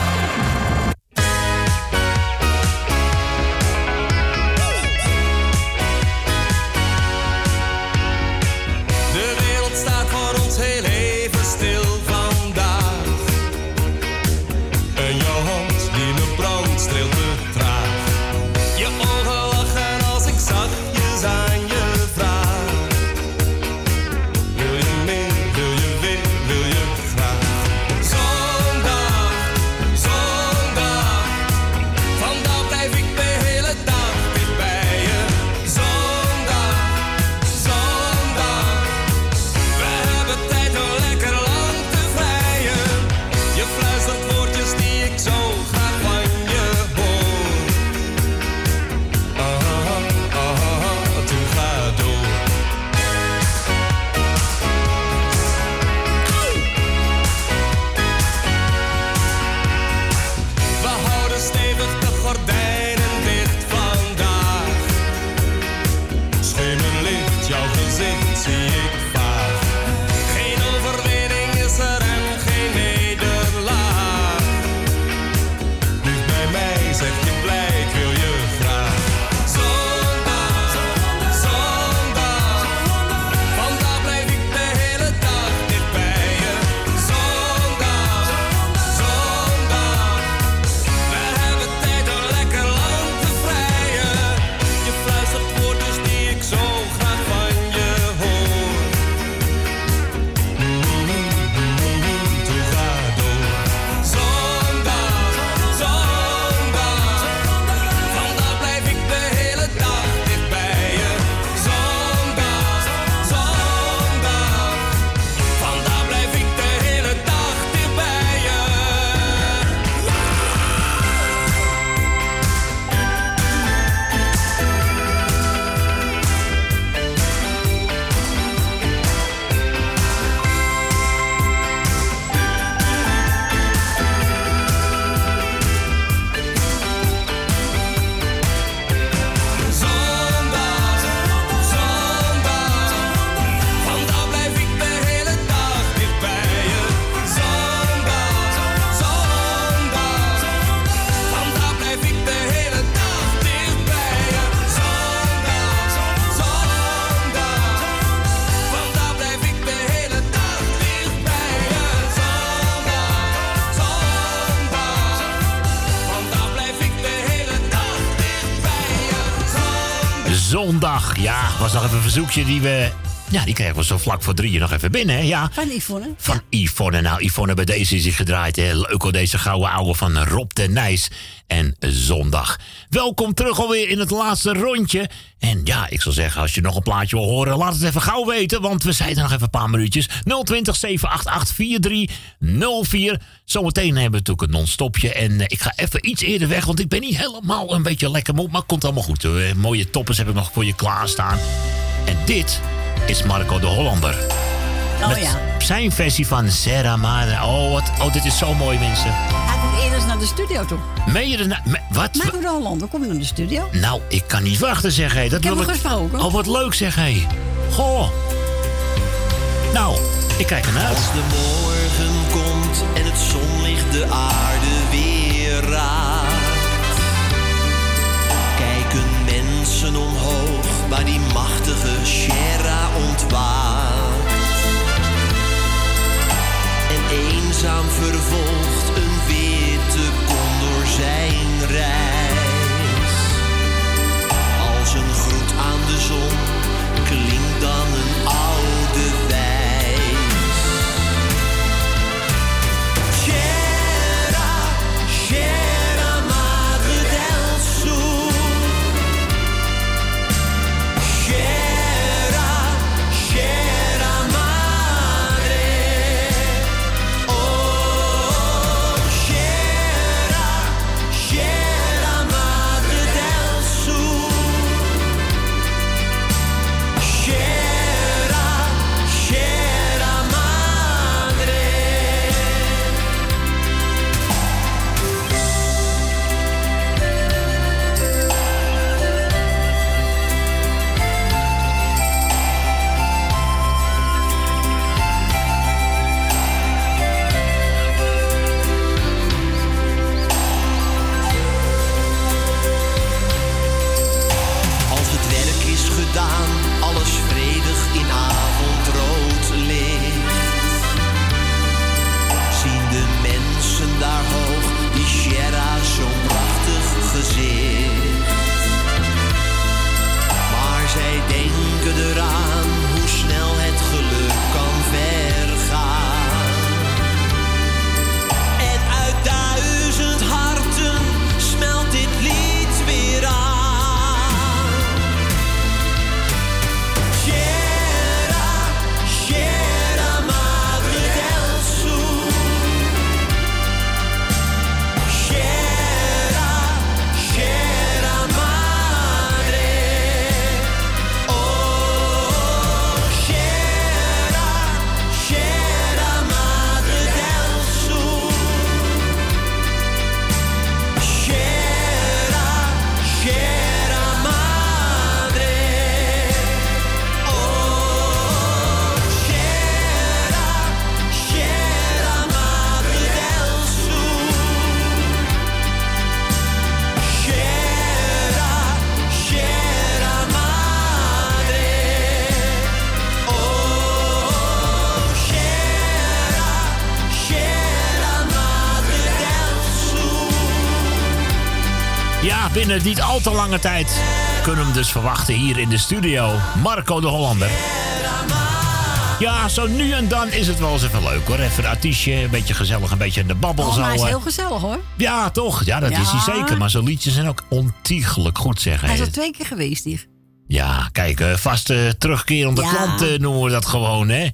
Zondag. Ja, was nog even een verzoekje die we... Ja, die kregen we zo vlak voor drieën nog even binnen, hè? Ja. Van Yvonne. Van Yvonne. Nou, Yvonne bij deze is zich gedraaid. Hè. Leuk hoor, deze gouden ouwe van Rob de Nijs. En zondag. Welkom terug alweer in het laatste rondje. En ja, ik zou zeggen, als je nog een plaatje wil horen, laat het even gauw weten. Want we zijn er nog even een paar minuutjes. 020 788 4304. Zometeen hebben we natuurlijk een non-stopje. En eh, ik ga even iets eerder weg, want ik ben niet helemaal een beetje lekker moe. Maar het komt allemaal goed. Eh, mooie toppers heb ik nog voor je klaarstaan. En dit is Marco de Hollander. Oh Met ja. zijn versie van Serra. Oh, wat, oh, dit is zo mooi, mensen. Hij komt eerder eens naar de studio toe. Meen je er me- wat? Marco de Hollander komt naar de studio. Nou, ik kan niet wachten, zeg hé. Dat Ik heb wil hem gesproken. Oh, wat leuk, zeg hé. Goh. Nou, ik. Als de morgen komt en het zonlicht de aarde weer raakt, kijken mensen omhoog waar die machtige Sierra ontwaakt. En eenzaam vervolgt een witte condor zijn reis. Als een groet aan de zon klinkt dan een oude wijs. Yeah. Binnen niet al te lange tijd kunnen we hem dus verwachten hier in de studio. Marco de Hollander. Ja, zo nu en dan is het wel eens even leuk hoor. Even een artiestje, een beetje gezellig, een beetje in de babbel Oh, zo. maar hij is eh. heel gezellig hoor. Ja, toch? Ja, dat is hij zeker. Maar zo'n liedjes zijn ook ontiegelijk goed, zeg Hij is al twee keer geweest hier. Ja, kijk, eh, vaste terugkerende Ja. klanten noemen we dat gewoon, hè?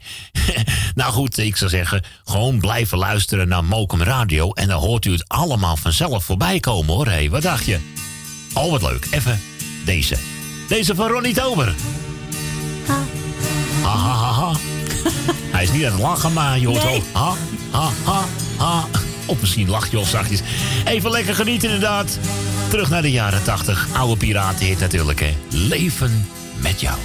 nou goed, ik zou zeggen, gewoon blijven luisteren naar Mokum Radio... en dan hoort u het allemaal vanzelf voorbij komen, hoor. Hé, wat dacht je? Oh, wat leuk. Even deze. Deze van Ronnie Tober. Ha, ha, ha, ha. Hij is niet aan het lachen, maar je hoort Nee. wel... Ha, ha, ha, ha. Of misschien lach je wel zachtjes. Even lekker genieten inderdaad. Terug naar de jaren 80. Oude piratenhit natuurlijk, hè. Leven met jou.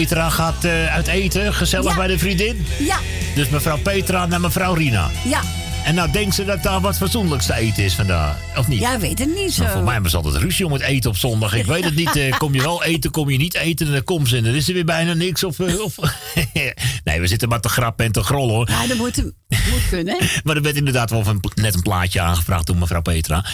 Petra gaat eh, uit eten, gezellig bij de vriendin. Ja, Dus mevrouw Petra naar mevrouw Rina. ja. En nou denkt ze dat daar wat fatsoenlijks te eten is vandaag, of niet? Ja, weet het niet zo. Nou, voor mij hebben ze altijd ruzie om het eten op zondag. Ik weet het niet. eh, kom je wel eten, kom je niet eten en dan komt ze en dan is er weer bijna niks. Of, eh, of nee, we zitten maar te grappen en te grollen hoor. Ja, dat moet, moet kunnen. hè? Maar er werd inderdaad wel van, net een plaatje aangevraagd door mevrouw Petra.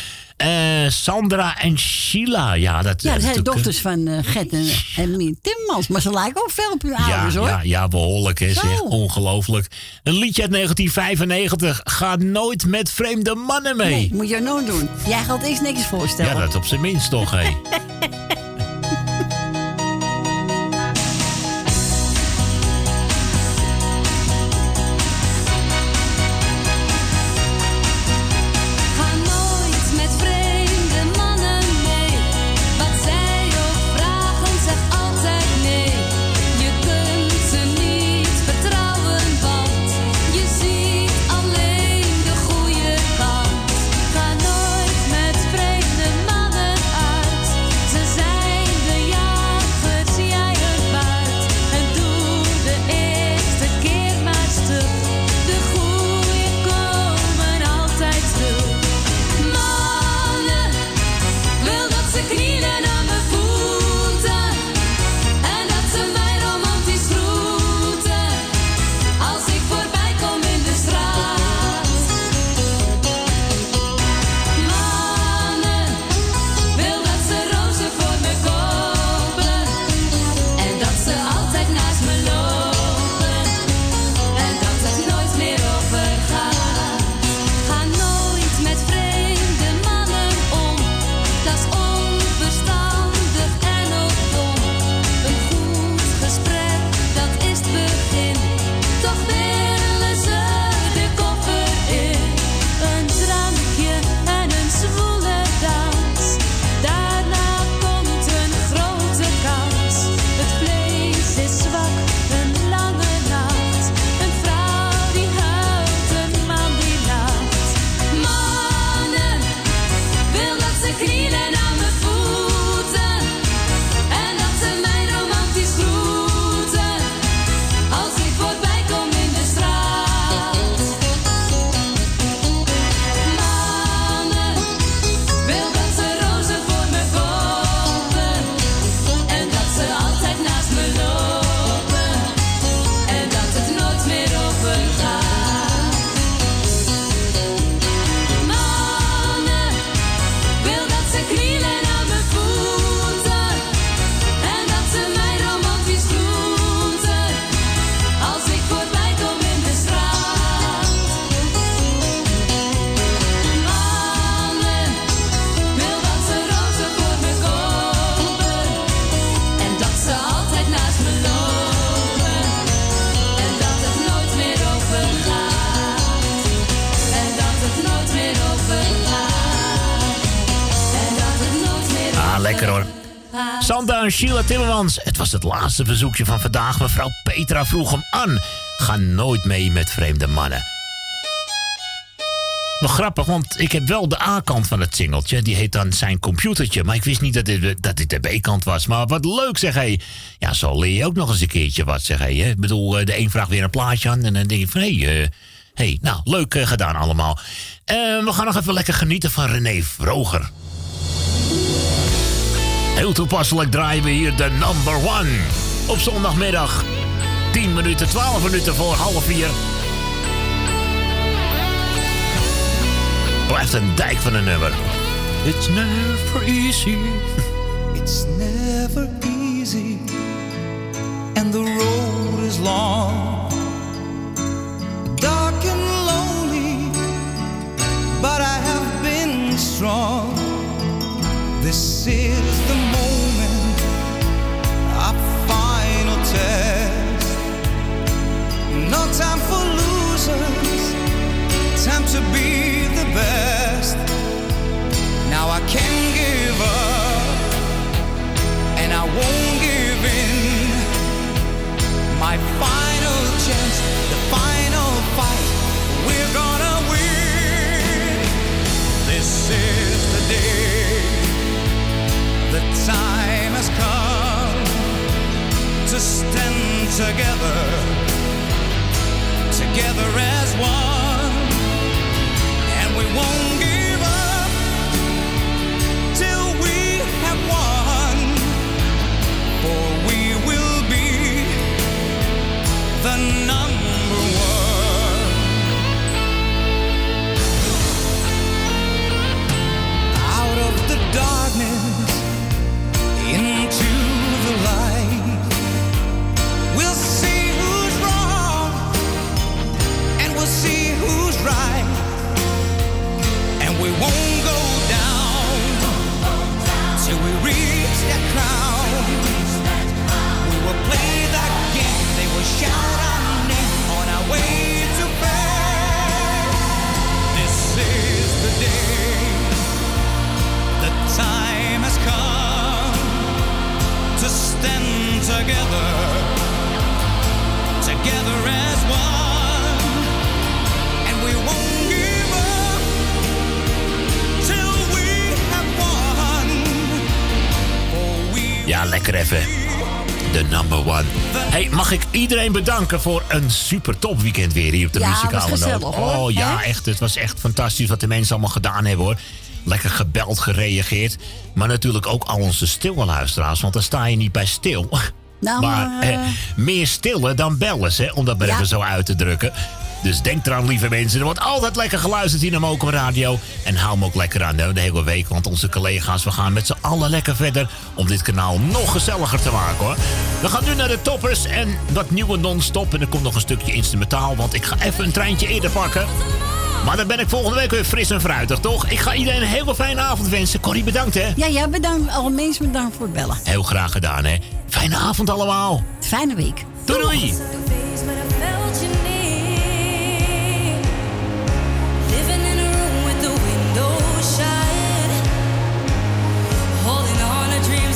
Eh, Sandra en Sheila. Ja, dat, Ja, eh, dat zijn natuurlijk, dochters van eh Gert en, en Mien Timmans. Maar ze lijken ook veel op Ja, ouders, hoor. ja, ja, behoorlijk. Hè, Zo. zeg. Ongelooflijk. Een liedje uit 1995. Ga nooit met vreemde mannen mee. Nee, moet je nooit doen. Jij gaat eerst niks voorstellen. Ja, dat op zijn minst toch, hé. lekker hoor. Sandra en Sheila Timmermans. Het was het laatste verzoekje van vandaag. Mevrouw Petra vroeg hem aan. Ga nooit mee met vreemde mannen. Nog grappig, want ik heb wel de A-kant van het singeltje. Die heet dan zijn computertje. Maar ik wist niet dat dit, dat de B-kant was. Maar wat leuk, zeg hé. Ja, zo leer je ook nog eens een keertje wat, zeg hè. Ik bedoel, eh, de een vraagt weer een plaatje aan. En dan denk je van, hé, hey, hey, nou, leuk eh, gedaan allemaal. Eh, we gaan nog even lekker genieten van René Vroger. Heel toepasselijk draaien we hier de number one. Op zondagmiddag. 10 minuten, 12 minuten voor half vier. Blijft een dijk van een nummer. It's never easy. It's never easy, and the road is long, dark and lonely. But I have been strong. This is the moment, our final test. No time for losers, time to be the best. Now I can give up, and I won't give in. My final chance, the final fight, we're gonna win. This is the day, the time has come to stand together, together as one, and we won't won't go down till we reach that crown. We will play game. They will shout our name on our way to. This is the day. The time has come to stand together, together as one, Ja, lekker even. De number one. Hey, mag ik iedereen bedanken voor een super top weekend weer hier op de Ja, muzikale hoor. Oh ja, echt. Het was echt fantastisch wat de mensen allemaal gedaan hebben hoor. Lekker gebeld, gereageerd. Maar natuurlijk ook al onze stille luisteraars, want daar sta je niet bij stil. Nou, maar maar, eh, meer stillen dan bellen, hè, om dat maar Ja. even zo uit te drukken. Dus denk eraan, lieve mensen. Er wordt altijd lekker geluisterd hier naar Mokum Radio. En hou hem ook lekker aan hè, de hele week. Want onze collega's, we gaan met z'n allen lekker verder... om dit kanaal nog gezelliger te maken, hoor. We gaan nu naar de toppers en wat nieuwe non-stop. En er komt nog een stukje instrumentaal, want ik ga even een treintje eerder pakken. Maar dan ben ik volgende week weer fris en fruitig, toch? Ik ga iedereen een hele fijne avond wensen. Corrie, bedankt, hè? Ja, ja, bedankt. Alle mensen bedankt voor het bellen. Heel graag gedaan, hè? Fijne avond allemaal. Fijne week. Doei, doei.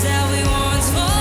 That we once forgot.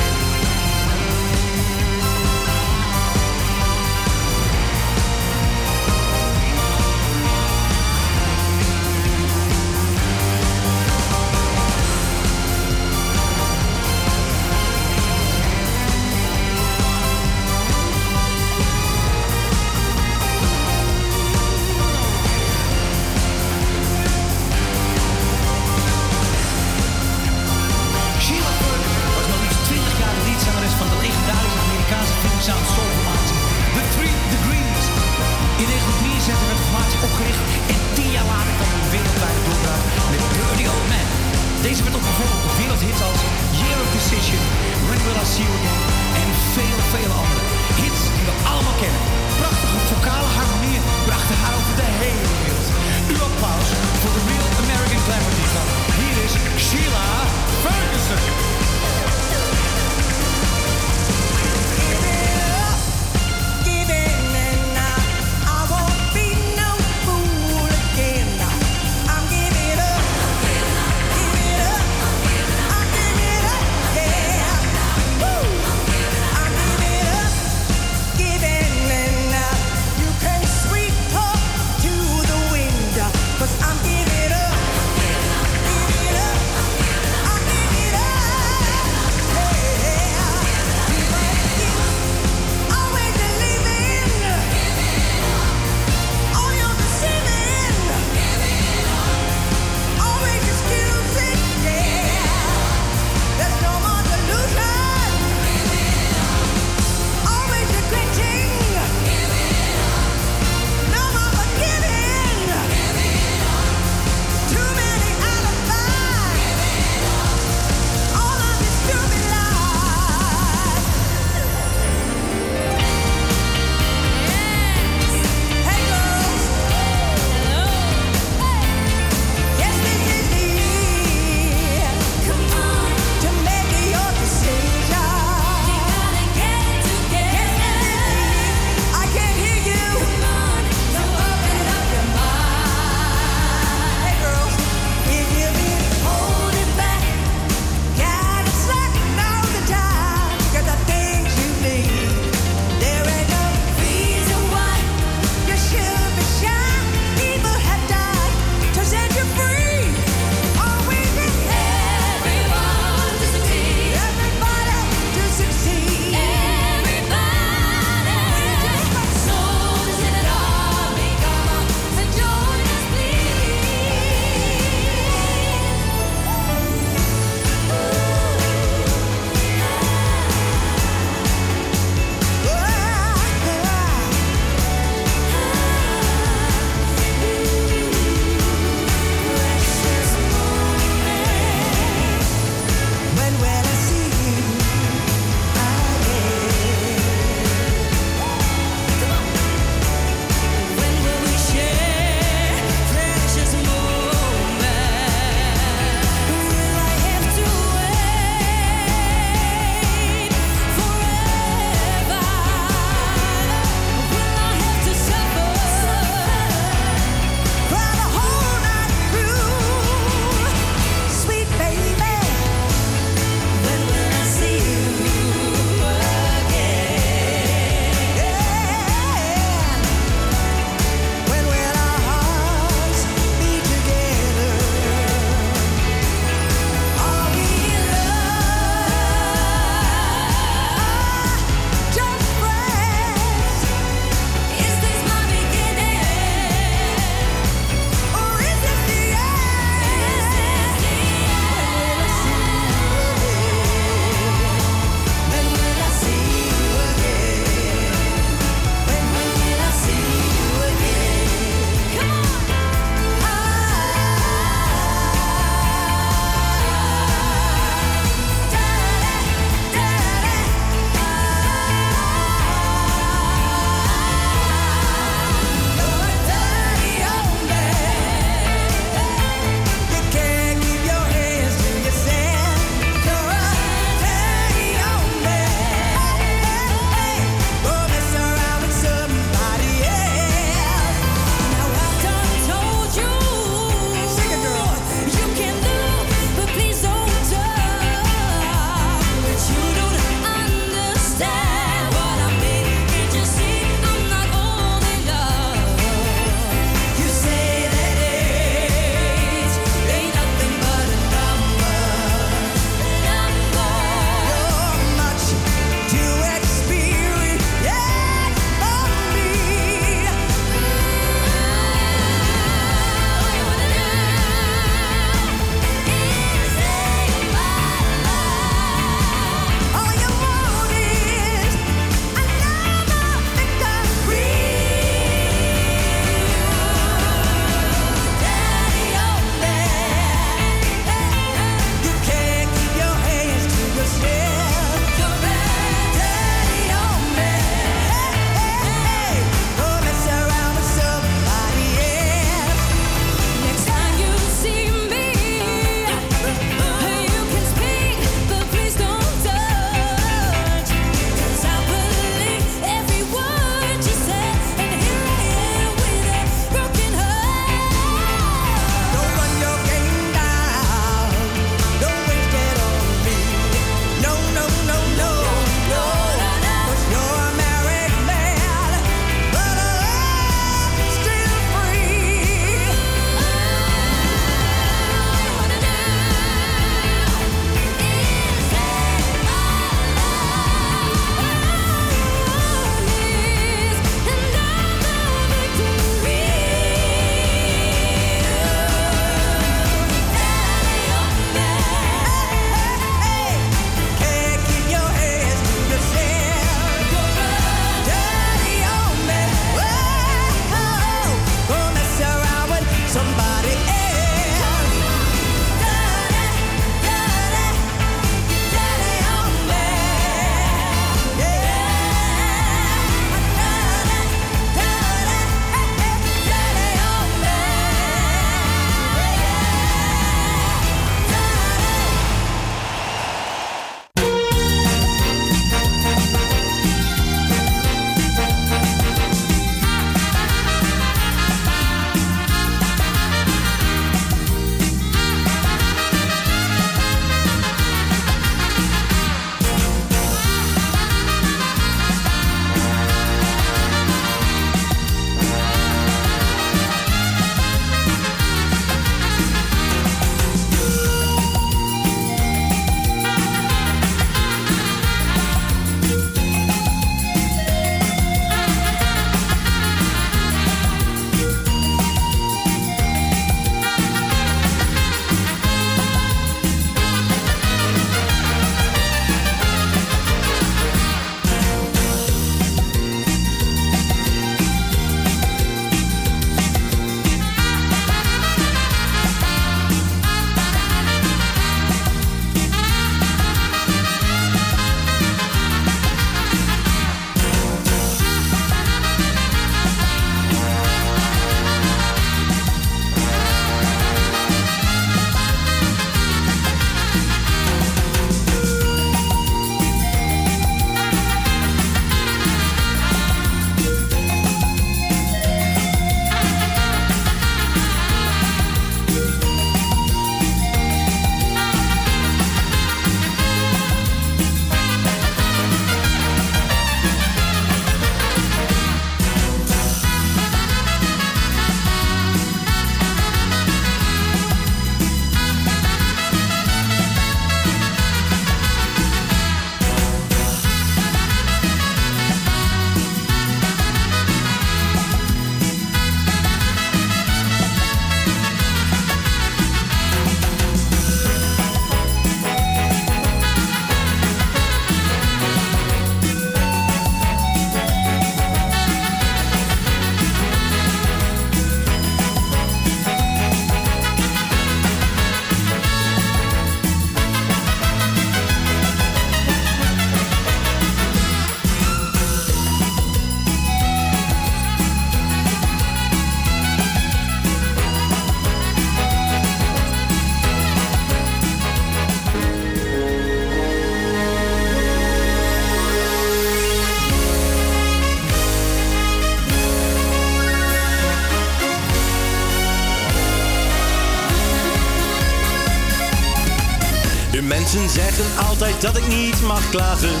klagen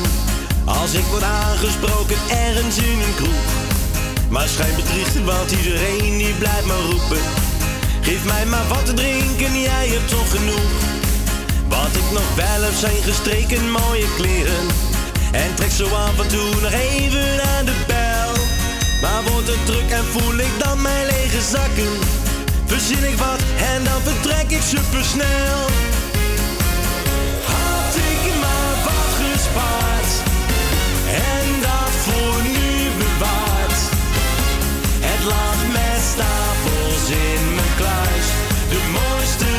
als ik word aangesproken ergens in een kroeg. Maar schijn schijnbedriegt, want iedereen die blijft maar roepen. Geef mij maar wat te drinken, jij hebt toch genoeg. Wat ik nog wel heb zijn gestreken mooie kleren. En trek zo af en toe nog even aan de bel. Maar wordt het druk en voel ik dan mijn lege zakken. Verzin ik wat en dan vertrek ik supersnel. voor nu bewaard. Het land met stapels in mijn kluis, de mooiste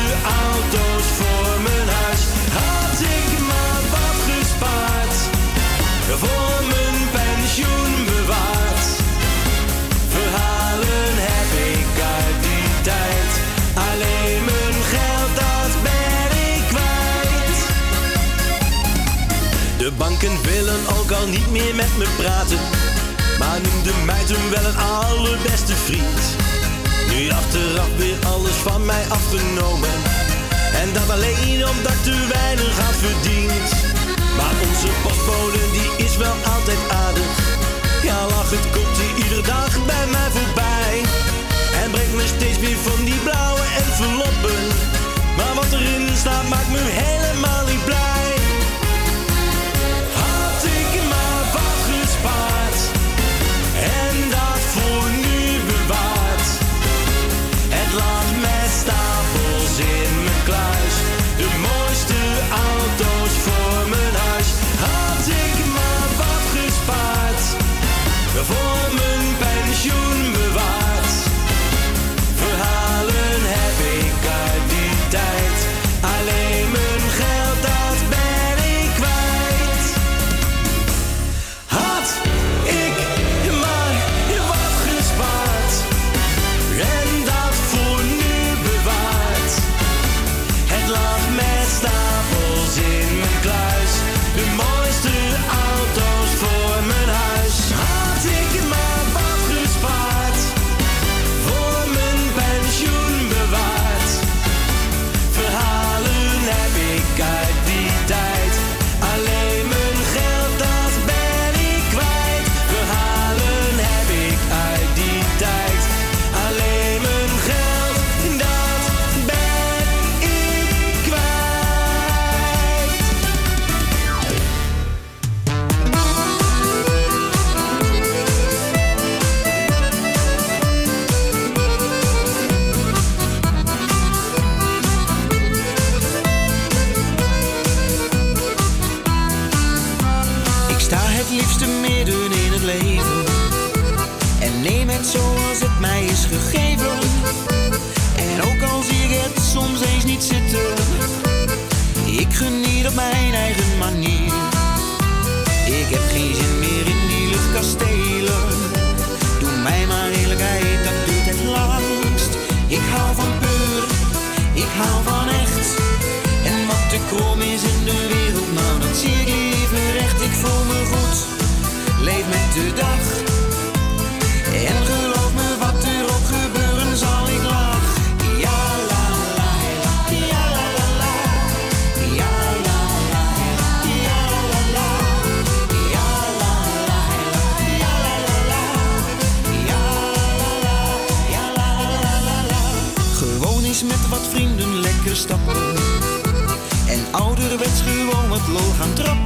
auto's voor. En willen ook al niet meer met me praten. Maar noemde mij toen wel een allerbeste vriend. Nu achteraf weer alles van mij afgenomen. En dat alleen omdat ik te weinig had verdiend. Maar onze postbode die is wel altijd aardig. Ja, lachend komt hij iedere dag bij mij voorbij. En brengt me steeds meer van die blauwe enveloppen. Maar wat erin staat maakt me helemaal niet blij. gaan droppen.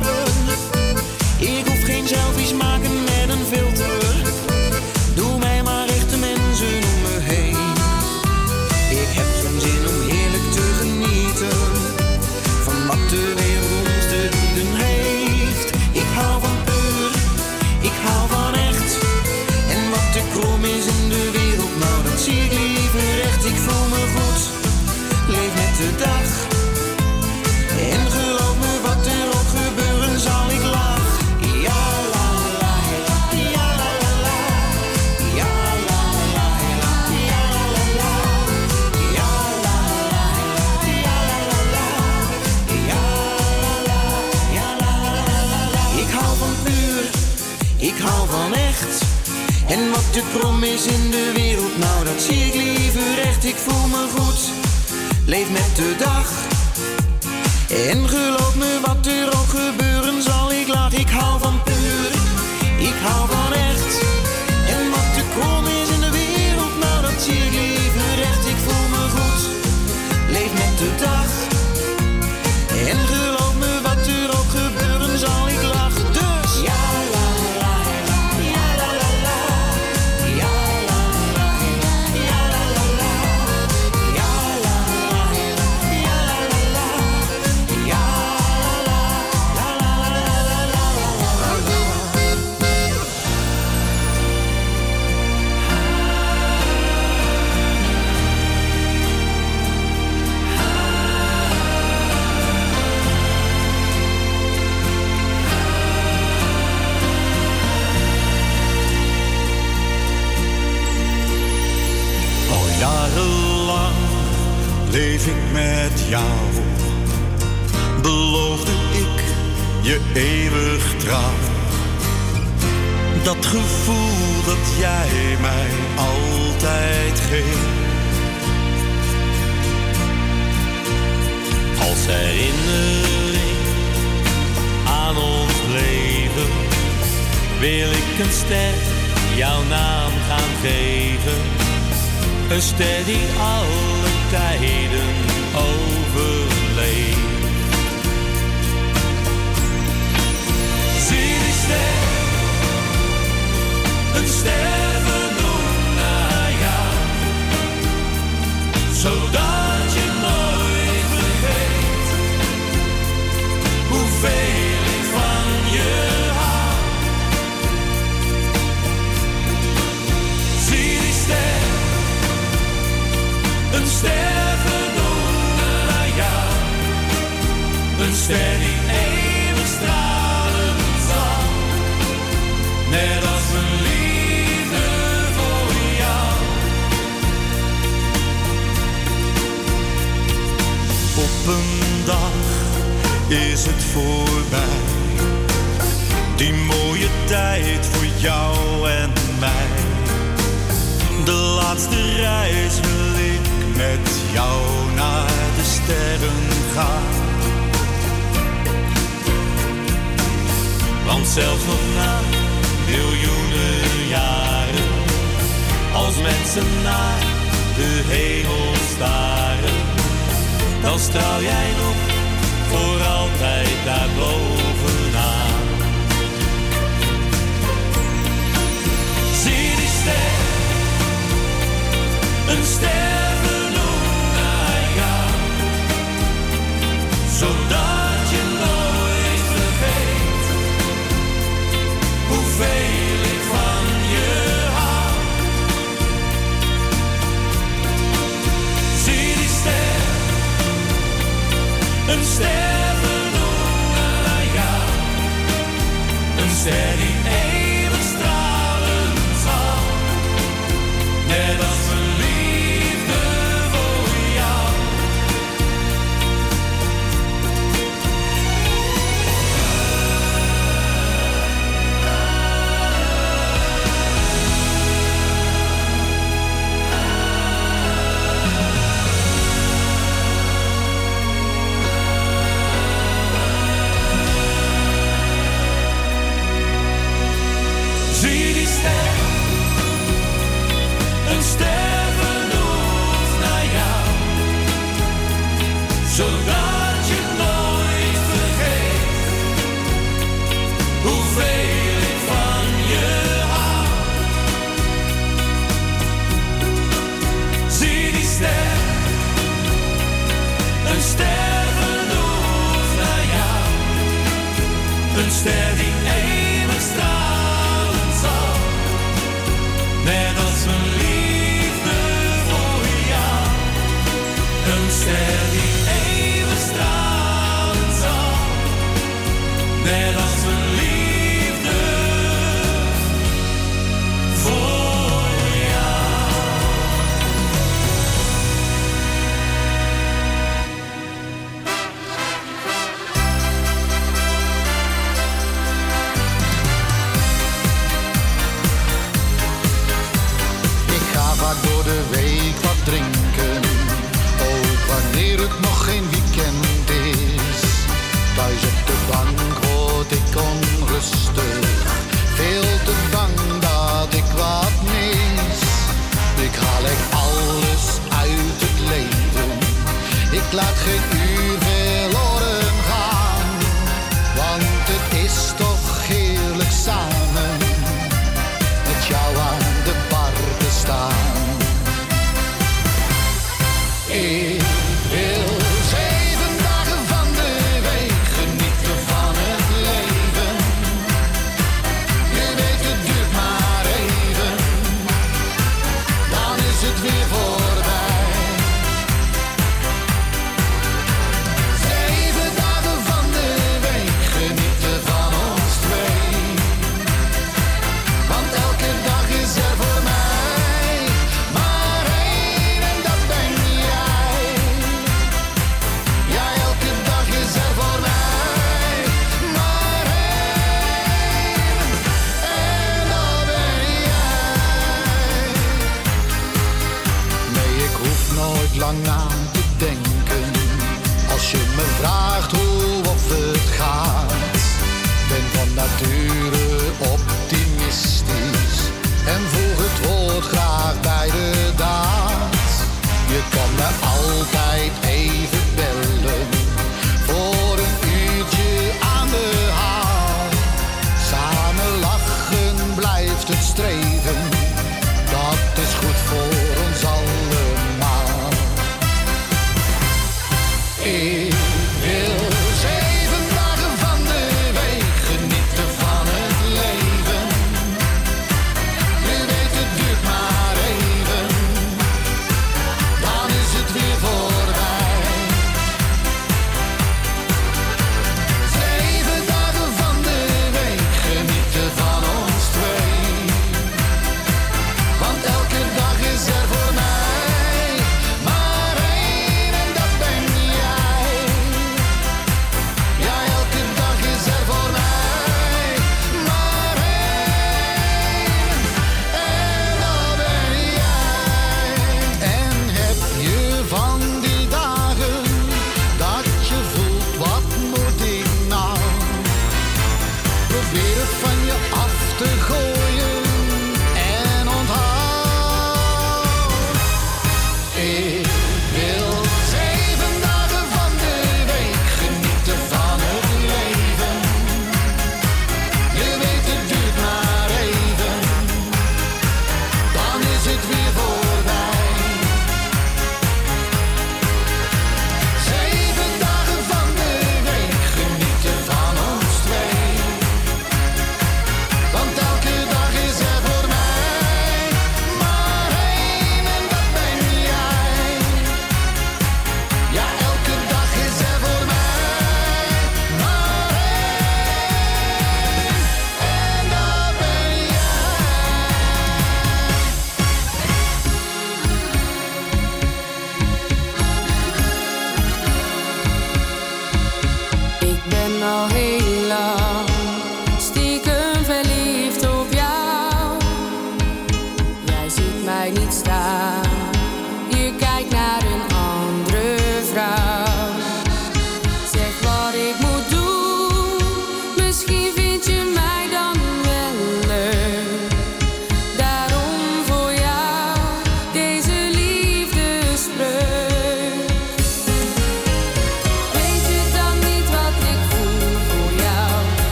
Ik hou van echt. En wat de krom is in de wereld, nou dat zie ik liever echt. Ik voel me goed, leef met de dag. En geloof me, wat er ook gebeuren zal, ik laat. Ik hou van puur, ik hou van echt. En wat de krom is in de wereld, nou dat zie ik liever echt. Ik voel me goed, leef met de dag. Eeuwig trouw. Dat gevoel dat jij mij altijd geeft. Als herinnering aan ons leven wil ik een ster jouw naam gaan geven. Een ster die alle tijden overleeft. Een ster vernoemd naar jou, zodat je nooit vergeet hoeveel ik van je hou. Zie die ster, een ster vernoemd naar jou, een ster is het voorbij. Die mooie tijd voor jou en mij. De laatste reis wil ik met jou naar de sterren gaan. Want zelfs nog na miljoenen jaren, als mensen naar de hemel staren, dan straal jij nog voor altijd daar bovenaan. Zie die ster, een ster vernoemd zodat je nooit vergeet hoeveel ik van je hou. Zie die ster, een ster steady.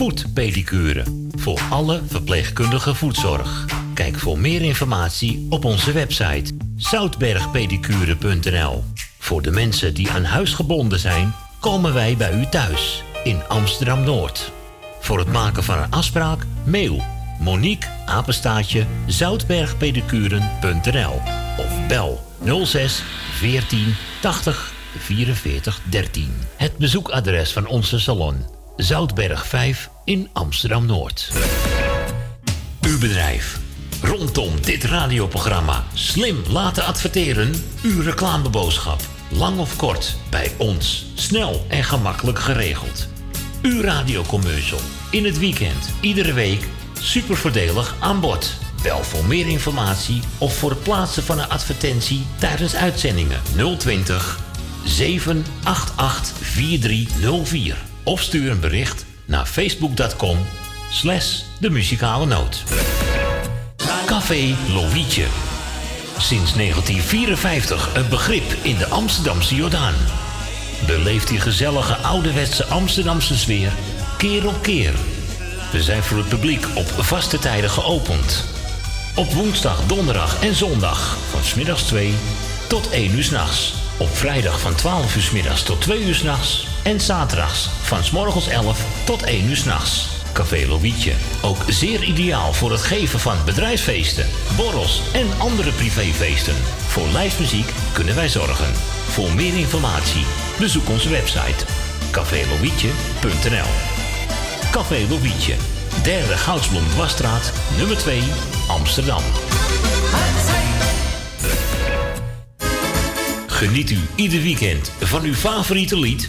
Voetpedicure. Voor alle verpleegkundige voetzorg. Kijk voor meer informatie op onze website zoutbergpedicure.nl. Voor de mensen die aan huis gebonden zijn, komen wij bij u thuis in Amsterdam Noord. Voor het maken van een afspraak, mail Monique apenstaatje zoutbergpedicuren.nl of bel 06 14 80 44 13. Het bezoekadres van onze salon Zoutberg 5 in Amsterdam Noord. Uw bedrijf. Rondom dit radioprogramma slim laten adverteren. Uw reclameboodschap. Lang of kort, bij ons. Snel en gemakkelijk geregeld. Uw radiocommercial. In het weekend, iedere week. Super voordelig aan bod. Bel voor meer informatie of voor het plaatsen van een advertentie tijdens uitzendingen 020 788 4304. Of stuur een bericht naar facebook.com slash de muzikale noot. Café Lovietje. Sinds 1954 een begrip in de Amsterdamse Jordaan. Beleeft die gezellige ouderwetse Amsterdamse sfeer keer op keer. We zijn voor het publiek op vaste tijden geopend. Op woensdag, donderdag en zondag van smiddags 2 tot 1 uur s'nachts. Op vrijdag van 12 uur 's middags tot 2 uur 's nachts. En zaterdags van morgens 11 tot 1 uur 's nachts. Café Lovietje. Ook zeer ideaal voor het geven van bedrijfsfeesten, borrels en andere privéfeesten. Voor lijstmuziek kunnen wij zorgen. Voor meer informatie bezoek onze website cafélovietje.nl Café Lovietje, derde Goudsblom Dwarsstraat, nummer 2, Amsterdam. Geniet u ieder weekend van uw favoriete lied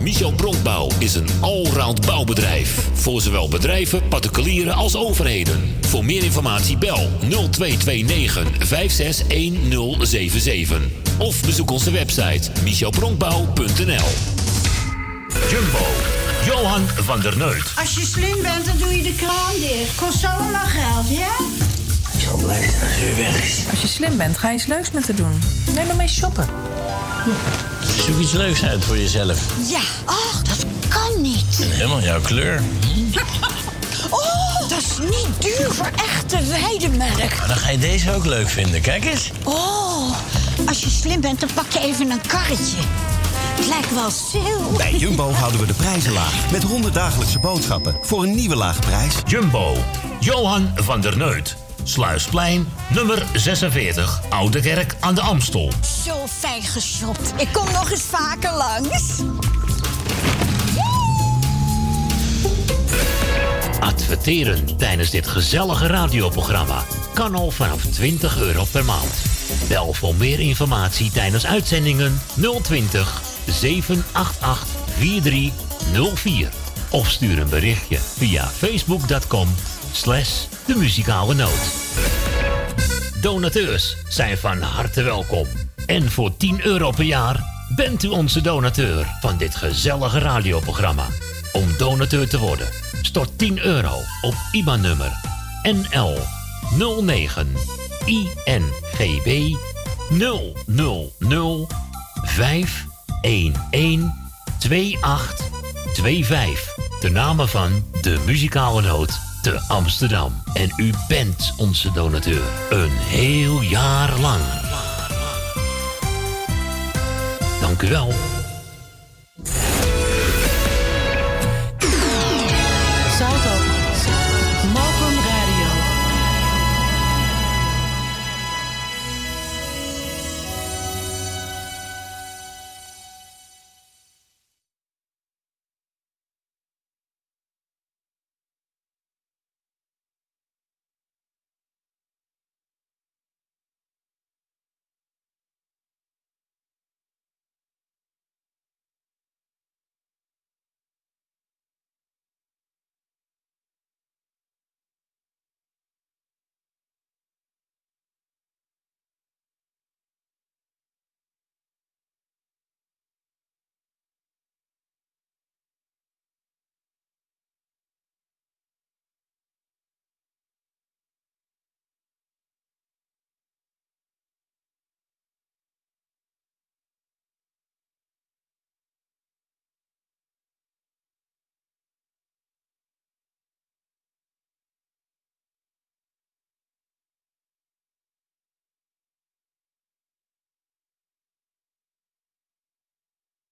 Michel Bronkbouw is een allround bouwbedrijf. Voor zowel bedrijven, particulieren als overheden. Voor meer informatie bel 0229 561077. Of bezoek onze website michelbronkbouw.nl Jumbo, Johan van der Neut. Als je slim bent, dan doe je de kraan dicht. Kost allemaal geld, ja? Ik zal blij zijn als u weg is. Als je slim bent, ga je eens leuks met te doen. Neem maar mee shoppen. Zoek iets leuks uit voor jezelf. Ja. Ach, dat kan niet. En helemaal jouw kleur. Oh, dat is niet duur voor echte weidemerk. Maar dan ga je deze ook leuk vinden. Kijk eens. Oh, als je slim bent, dan pak je even een karretje. Het lijkt wel sale. Bij Jumbo houden we de prijzen laag. Met 100 dagelijkse boodschappen voor een nieuwe lage prijs. Jumbo, Johan van der Neut. Sluisplein, nummer 46, Oude Kerk aan de Amstel. Zo fijn geshopt. Ik kom nog eens vaker langs. Adverteren tijdens dit gezellige radioprogramma kan al vanaf 20 euro per maand. Bel voor meer informatie tijdens uitzendingen 020 788 4304. Of stuur een berichtje via facebook.com slash de muzikale noot. Donateurs zijn van harte welkom. En voor 10 euro per jaar bent u onze donateur van dit gezellige radioprogramma. Om donateur te worden, stort 10 euro op IBAN-nummer NL 09 INGB 000 511 2825. De namen van de muzikale noot te Amsterdam. En u bent onze donateur. Een heel jaar lang. Dank u wel.